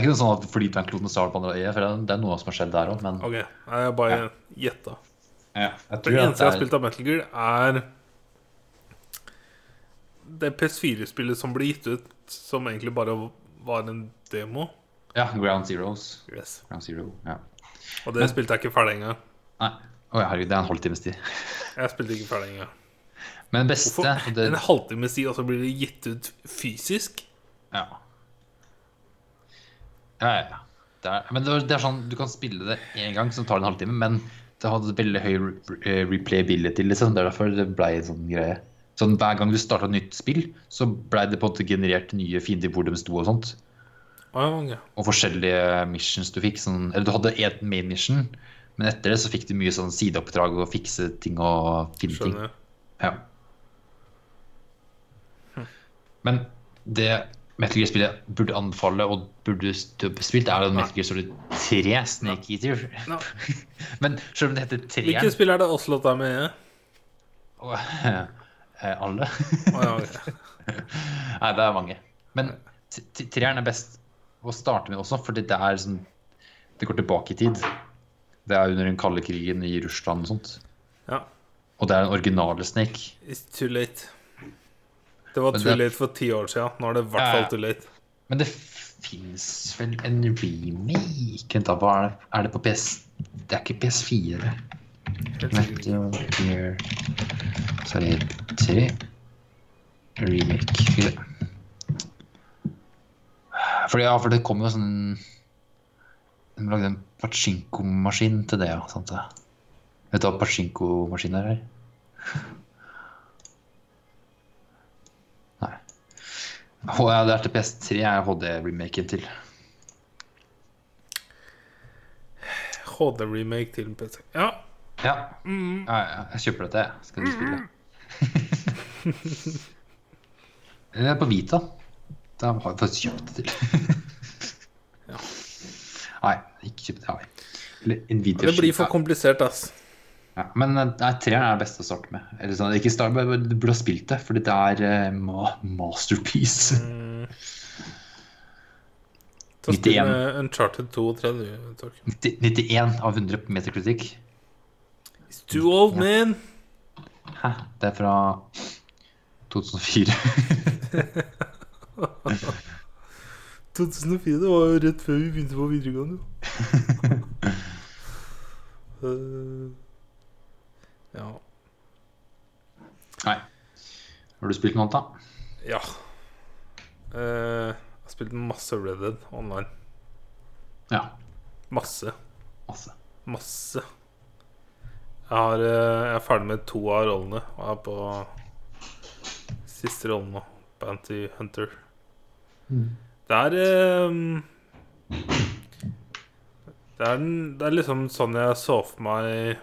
er ikke noe sånn at flytvernkloden starter på andre øyet, for det er noe som har skjedd der òg, men Ok, Nei, jeg bare gjetta. ja, jeg Det eneste jeg har spilt av Metal Gear, er det PS4-spillet som ble gitt ut, som egentlig bare var en demo. ja, Ground Zeroes. Yes. Ground Zero, ja. Og det spilte jeg ikke ferdig engang. Nei, oh, herregud, det er en halvtimes tid. Jeg spilte ikke ferdig engang. Men det beste Hvorfor det, en halvtimes tid, og så blir det gitt ut fysisk? Ja. Ja, ja, ja. Det er, men det er, det er sånn, du kan spille det én gang, så tar det en halvtime, men det hadde veldig høy replayability, liksom. Det er derfor det ble en sånn greie. Sånn Hver gang du starta nytt spill, så blei det på en måte generert nye fiender hvor de sto og sånt. Oh, yeah. Og forskjellige missions du fikk. Sånn, eller du hadde én main mission, men etter det så fikk du mye sånn sideoppdrag og fikse ting og finne ting. Skjønner. Ja. Men det Metal Gear-spillet burde anbefale og burde spilt, er det Metal Gear Solid 3 Snake Eater. Men selv om det heter 3 Hvilke spill er det Oslot er med i? og, eh, Alle? Å, ja. Nei, det er mange. Men treeren er best å starte med også, fordi det er sånn Det går tilbake i tid. Det er under den kalde krigen i Russland og sånt. Ja. Og det er den originale Snake. It's too late. Det var too det- late for ti år siden. Nå er det i hvert fall ja. too late. Men det fins vel en remake Vent, da. Hva er det? Er det på PS Det er ikke PS4. Helt sikkert ikke. Metal Gear Solid 3 remake. Fordi, ja, for det kom jo sånn De lagde en pachinko-maskin til det, ja. Sant det? Vet du hva pachinko-maskin er? eller? Å, ja, det er til PS3 er HD-remaken til. HD-remake til PC. Ja. Ja. Mm. Ja, ja, jeg kjøper dette, jeg. Skal du spille? Det er på Vita. Da har jeg faktisk kjøpt det til. Ja. Nei, ikke kjøpt det. Har vi. Det blir for komplisert, ass. Ja. Men eh, nei, treeren er det beste å starte med. Eller sånn, ikke start, men Du burde ha spilt det, fordi det er uh, masterpiece. Mm. Ta 91. spill Uncharted 2 og 3, du, Torken. 91 av 100 på meterkritikk. It's too old, man! Hæ? Det er fra 2004. 2004, det var jo rett før vi begynte på videregående. Eh, ja. Nei. Har du spilt noe annet, da? Ja. Uh, jeg har spilt masse Red Dead online. Ja. Masse. Masse. Masse. Jeg, har, eh, jeg er ferdig med to av rollene og er på siste rollen nå. Bounty Hunter. Det er um, det, er det er liksom sånn jeg så for meg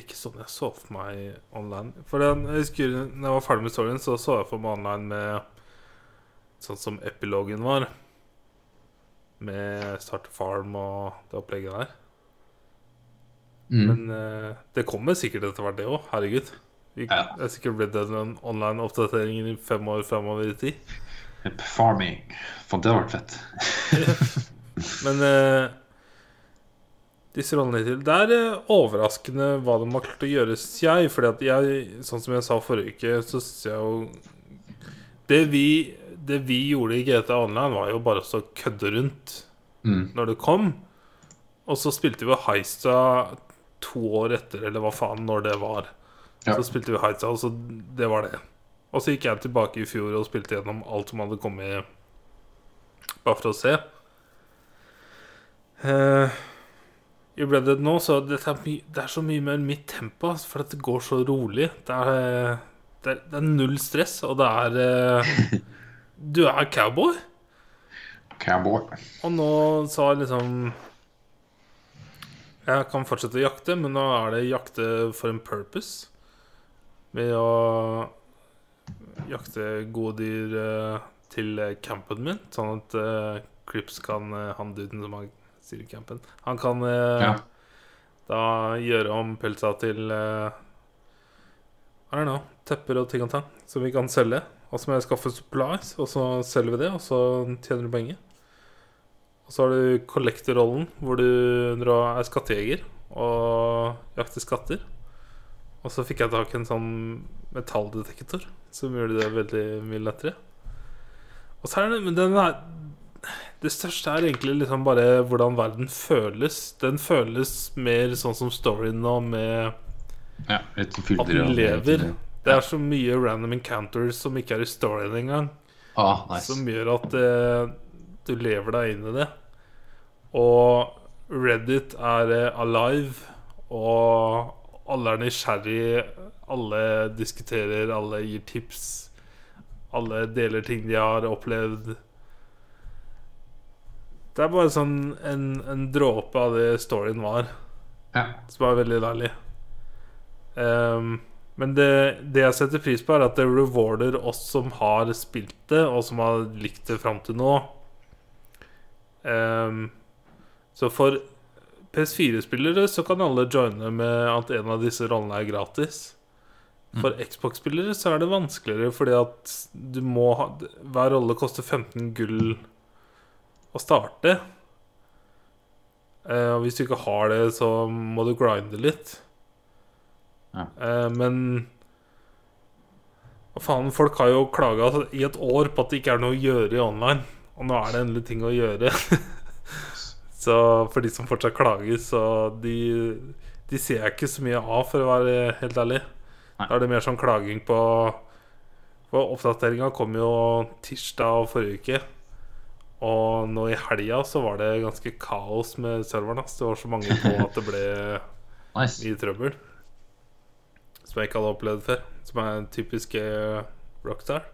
ikke sånn jeg så for meg online. For den, jeg husker når jeg var ferdig med storyen, så så jeg for meg online med sånn som epilogen var. Med Start Farm og det opplegget der. Mm. Men uh, det kommer sikkert etter hvert, det òg. Herregud. Vi, Ja. Det er sikkert Red Dead online-oppdateringen i fem år framover i tid. Farming. For det hadde vært fett. Men eh, disse rollene til Det er eh, overraskende hva de har klart å gjøre, syns jeg. Fordi at jeg, sånn som jeg sa forrige uke, så syns jeg jo det vi, det vi gjorde i GTA Online, var jo bare å kødde rundt Mm. når det kom. Og så spilte vi Heista to år etter, eller hva faen, når det var. Ja. Så spilte vi Heista, og så det var det. Og så gikk jeg tilbake i fjor og spilte gjennom alt som hadde kommet, bare for å se. Eh, I Red Dead nå, så det er det er så mye mer mitt tempo, for at det går så rolig. Det er, det er, det er null stress, og det er eh, Du er cowboy. Cowboy. Og nå sa liksom Jeg kan fortsette å jakte, men nå er det jakte for en purpose. Ved å jakte gode dyr eh, til eh, campen min, sånn at Crips kan eh, Han duden som har sier Han kan eh, Ja. da gjøre om pelsa til eh, I don't know, tepper og ting og tang som vi kan selge. Og så må jeg skaffe supplies, og så selger vi det, og så tjener du penger. Og så har du kollektorrollen, hvor du er skattejeger og jakter skatter. Og så fikk jeg tak i en sånn metalldetektor som gjorde det veldig mye lettere. Og så er det Men den er Det største er egentlig liksom bare hvordan verden føles. Den føles mer sånn som storyen nå, med Ja, at den lever. Det er så mye random encounters som ikke er i storyen engang. Ah, nice. Som gjør at eh, du lever deg inn i det. Og Reddit er eh, alive, og alle er nysgjerrig. Alle diskuterer, alle gir tips. Alle deler ting de har opplevd. Det er bare sånn en, en dråpe av det storyen var, Ja. som er veldig deilig. Um, men det, det jeg setter pris på, er at det rewarder oss som har spilt det, og som har likt det fram til nå. Um, så for PS4-spillere så kan alle joine med at en av disse rollene er gratis. For Xbox-spillere så er det vanskeligere fordi at du må ha Hver rolle koster 15 gull å starte. Uh, og hvis du ikke har det, så må du grinde litt. Ja. Uh, men Hva faen, folk har jo klaga i et år på at det ikke er noe å gjøre i online. Og nå er det endelig ting å gjøre. så for de som fortsatt klager, så de, de ser jeg ikke så mye av, for å være helt ærlig. Nei. Da er det mer sånn klaging på For oppdateringa kom jo tirsdag forrige uke. Og nå i helga så var det ganske kaos med serveren. Det var så mange på at det ble Nice. mye trøbbel. Som jeg ikke hadde opplevd før. Som er en typisk eh, Rockstar.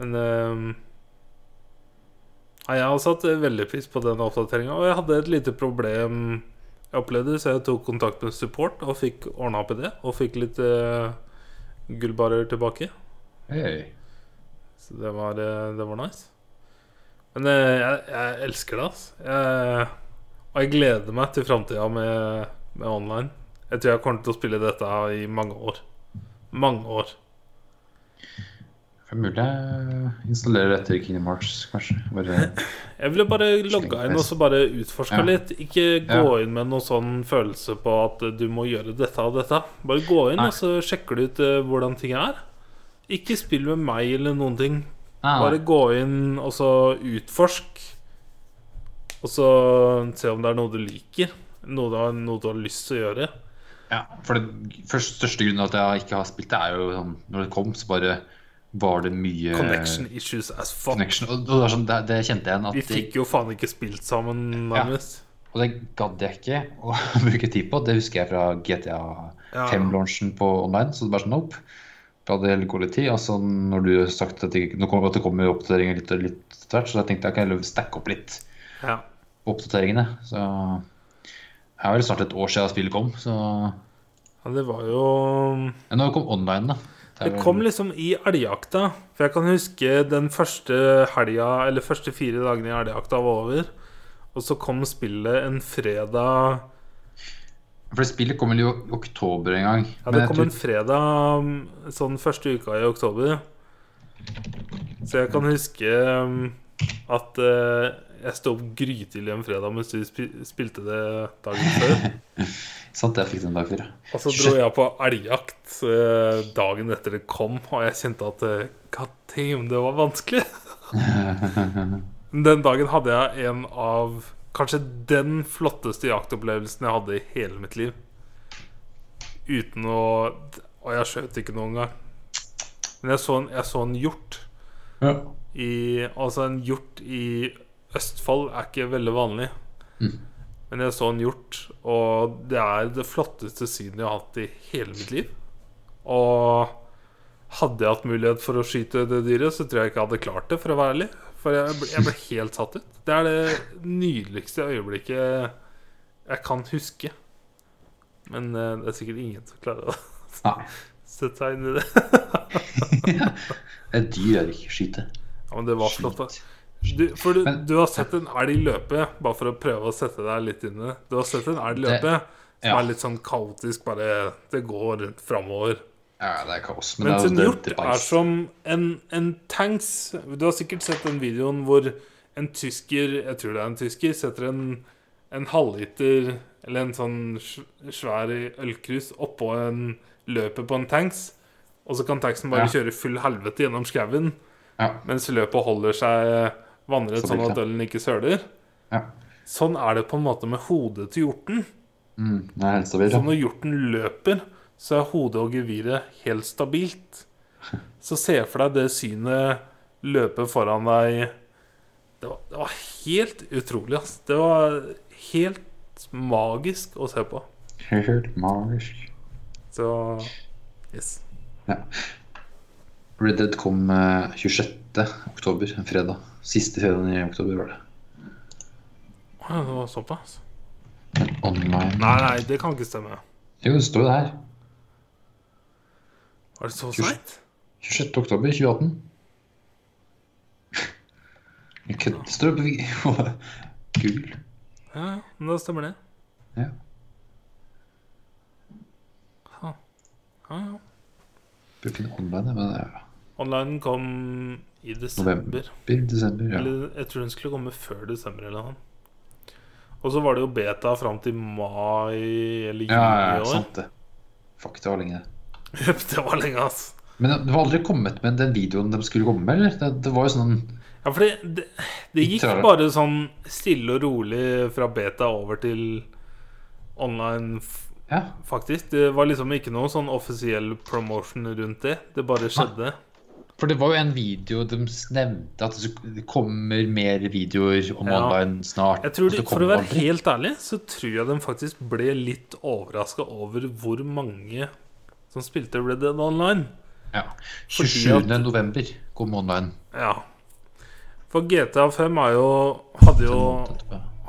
Men ehm, jeg har satt veldig pris på den oppdateringa. Og jeg hadde et lite problem jeg opplevde, så jeg tok kontakt med support og fikk ordna opp i det. Og fikk litt uh, gullbarer tilbake. Hey. Så det var, eh, det var nice. Men eh, jeg, jeg elsker det, altså. Jeg, og jeg gleder meg til framtida med, med online. Jeg tror jeg kommer til å spille dette i mange år. Mange år. Det er mulig jeg installerer etter Kingdom Hearts, kanskje. Bare Jeg ville bare logga inn og så bare utforska Ja. litt. Ikke gå Ja. inn med noen sånn følelse på at du må gjøre dette og dette. Bare gå inn, Nei. og så sjekker du ut eh, hvordan ting er. Ikke spill med meg eller noen ting. Ah, Bare gå inn og så utforsk. Og så se om det er noe du liker. Noe du har, noe du har lyst til å gjøre. Ja, for det første, største grunnen til at jeg ikke har spilt det, er jo sånn Når det kom, så bare var det mye Connection issues as fuck. connection. Og, og det, var sånn, det, det kjente jeg igjen. Vi fikk jo faen ikke spilt sammen, Ja. og det gadd jeg ikke å bruke tid på. Det husker jeg fra GTA Ja. 5-launchen på online. Så det var sånn nope. Vi det litt tid. Altså, når du har sagt at det, at det kommer oppdateringer litt og litt tvert, så jeg tenkte jeg kan heller stacke opp litt Ja. oppdateringene. Så det er vel snart et år siden spillet kom, så ja, det var jo Men når kom online, da. Det, Det vel- kom liksom i elgjakta. For jeg kan huske den første helga, eller første fire dagene i elgjakta var over. Og så kom spillet en fredag For spillet kommer jo i oktober en gang. Ja, det kom tror- en fredag mm, sånn første uka i oktober. Så jeg kan huske mm, at eh, jeg sto opp grytidlig en fredag mens du spilte det dagen før. Sant, jeg fikk den en dag før. Og så dro jeg på elgjakt dagen etter det kom, og jeg kjente at eh, God damn, det var vanskelig. Den dagen hadde jeg en av kanskje den flotteste jaktopplevelsen jeg hadde i hele mitt liv. Uten å Og jeg skjøt ikke noen gang. Men jeg så en, jeg så en hjort Ja. i Altså, en hjort i Østfold er ikke veldig vanlig. Mm. Men jeg så en hjort, og det er det flotteste synet jeg har hatt i hele mitt liv. Og hadde jeg hatt mulighet for å skyte det dyret, så tror jeg ikke jeg hadde klart det, for å være ærlig. For jeg ble, jeg ble helt satt ut. Det er det nydeligste øyeblikket jeg kan huske. Men eh, det er sikkert ingen som klarer å ja. sette seg inn i det. Et dyr er ikke skyte. Ja, men det var flott. da. Du, for du, Men- du har sett en elg løpe, bare for å prøve å sette deg litt inn i det. Du har sett en elg løpe som ja. er litt sånn kaotisk, bare Det går rundt framover. Ja, det er kaos. Men Mens det en hjort er som en, en tanks. Du har sikkert sett den videoen hvor en tysker, jeg tror det er en tysker, setter en, en halvliter eller en sånn svær ølkrus oppå en løpet på en tanks, og så kan tanksen bare Ja. kjøre full helvete gjennom skauen, Ja. mens løpet holder seg vannrett Så sånn at ølen ikke søler. ja. Sånn er det på en måte med hodet til hjorten. Mm, det er helt stabilt. Så når hjorten løper, så er hodet og geviret helt stabilt. Så se for deg det synet løpe foran deg. Det var, det var helt utrolig, altså. Det var helt magisk å se på. Helt magisk. Så yes. Ja. Red Dead kom eh, 26. oktober, en fredag. Siste fredagen i oktober var det. Å, Det var såpass? Online Nei, nei, det kan ikke stemme. Jo, det står jo der. Var det så seint? 26. oktober 2018. Jeg kødder. Det står på Google. Ja, ja, men da stemmer det. Ja. Ja, ja. Bør finne online, men ja. Online kom i desember. November, desember, ja. Eller jeg tror den skulle komme før desember eller noe. Og så var det jo beta fram til mai eller juni Ja, ja, i ja, år. sant det. Fuck, det var lenge. det var lenge, ass. Men det var aldri kommet med den videoen de skulle komme med, eller? Det, det var jo sånn Ja, for det, det, det gikk bare sånn stille og rolig fra beta over til online, Ja. faktisk. Det var liksom ikke noe sånn offisiell promotion rundt det. Det bare skjedde. For det var jo en video de nevnte at det kommer mer videoer om Ja. online snart. De, For å være helt ærlig, så tror jeg de faktisk ble litt overraska over hvor mange som spilte Red Dead Online. ja. fordi 27. november kom online. Ja. For GTA 5 er jo Hadde jo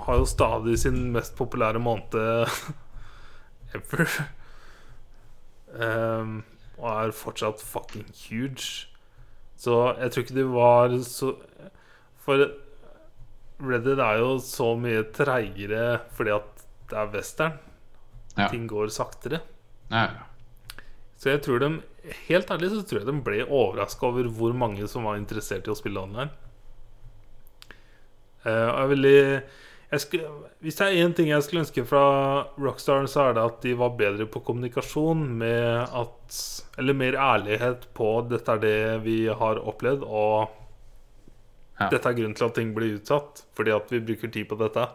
Har jo stadig sin mest populære måned ever. Um, og er fortsatt fucking huge. Så jeg tror ikke de var så For Reddit er jo så mye treigere fordi at det er western. Ja. Ting går saktere. Ja. Så jeg tror de Helt ærlig så tror jeg de ble overraska over hvor mange som var interessert i å spille online. Uh, jeg veldig jeg skulle, Hvis det er én ting jeg skulle ønske fra Rockstar, så er det at de var bedre på kommunikasjon med at Eller mer ærlighet på 'dette er det vi har opplevd', og Ja. 'dette er grunnen til at ting blir utsatt', fordi at vi bruker tid på dette.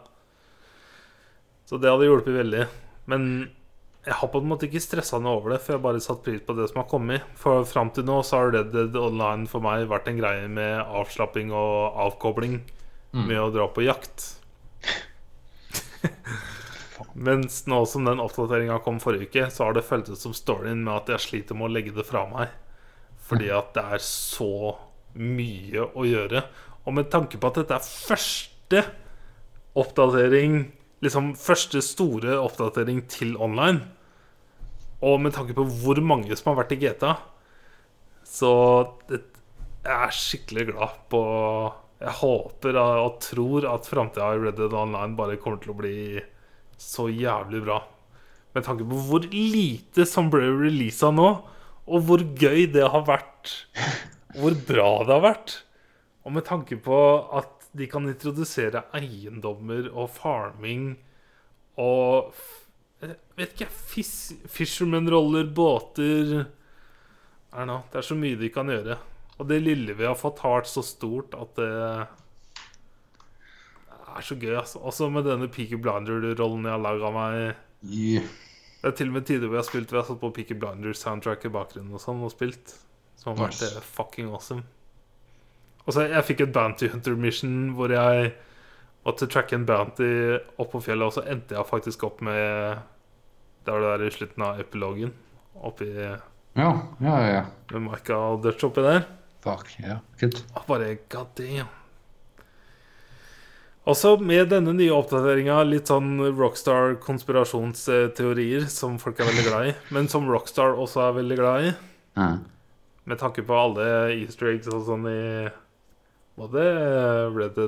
Så det hadde hjulpet veldig. Men jeg har på en måte ikke stressa noe over det, for jeg har bare satt pris på det som har kommet. For fram til nå så har Red Dead Online for meg vært en greie med avslapping og avkobling Mm. med å dra på jakt. Mens nå som den oppdateringa kom forrige uke, så har det føltes som storyen med at jeg sliter med å legge det fra meg. Fordi at det er så mye å gjøre. Og med tanke på at dette er første oppdatering Liksom første store oppdatering til online. Og med tanke på hvor mange som har vært i GTA, så det, jeg er skikkelig glad på Jeg håper og tror at framtida i Red Dead Online bare kommer til å bli så jævlig bra. Med tanke på hvor lite som ble releasa nå, og hvor gøy det har vært. Hvor bra det har vært. Og med tanke på at de kan introdusere eiendommer og farming og jeg vet ikke, fis, fisherman-roller, båter know, Det er så mye de kan gjøre. Og det lille vi har fått, har så stort at det er så gøy. Altså. Også med denne Peaky Blinder-rollen jeg har laga meg. Yeah. Det er til og med tider hvor jeg har spilt Vi har satt på Peaky Blinders-soundtrack i bakgrunnen og sånn og spilt. Som har Nice. eh, fucking awesome. Og så Jeg fikk et Bounty Hunter Mission hvor jeg måtte tracke en bounty opp på fjellet, og så endte jeg faktisk opp med Det var det der i slutten av epilogen. Oppi Ja, ja, ja. med Micah og Dutch oppi der. Fuck, ja. Og bare god damn. Også med denne nye oppdateringa litt sånn Rockstar-konspirasjonsteorier som folk er veldig glad i, men som Rockstar også er veldig glad i. Ja. Med tanke på alle easter eggs og sånn i både ble det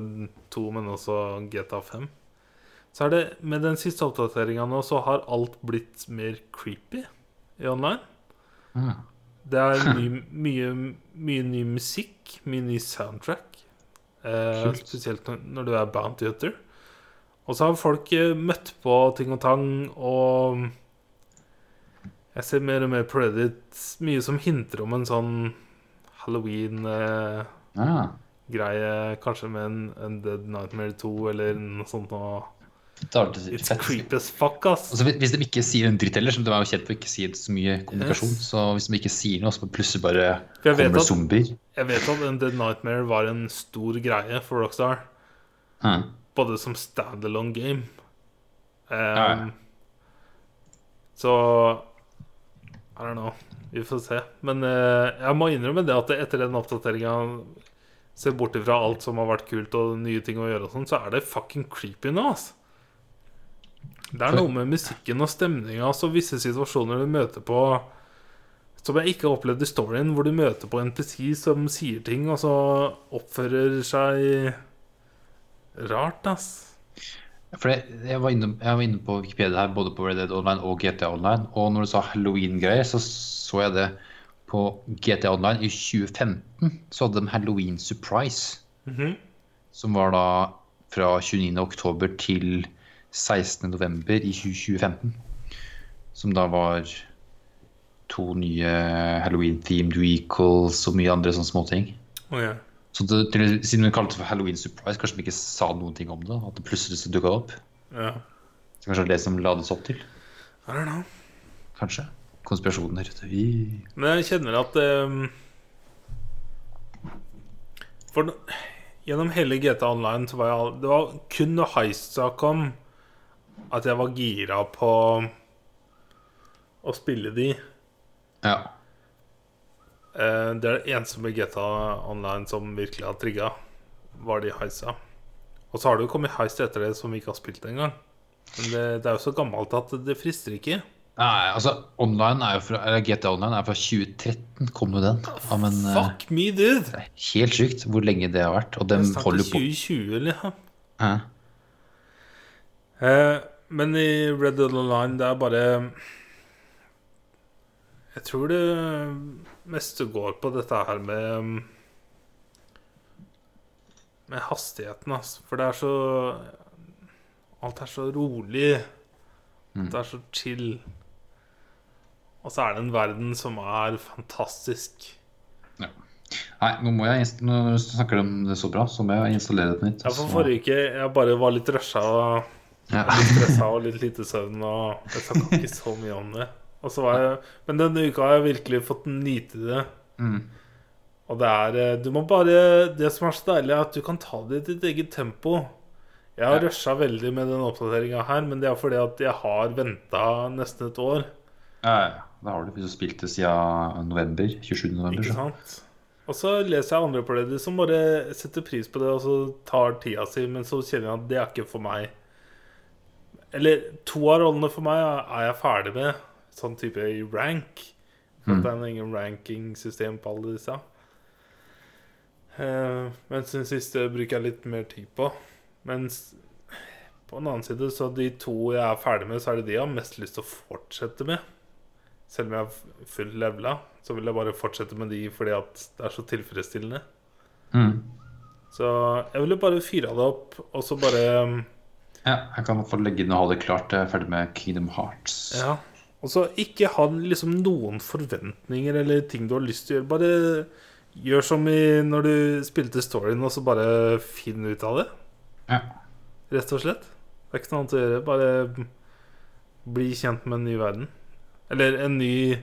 2, men også GTA 5. Så er det med den siste oppdateringa nå, så har alt blitt mer creepy i online. Ja. Det er ny, mye, mye ny musikk, mye ny soundtrack. Eh, spesielt når, du er bounty hunter. Og så har folk eh, møtt på ting og tang, og jeg ser mer og mer på Reddit mye som hinter om en sånn halloween eh, Ah, kanskje med en, en Dead Nightmare 2 eller noe sånt. noe. det It's creepy as fuck, ass. Altså, hvis de ikke sier en dritt heller, som de er jo kjent for ikke sier så mye kommunikasjon, Yes. så hvis de ikke sier noe, så plutselig bare kommer at- zombier. Jeg vet at en Dead Nightmare var en stor greie for Rockstar. Mm. Både som standalone game. Um, Ja, ja. Så I don't know. Vi får se. Men uh, jeg må innrømme det at etter den oppdateringa Se bort ifra alt som har vært kult og nye ting å gjøre, og sånn, så er det fucking creepy nå. Altså. Det er noe med musikken og stemninga altså visse situasjoner du møter på som jeg ikke har opplevd i storyen, hvor du møter på NPC som sier ting, og så oppfører seg rart, ass. For jeg, jeg, var inne, jeg var inne på Wikipedia her, både på Red Dead Online og GTA Online. Og når du sa Halloween-greier, så så jeg det på GTA Online i 2015. Så hadde de Halloween Surprise, Mhm. som var da fra 29. oktober til 16. november i 2015. Som da var to nye Halloween-themed vehicles og mye andre sånne småting. Oh, ja. Så det, til, siden hun kalte det for Halloween Surprise, kanskje de ikke sa noen ting om det? At det plutselig dukka opp? ja. Så kanskje det er det som lades opp til? I don't know. Kanskje? Ute. Vi- Men jeg kjenner at um, For gjennom hele GTA Online så var jeg Det var kun når Heistsa kom, at jeg var gira på å spille de. Ja. Eh, det er det eneste med GTA Online som virkelig har trigga, var de heisa. Og så har det jo kommet heist etter det som vi ikke har spilt engang. Men det, det er jo så gammelt at det frister ikke. Nei, altså, online er jo fra, eller GTA Online er fra 2013, kom jo den. Ja, men eh, Fuck me, dude! det er helt sykt hvor lenge det har vært. Og de Det er holder på 2020, liksom. Ja. Eh, men i Red Dead Online, det er bare Jeg tror det meste går på dette her med Med hastigheten, altså. For det er så Alt er så rolig. Mm. Det er så chill. Og så er det en verden som er fantastisk. Nei, nå må jeg Når du snakker om det så bra, så må jeg installere det nytt. Ja, for forrige uke jeg bare var litt rusha og Ja. litt stressa og litt lite søvn, og jeg snakka ikke så mye om det. Og så var jeg, men denne uka har jeg virkelig fått nyte det. Mm. Og det er eh, Du må bare Det som er så deilig, er at du kan ta det i ditt eget tempo. Jeg har Ja. rusha veldig med den oppdateringa her, men det er fordi at jeg har venta nesten et år. Ja, ja, Det har du hvis du spilte siden november. 27. november. Ikke sant? Og så leser jeg andre det som bare setter pris på det, og så tar tida si, men så kjenner jeg at det er ikke for meg. Eller to av rollene for meg er jeg ferdig med, sånn type i rank. Mm. det er ingen rankingsystem på alle disse. Uh, mens den siste bruker jeg litt mer tid på. Mens på en annen side, så de to jeg er ferdig med, så er det de jeg har mest lyst til å fortsette med. Selv om jeg har full levela, så vil jeg bare fortsette med de fordi at det er så tilfredsstillende. Mm. Så jeg ville bare fyra det opp, og så bare Ja, jeg kan få legge inn og ha det klart. Jeg er ferdig med Kingdom Hearts. Ja. Og så ikke ha liksom noen forventninger eller ting du har lyst til å gjøre. Bare gjør som i når du spilte storyen, og så bare finn ut av det. Ja. Rett og slett. Det er ikke noe annet å gjøre. Bare bli kjent med en ny verden. Eller en ny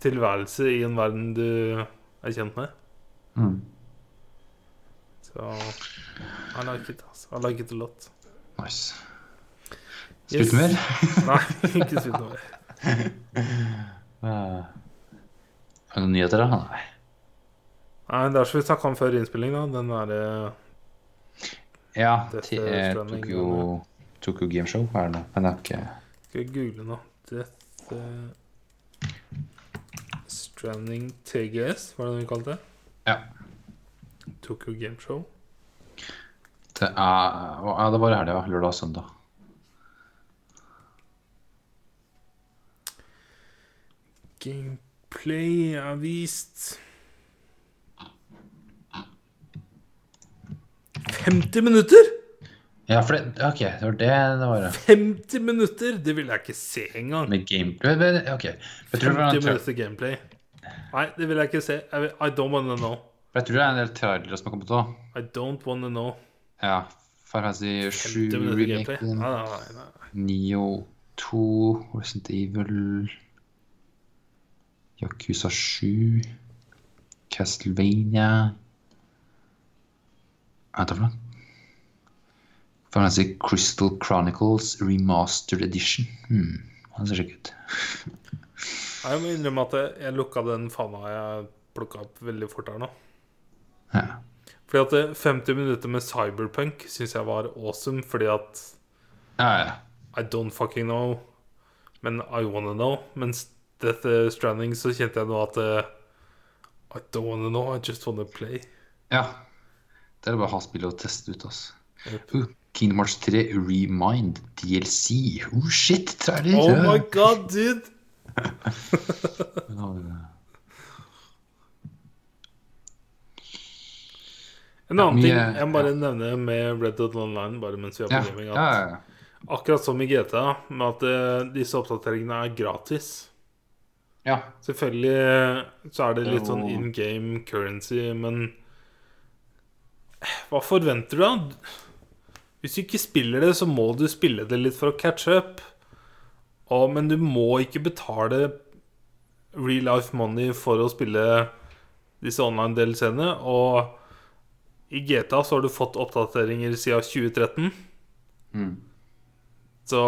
tilværelse i en verden du er kjent med. Mm. Så I like it. Altså. I like it a lot. Nice. Yes. Mer? Nei, ikke spilt mer. Eh, Er det nyheter, da? Nei. Nei, det er som vi snakka om før innspilling, da. Den derre Ja, Death til eh, Stranding, Tokyo, Tokyo Gameshow er det nå. Men det er ikke Skal jeg google nå. Death eh, Stranding TGS, var det det vi kalte det? Ja. Tokyo Game Show. Det er Ja, det var i helga. Lørdag og søndag. Gameplay er vist 50 minutter! Ja, for det Ok, det var det det var. ja. 50 minutter! Det vil jeg ikke se engang. Med gameplay men- Ok. Jeg tror, det var 50 en tra- minutter gameplay. Nei, det vil jeg ikke se. Jeg vil, I don't wanna know. jeg tror det er en del trailere som har kommet òg. I don't wanna know. Ja. Fantasy 7 50 minutter gameplay. remaken, Nei, nei, nei, nei. Neo 2, Resident Evil Yakuza 7 Castlevania Hva er det for noe? Final Fantasy Crystal Chronicles Remastered Edition. Hmm. Han ser kjekk ut. Jeg må innrømme at jeg, lukka den fana jeg plukka opp veldig fort her nå. Ja. Fordi at 50 minutter med Cyberpunk syns jeg var awesome, fordi at Ja, ja. I don't fucking know, men I wanna know. Mens Death Stranding så kjente jeg nå at eh, I don't wanna know, I just wanna play. ja. Det er bare å ha spillet og teste ut, altså. Yep. Uh, Kingdom Hearts 3 Remind DLC. Oh shit, trailer! Oh my god, dude! En annen ting jeg må bare nevne med Red Dead Online, bare mens vi er på gaming, at akkurat som i GTA, med at eh, disse oppdateringene er gratis. ja. Selvfølgelig eh, så er det litt sånn in game currency, men hva forventer du, da? Hvis du ikke spiller det, så må du spille det litt for å catche up. Og, men du må ikke betale real life money for å spille disse online DLC-ene. Og i GTA så har du fått oppdateringer siden 2013. Mm. Så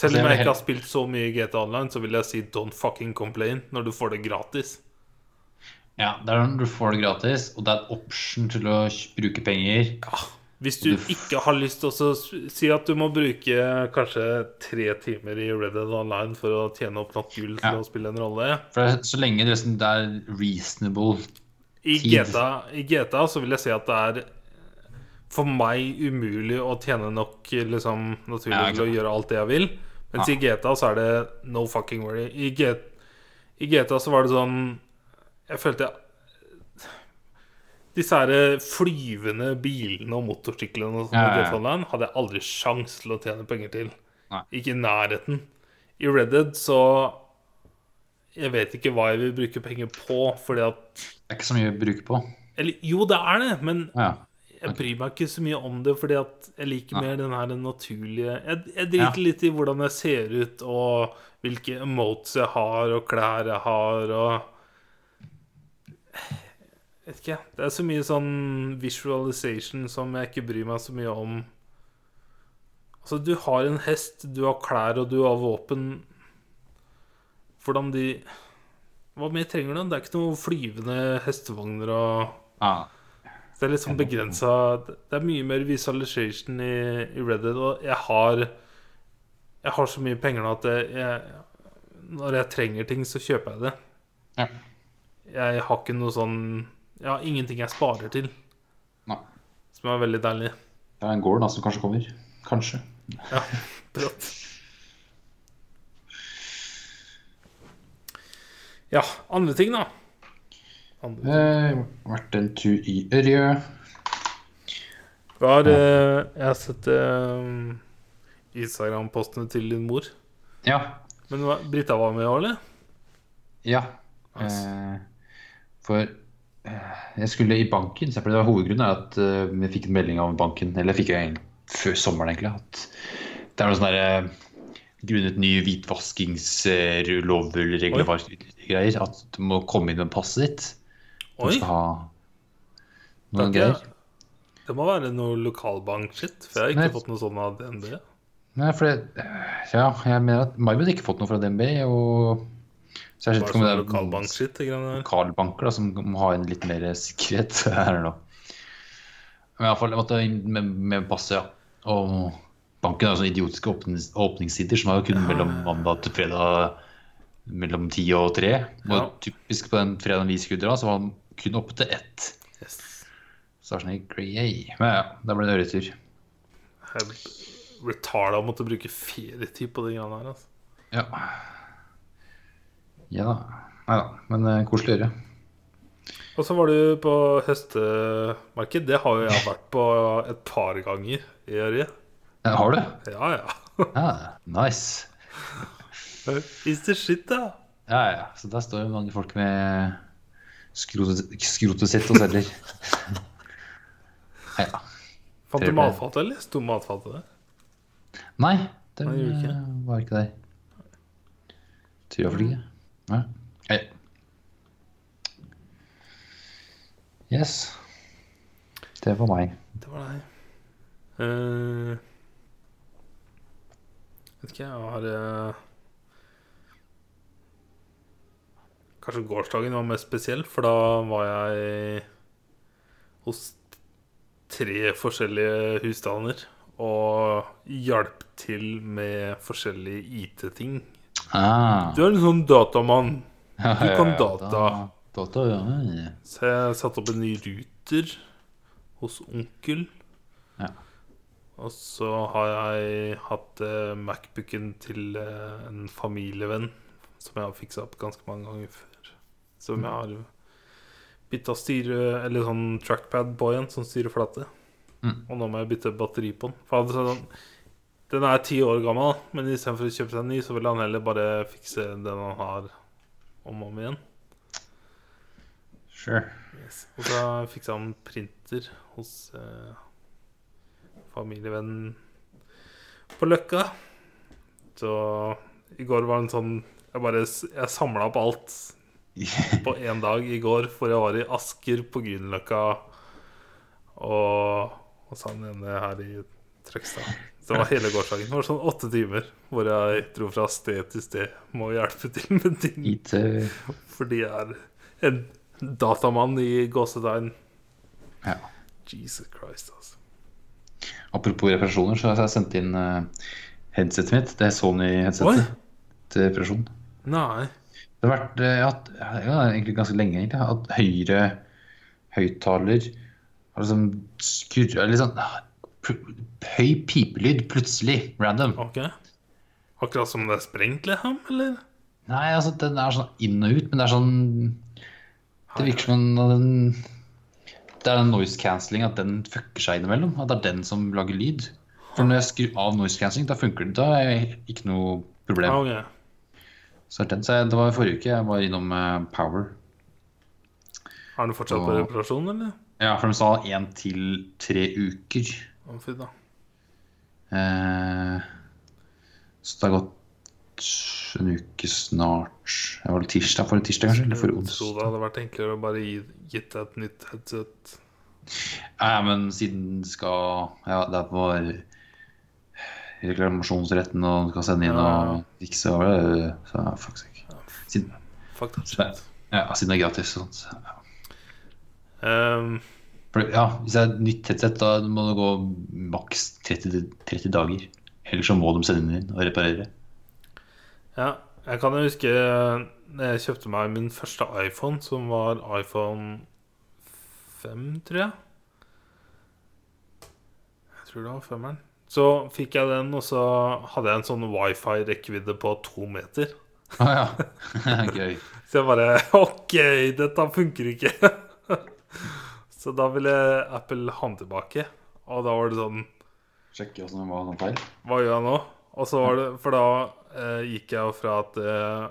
selv om jeg ikke har spilt så mye GTA Online, så vil jeg si don't fucking complain når du får det gratis. Ja, det er når du får det gratis, og det er en option til å bruke penger. Hvis du Du ikke har lyst til å si at du må bruke kanskje tre timer i Red Dead Online for å tjene opp nok gull til Ja. å spille en rolle For så lenge det, liksom, er reasonable I Tid. GTA, I GTA så vil jeg si at det er for meg umulig å tjene nok liksom, naturlig Ja, til å gjøre alt det jeg vil. Mens Ja. i GTA så er det no fucking worry. I, G I GTA så var det sånn Jeg følte Disse her flyvende bilene og motorsyklene og sånn Ja, ja, ja. Online hadde jeg aldri sjans til å tjene penger til. Nei. Ikke i nærheten. I Red Dead så Jeg vet ikke hva jeg vil bruke penger på, fordi at Det er ikke så mye å bruke på. Eller jo, det er det, men Ja. jeg bryr meg ikke så mye om det, fordi at jeg liker mer den her naturlige Jeg, jeg driter litt i hvordan jeg ser ut, og hvilke emotes jeg har, og klær jeg har, og Vet ikke. Det er så mye sånn visualization som jeg ikke bryr meg så mye om. Altså, du har en hest, du har klær, og du har våpen. Hvordan de Hva mer trenger du? Det er ikke noen flyvende hestevogner og ah. det er litt sånn begrensa Det er mye mer visualization i, i Reddit, og jeg har Jeg har så mye penger nå at jeg, når jeg trenger ting, så kjøper jeg det. Ja. Jeg har ikke noe sånn Jeg har ingenting jeg sparer til, Nei. som er veldig deilig. Det er en gård da, som kanskje kommer. Kanskje. Ja, brått. Ja, andre ting, da. Andre ting. Eh, vært en tur i Ørje. Hva er eh, Jeg har sett eh, Instagram-postene til din mor. Ja. Men Brita var med òg, eller? Ja. Nice. Eh, for eh, jeg skulle i banken, for det var hovedgrunnen er at vi jeg fikk en melding av banken, eller fikk jeg før sommeren egentlig, at det er noe sånn derre grunnet ny hvitvaskingslov eller regelverk-greier, at du må komme inn med passet ditt. Du Oi! skal ha noen Takk, greier. Ja. det må være noe lokalbank-shit, for jeg har ikke Nei. fått noe sånn av DNB. Nei, for det, ja, jeg mener at har ikke fått noe fra DNB, og så jeg vet ikke om sånn det er der. lokalbanker da, som må ha en litt mer sikkerhet her nå. Men i hvert fall, jeg måtte inn med, med passet, ja. Og banken har sånne idiotiske åpnings, åpningstider som jo kun mellom mandag til fredag mellom ti og tre. Og Ja. typisk på den fredagen vi skulle dra, så var den kun oppe til ett. Yes. Så det var sånn, grey. Men ja, da ble det øretur. Retarda måtte bruke ferietid på de greiene her. Altså. Ja. Ja da. Nei da, men uh, koselig å gjøre. Og så var du på høstemarked. Det har jo jeg vært på et par ganger i. Ja, Har du? Ja, ja. Ja, nice. Is the shit, da. Ja, ja. Så der står jo mange folk med skrotet, skrotet sitt og selger. Ja, ja. Fant du matfatet, eller? Sto matfatet der? Nei, det Nei, ikke. eh, var ikke der. Tror jeg ikke. Nei. Hei. Yes. Det var meg. Det var deg. Uh, vet ikke, jeg har uh, Kanskje gårsdagen var mest spesiell, for da var jeg hos tre forskjellige husstander og hjalp til med forskjellige IT-ting. Ah. Du er en sånn datamann. Ja, Du kan data. da- Data, ja. Så jeg satte opp en ny ruter hos onkel. Ja. Og så har jeg hatt eh, Macbooken til eh, en familievenn som jeg har fiksa opp ganske mange ganger før. Som jeg har bytta styre Eller sånn trackpad på igjen, som styrer flate. Mm. Og nå må jeg bytte batteri på den. For jeg hadde sånn Den er ti år gammel, men istedenfor å kjøpe seg en ny, så vil han heller bare fikse den han har, om og om igjen. Sure. Yes. Og så fiksa han printer hos eh, familievennen på Løkka. Så i går var det en sånn Jeg bare Jeg samla opp alt på én dag i går, for jeg var i Asker på Grünerløkka og hos han ene her i Trøgstad. Det var hele gårsdagen. Det var sånn åtte timer hvor jeg dro fra sted til sted med å hjelpe til med ting. IT Fordi jeg er en datamann i gåsetegn. Ja. Jesus Christ, altså. Apropos reparasjoner, så har jeg sendt inn eh, headsetet mitt. Det er Sony-headsetet til reparasjon. Nei. Det har vært eh, jeg har hatt, ja, egentlig ganske lenge, egentlig. Hatt høyre høyttaler har liksom skurra Litt sånn høy pipelyd plutselig. Random. Ok. Akkurat som det er sprengt, liksom? Eller? Nei, altså, den er sånn inn og ut, men det er sånn Det virker som om den Det er den noise cancelling, at den fucker seg innimellom. At det er den som lager lyd. For når jeg skrur av noise cancelling, da funker det. Da er det ikke noe problem. Okay. Så den, så jeg, det var forrige uke jeg var innom uh, Power. Har du fortsatt på Og- reparasjon, eller? Ja, for de sa én til tre uker. Fy da. Eh, så det har gått en uke snart. Det var det tirsdag forrige tirsdag, kanskje? Eller forrige tror det hadde vært enklere å bare gi, gitt deg et nytt headset. Ja, men siden skal Ja, det var reklamasjonsretten og skal sende inn Ja. og fikse over det, så fuck sake. Siden, siden det er gratis og sånt. så, Ja. Um, For, ja, hvis det er et nytt headset, da må det gå maks 30, 30 dager. Eller så må de sende den inn og reparere. ja, jeg kan jo huske da jeg kjøpte meg min første iPhone, som var iPhone 5, tror jeg. Jeg tror det var femmeren. Så fikk jeg den, og så hadde jeg en sånn wifi-rekkevidde på to meter. Ah, ja. Gøy. Så jeg bare OK, dette funker ikke. Så da ville Apple ha den tilbake. Og da var det sånn Sjekke åssen det var sånn feil. Hva gjør jeg nå? Og så var det, For da eh, gikk jeg jo fra et eh,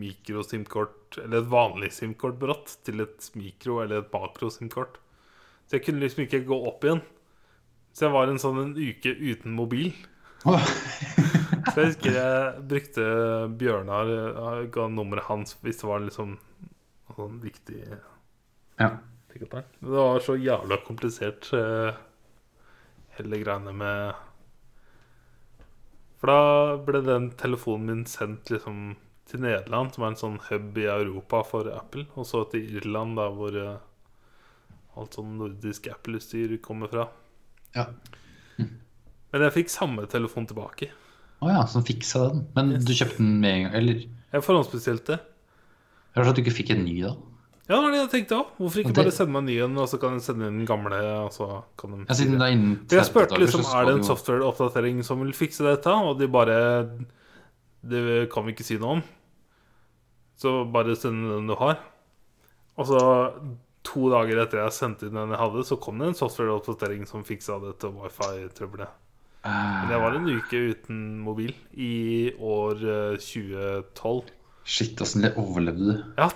mikro-SIM-kort, eller et vanlig SIM-kort brått, til et mikro- eller et makro-SIM-kort. Så jeg kunne liksom ikke gå opp igjen. Så jeg var en sånn en uke uten mobil. Oh. Så jeg husker jeg brukte Bjørnar Jeg ga nummeret hans hvis det var liksom sånn viktig Ja. Opp der. Det var så jævla komplisert, eh, hele greiene med For da ble den telefonen min sendt liksom til Nederland, som er en sånn hub i Europa for Apple, og så til Irland, da hvor eh, alt sånn nordisk Apple-utstyr kommer fra. ja. Men jeg fikk samme telefon tilbake. Å ja, som fiksa den. Men Yes. du kjøpte den med en gang? Eller Jeg forhåndsbestilte. Rart at du ikke fikk en ny, da. Ja, det var det jeg tenkte òg. Hvorfor ikke det- bare sende meg en ny en, og så kan jeg sende inn den gamle, og så kan de Ja, siden det er innen 30 jeg 30 spurte liksom er det en software-oppdatering som vil fikse dette, og de bare Det kan vi ikke si noe om. Så bare send den du har. Og så to dager etter jeg sendte inn den jeg hadde, så kom det en software-oppdatering som fiksa dette wifi-trøbbelet. Men jeg var en uke uten mobil i år eh, 2012. Shit, åssen overlevde du? Ja,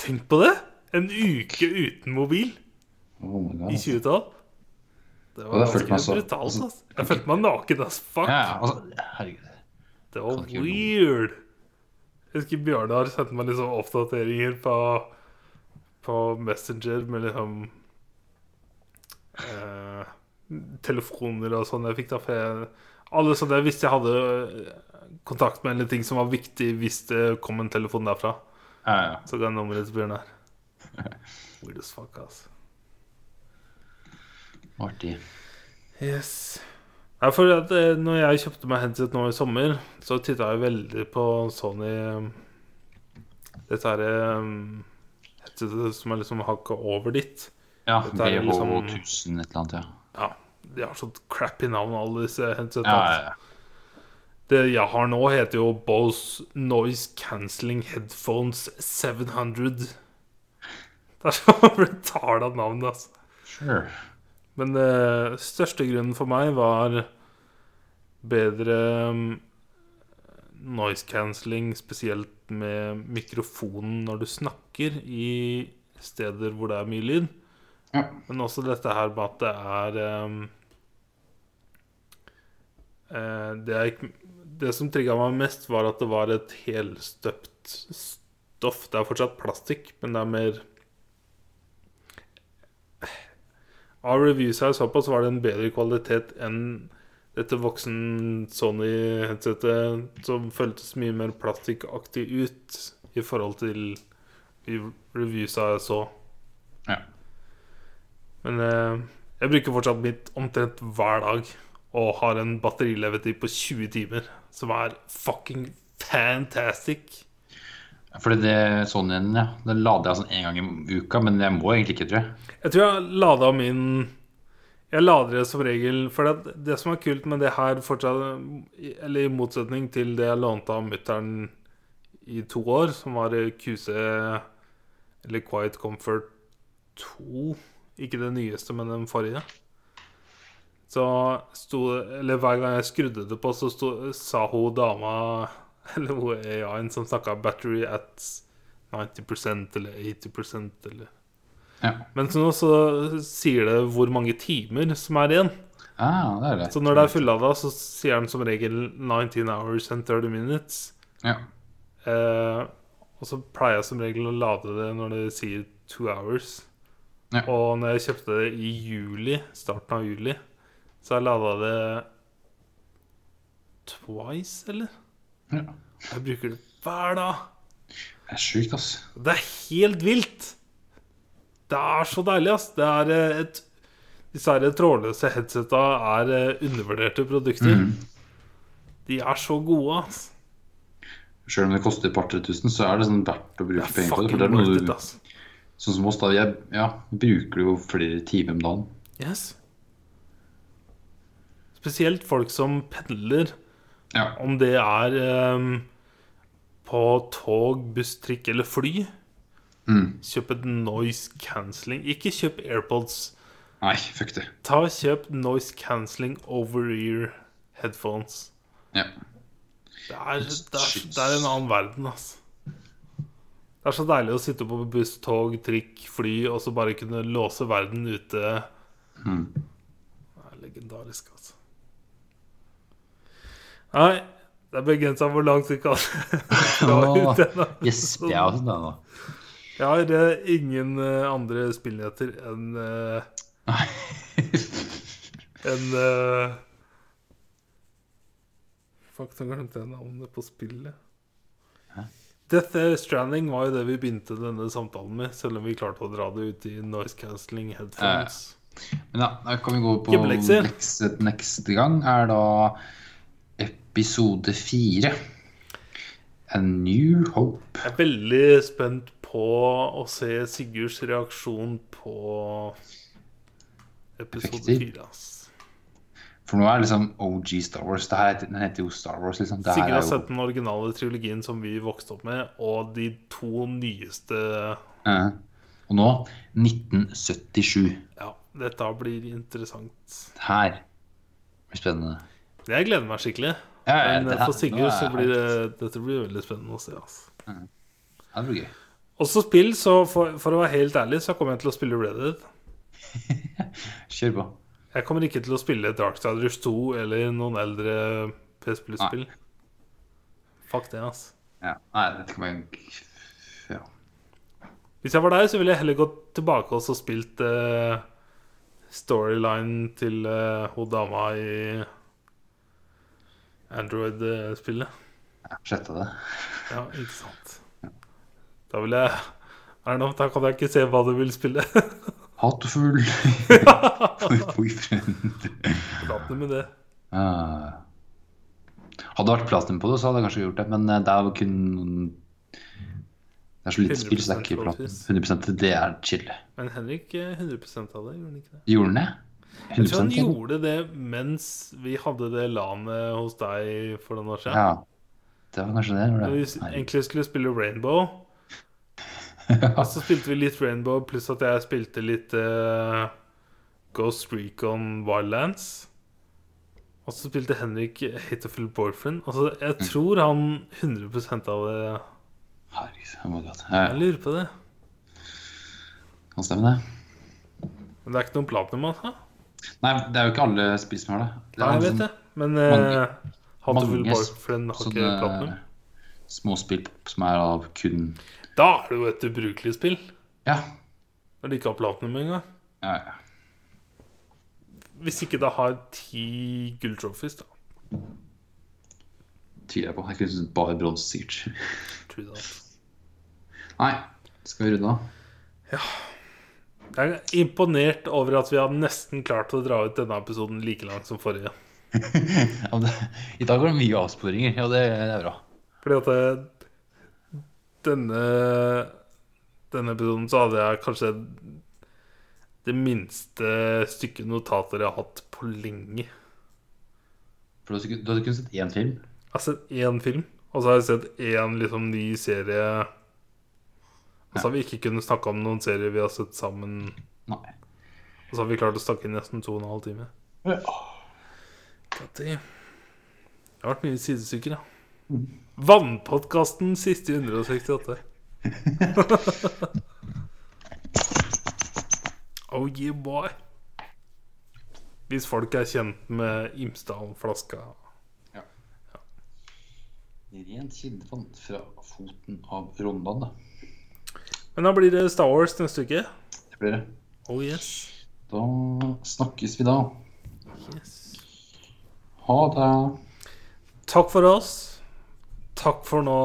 tenk på det! En uke uten mobil Oh i 2012. Det var ganske så- brutalt. altså- Altså. Jeg følte meg naken as fuck. Ja, altså. Det var weird. Jeg husker Bjørnar sendte meg liksom oppdateringer på, på Messenger med liksom eh, Telefoner og sånn jeg fikk da. For jeg, alle sånne, jeg visste jeg hadde eh, kontakt med en ting som var viktig hvis det kom en telefon derfra, Ja, ja. så ga jeg nummeret til Bjørnar. Weird as fuck, altså. Artig. Yes. Ja, for at, eh, når jeg kjøpte meg headset nå i sommer, så titta jeg veldig på Sony um, Dette her um, headsetet som er liksom hakket over ditt. Ja, Dette er BH liksom- 1000 et eller annet, ja. Ja, de har sånt crappy navn, alle disse headsetene. Ja, ja. Det jeg har nå, heter jo Bose Noise Cancelling Headphones 700. Det er så brutalt navn, altså. Sure. Men det største grunnen for meg var bedre um, noise cancelling, spesielt med mikrofonen når du snakker i steder hvor det er mye lyd. Ja. Men også dette her med at det er um, eh, det, er det som trigga meg mest, var at det var et helstøpt stoff. Det er fortsatt plastikk, men det er mer Av reviews jeg så på, så var det en bedre kvalitet enn dette voksen Sony-headsetet, som føltes mye mer plastikkaktig ut i forhold til de reviewsa jeg så. Ja. Men eh, jeg bruker fortsatt mitt omtrent hver dag og har en batterilevetid på 20 timer, som er fucking fantastic. Fordi det sånn igjen, ja. Den lader jeg sånn en gang i uka, men jeg må egentlig ikke, tror jeg. Jeg tror jeg lada min Jeg lader det som regel For det, det som er kult med det her fortsatt Eller i motsetning til det jeg lånte av mutter'n i to år, som var QC eller Quiet Comfort 2 Ikke det nyeste, men den forrige. Så sto Eller hver gang jeg skrudde det på, så sto, sa hun dama Eller hun AI-en som snakka 'battery at 90% eller 80% eller Ja. men så nå så sier det hvor mange timer som er igjen. Ah, det er det. Så når det er fullada, så sier den som regel 19 hours and 30 minutes. Ja. Eh, og så pleier jeg som regel å lade det når det sier 2 hours. Ja. Og når jeg kjøpte det i juli, starten av juli, så har jeg lada det twice, eller? Ja. Jeg bruker det hver dag. Det er sjukt, ass. Det er helt vilt. Det er så deilig, ass. Det er eh, et Disse her trådløse headseta er eh, undervurderte produkter. Mm. De er så gode, ass. Sjøl om det koster et par-tre tusen, så er det sånn verdt å bruke er penger på det. For det er noe du, ass. sånn som oss, da. Jeg, ja, bruker jo flere timer om dagen. Yes. Spesielt folk som pendler, Ja. om det er um, på tog, buss, trikk eller fly. Mm. Kjøp et noise cancelling. Ikke kjøp AirPods. Nei, fuck det. Ta og Kjøp noise cancelling over-ear headphones. Ja. Det er, det, er, det er en annen verden, altså. Det er så deilig å sitte på buss, tog, trikk, fly og så bare kunne låse verden ute. Mm. Det er legendarisk, altså. Nei, det er begrensa hvor langt vi kan. Gjesper jeg nå. Jeg har eh, ingen uh, andre spillnyheter enn uh, enn uh, Fuck, nå glemte jeg navnet på spillet. Hæ? Death Stranding var jo det vi begynte denne samtalen med, selv om vi klarte å dra det ut i noise cancelling headphones. Men ja, da kan vi gå på Hjemmelekser. neste gang. Er da episode fire. A New Hope. Jeg er veldig spent på å se Sigurds reaksjon på episode fire. For nå er det liksom OG Star Wars. Det her, den heter jo Star Wars, liksom. Det Sigurd har jo, sett den originale trilogien som vi vokste opp med, og de to nyeste Eh, Og nå 1977. Ja, dette blir interessant. Her blir spennende. Jeg gleder meg skikkelig. Ja, ja, Men det her- for Sigurd så blir det, dette blir veldig spennende å se. Altså. Ja, det blir gøy. Også spill, så for, for å være helt ærlig, så kommer jeg til å spille Red Dead. Kjør på. Jeg kommer ikke til å spille Darksiders 2 eller noen eldre PS Plus-spill. Fuck det, altså. Ja. Nei, dette kan være ja. Hvis jeg var deg, så ville jeg heller gått tilbake og spilt uh, storyline til eh, hun dama i Android-spillet. ja sjette det. Ja, ikke sant. Da vil jeg er det Da kan jeg ikke se hva du vil spille. Hatefull boyfriend. Prat med det. Ah. Hadde det vært platinum på det, så hadde jeg kanskje gjort det. Men eh, det er jo kun Det er så lite spill, så det er ikke 100% platinum. 100 Det er chill. Men Henrik eh, 100 av det, gjorde han ikke det? Gjorde den det? Jeg tror han gjorde det mens vi hadde det LAN-et hos deg for noen år siden. Ja. Det var kanskje det. Når vi egentlig skulle spille Rainbow. Og så spilte vi litt Rainbow, pluss at jeg spilte litt uh, Ghost Recon Wildlands. Og så spilte Henrik Hateful Boyfriend. Altså, jeg tror han 100% av det Herregud, oh my god. Ja, Jeg lurer på det. kan stemme det. Men det er ikke noen platinum, altså? Nei, det er jo ikke alle spill som har det. det Ja, er jeg liksom vet det. Men uh, mange- Hateful Boyfriend har ikke platinum. småspill som er av kun Da er det jo et ubrukelig spill. Ja. Når de ikke har platinum engang. ja, ja. Hvis ikke det har ti gulltrophies, da. Tviler jeg på. Jeg kunne bare bronse, sikkert. Nei, skal vi runde av? Jeg er imponert over at vi har nesten klart å dra ut denne episoden like langt som forrige. I dag var det mye avsporinger, og det, det er bra. Fordi at det, denne Denne episoden så hadde jeg kanskje det minste stykket notater jeg har hatt på lenge. For du hadde kun sett én film? Jeg har sett én film, og så har jeg sett én liksom, ny serie. Og så har vi ikke kunnet snakke om noen serier vi har sett sammen. Nei. Og så har vi klart å snakke inn nesten to og en halv time. Ja. Det har vært mye sidestykker, ja. Vannpodkasten siste 168. oh yeah, boy. Hvis folk er kjent med Imsdal-flaska. Rent kildevann fra foten av Rondane. Men da blir det Star Wars neste uke. Det blir det. Oh yes. Da snakkes vi da. yes. Ha det. Takk for oss. Takk for nå.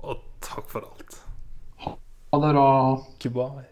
Og takk for alt. Ha det bra. Goodbye.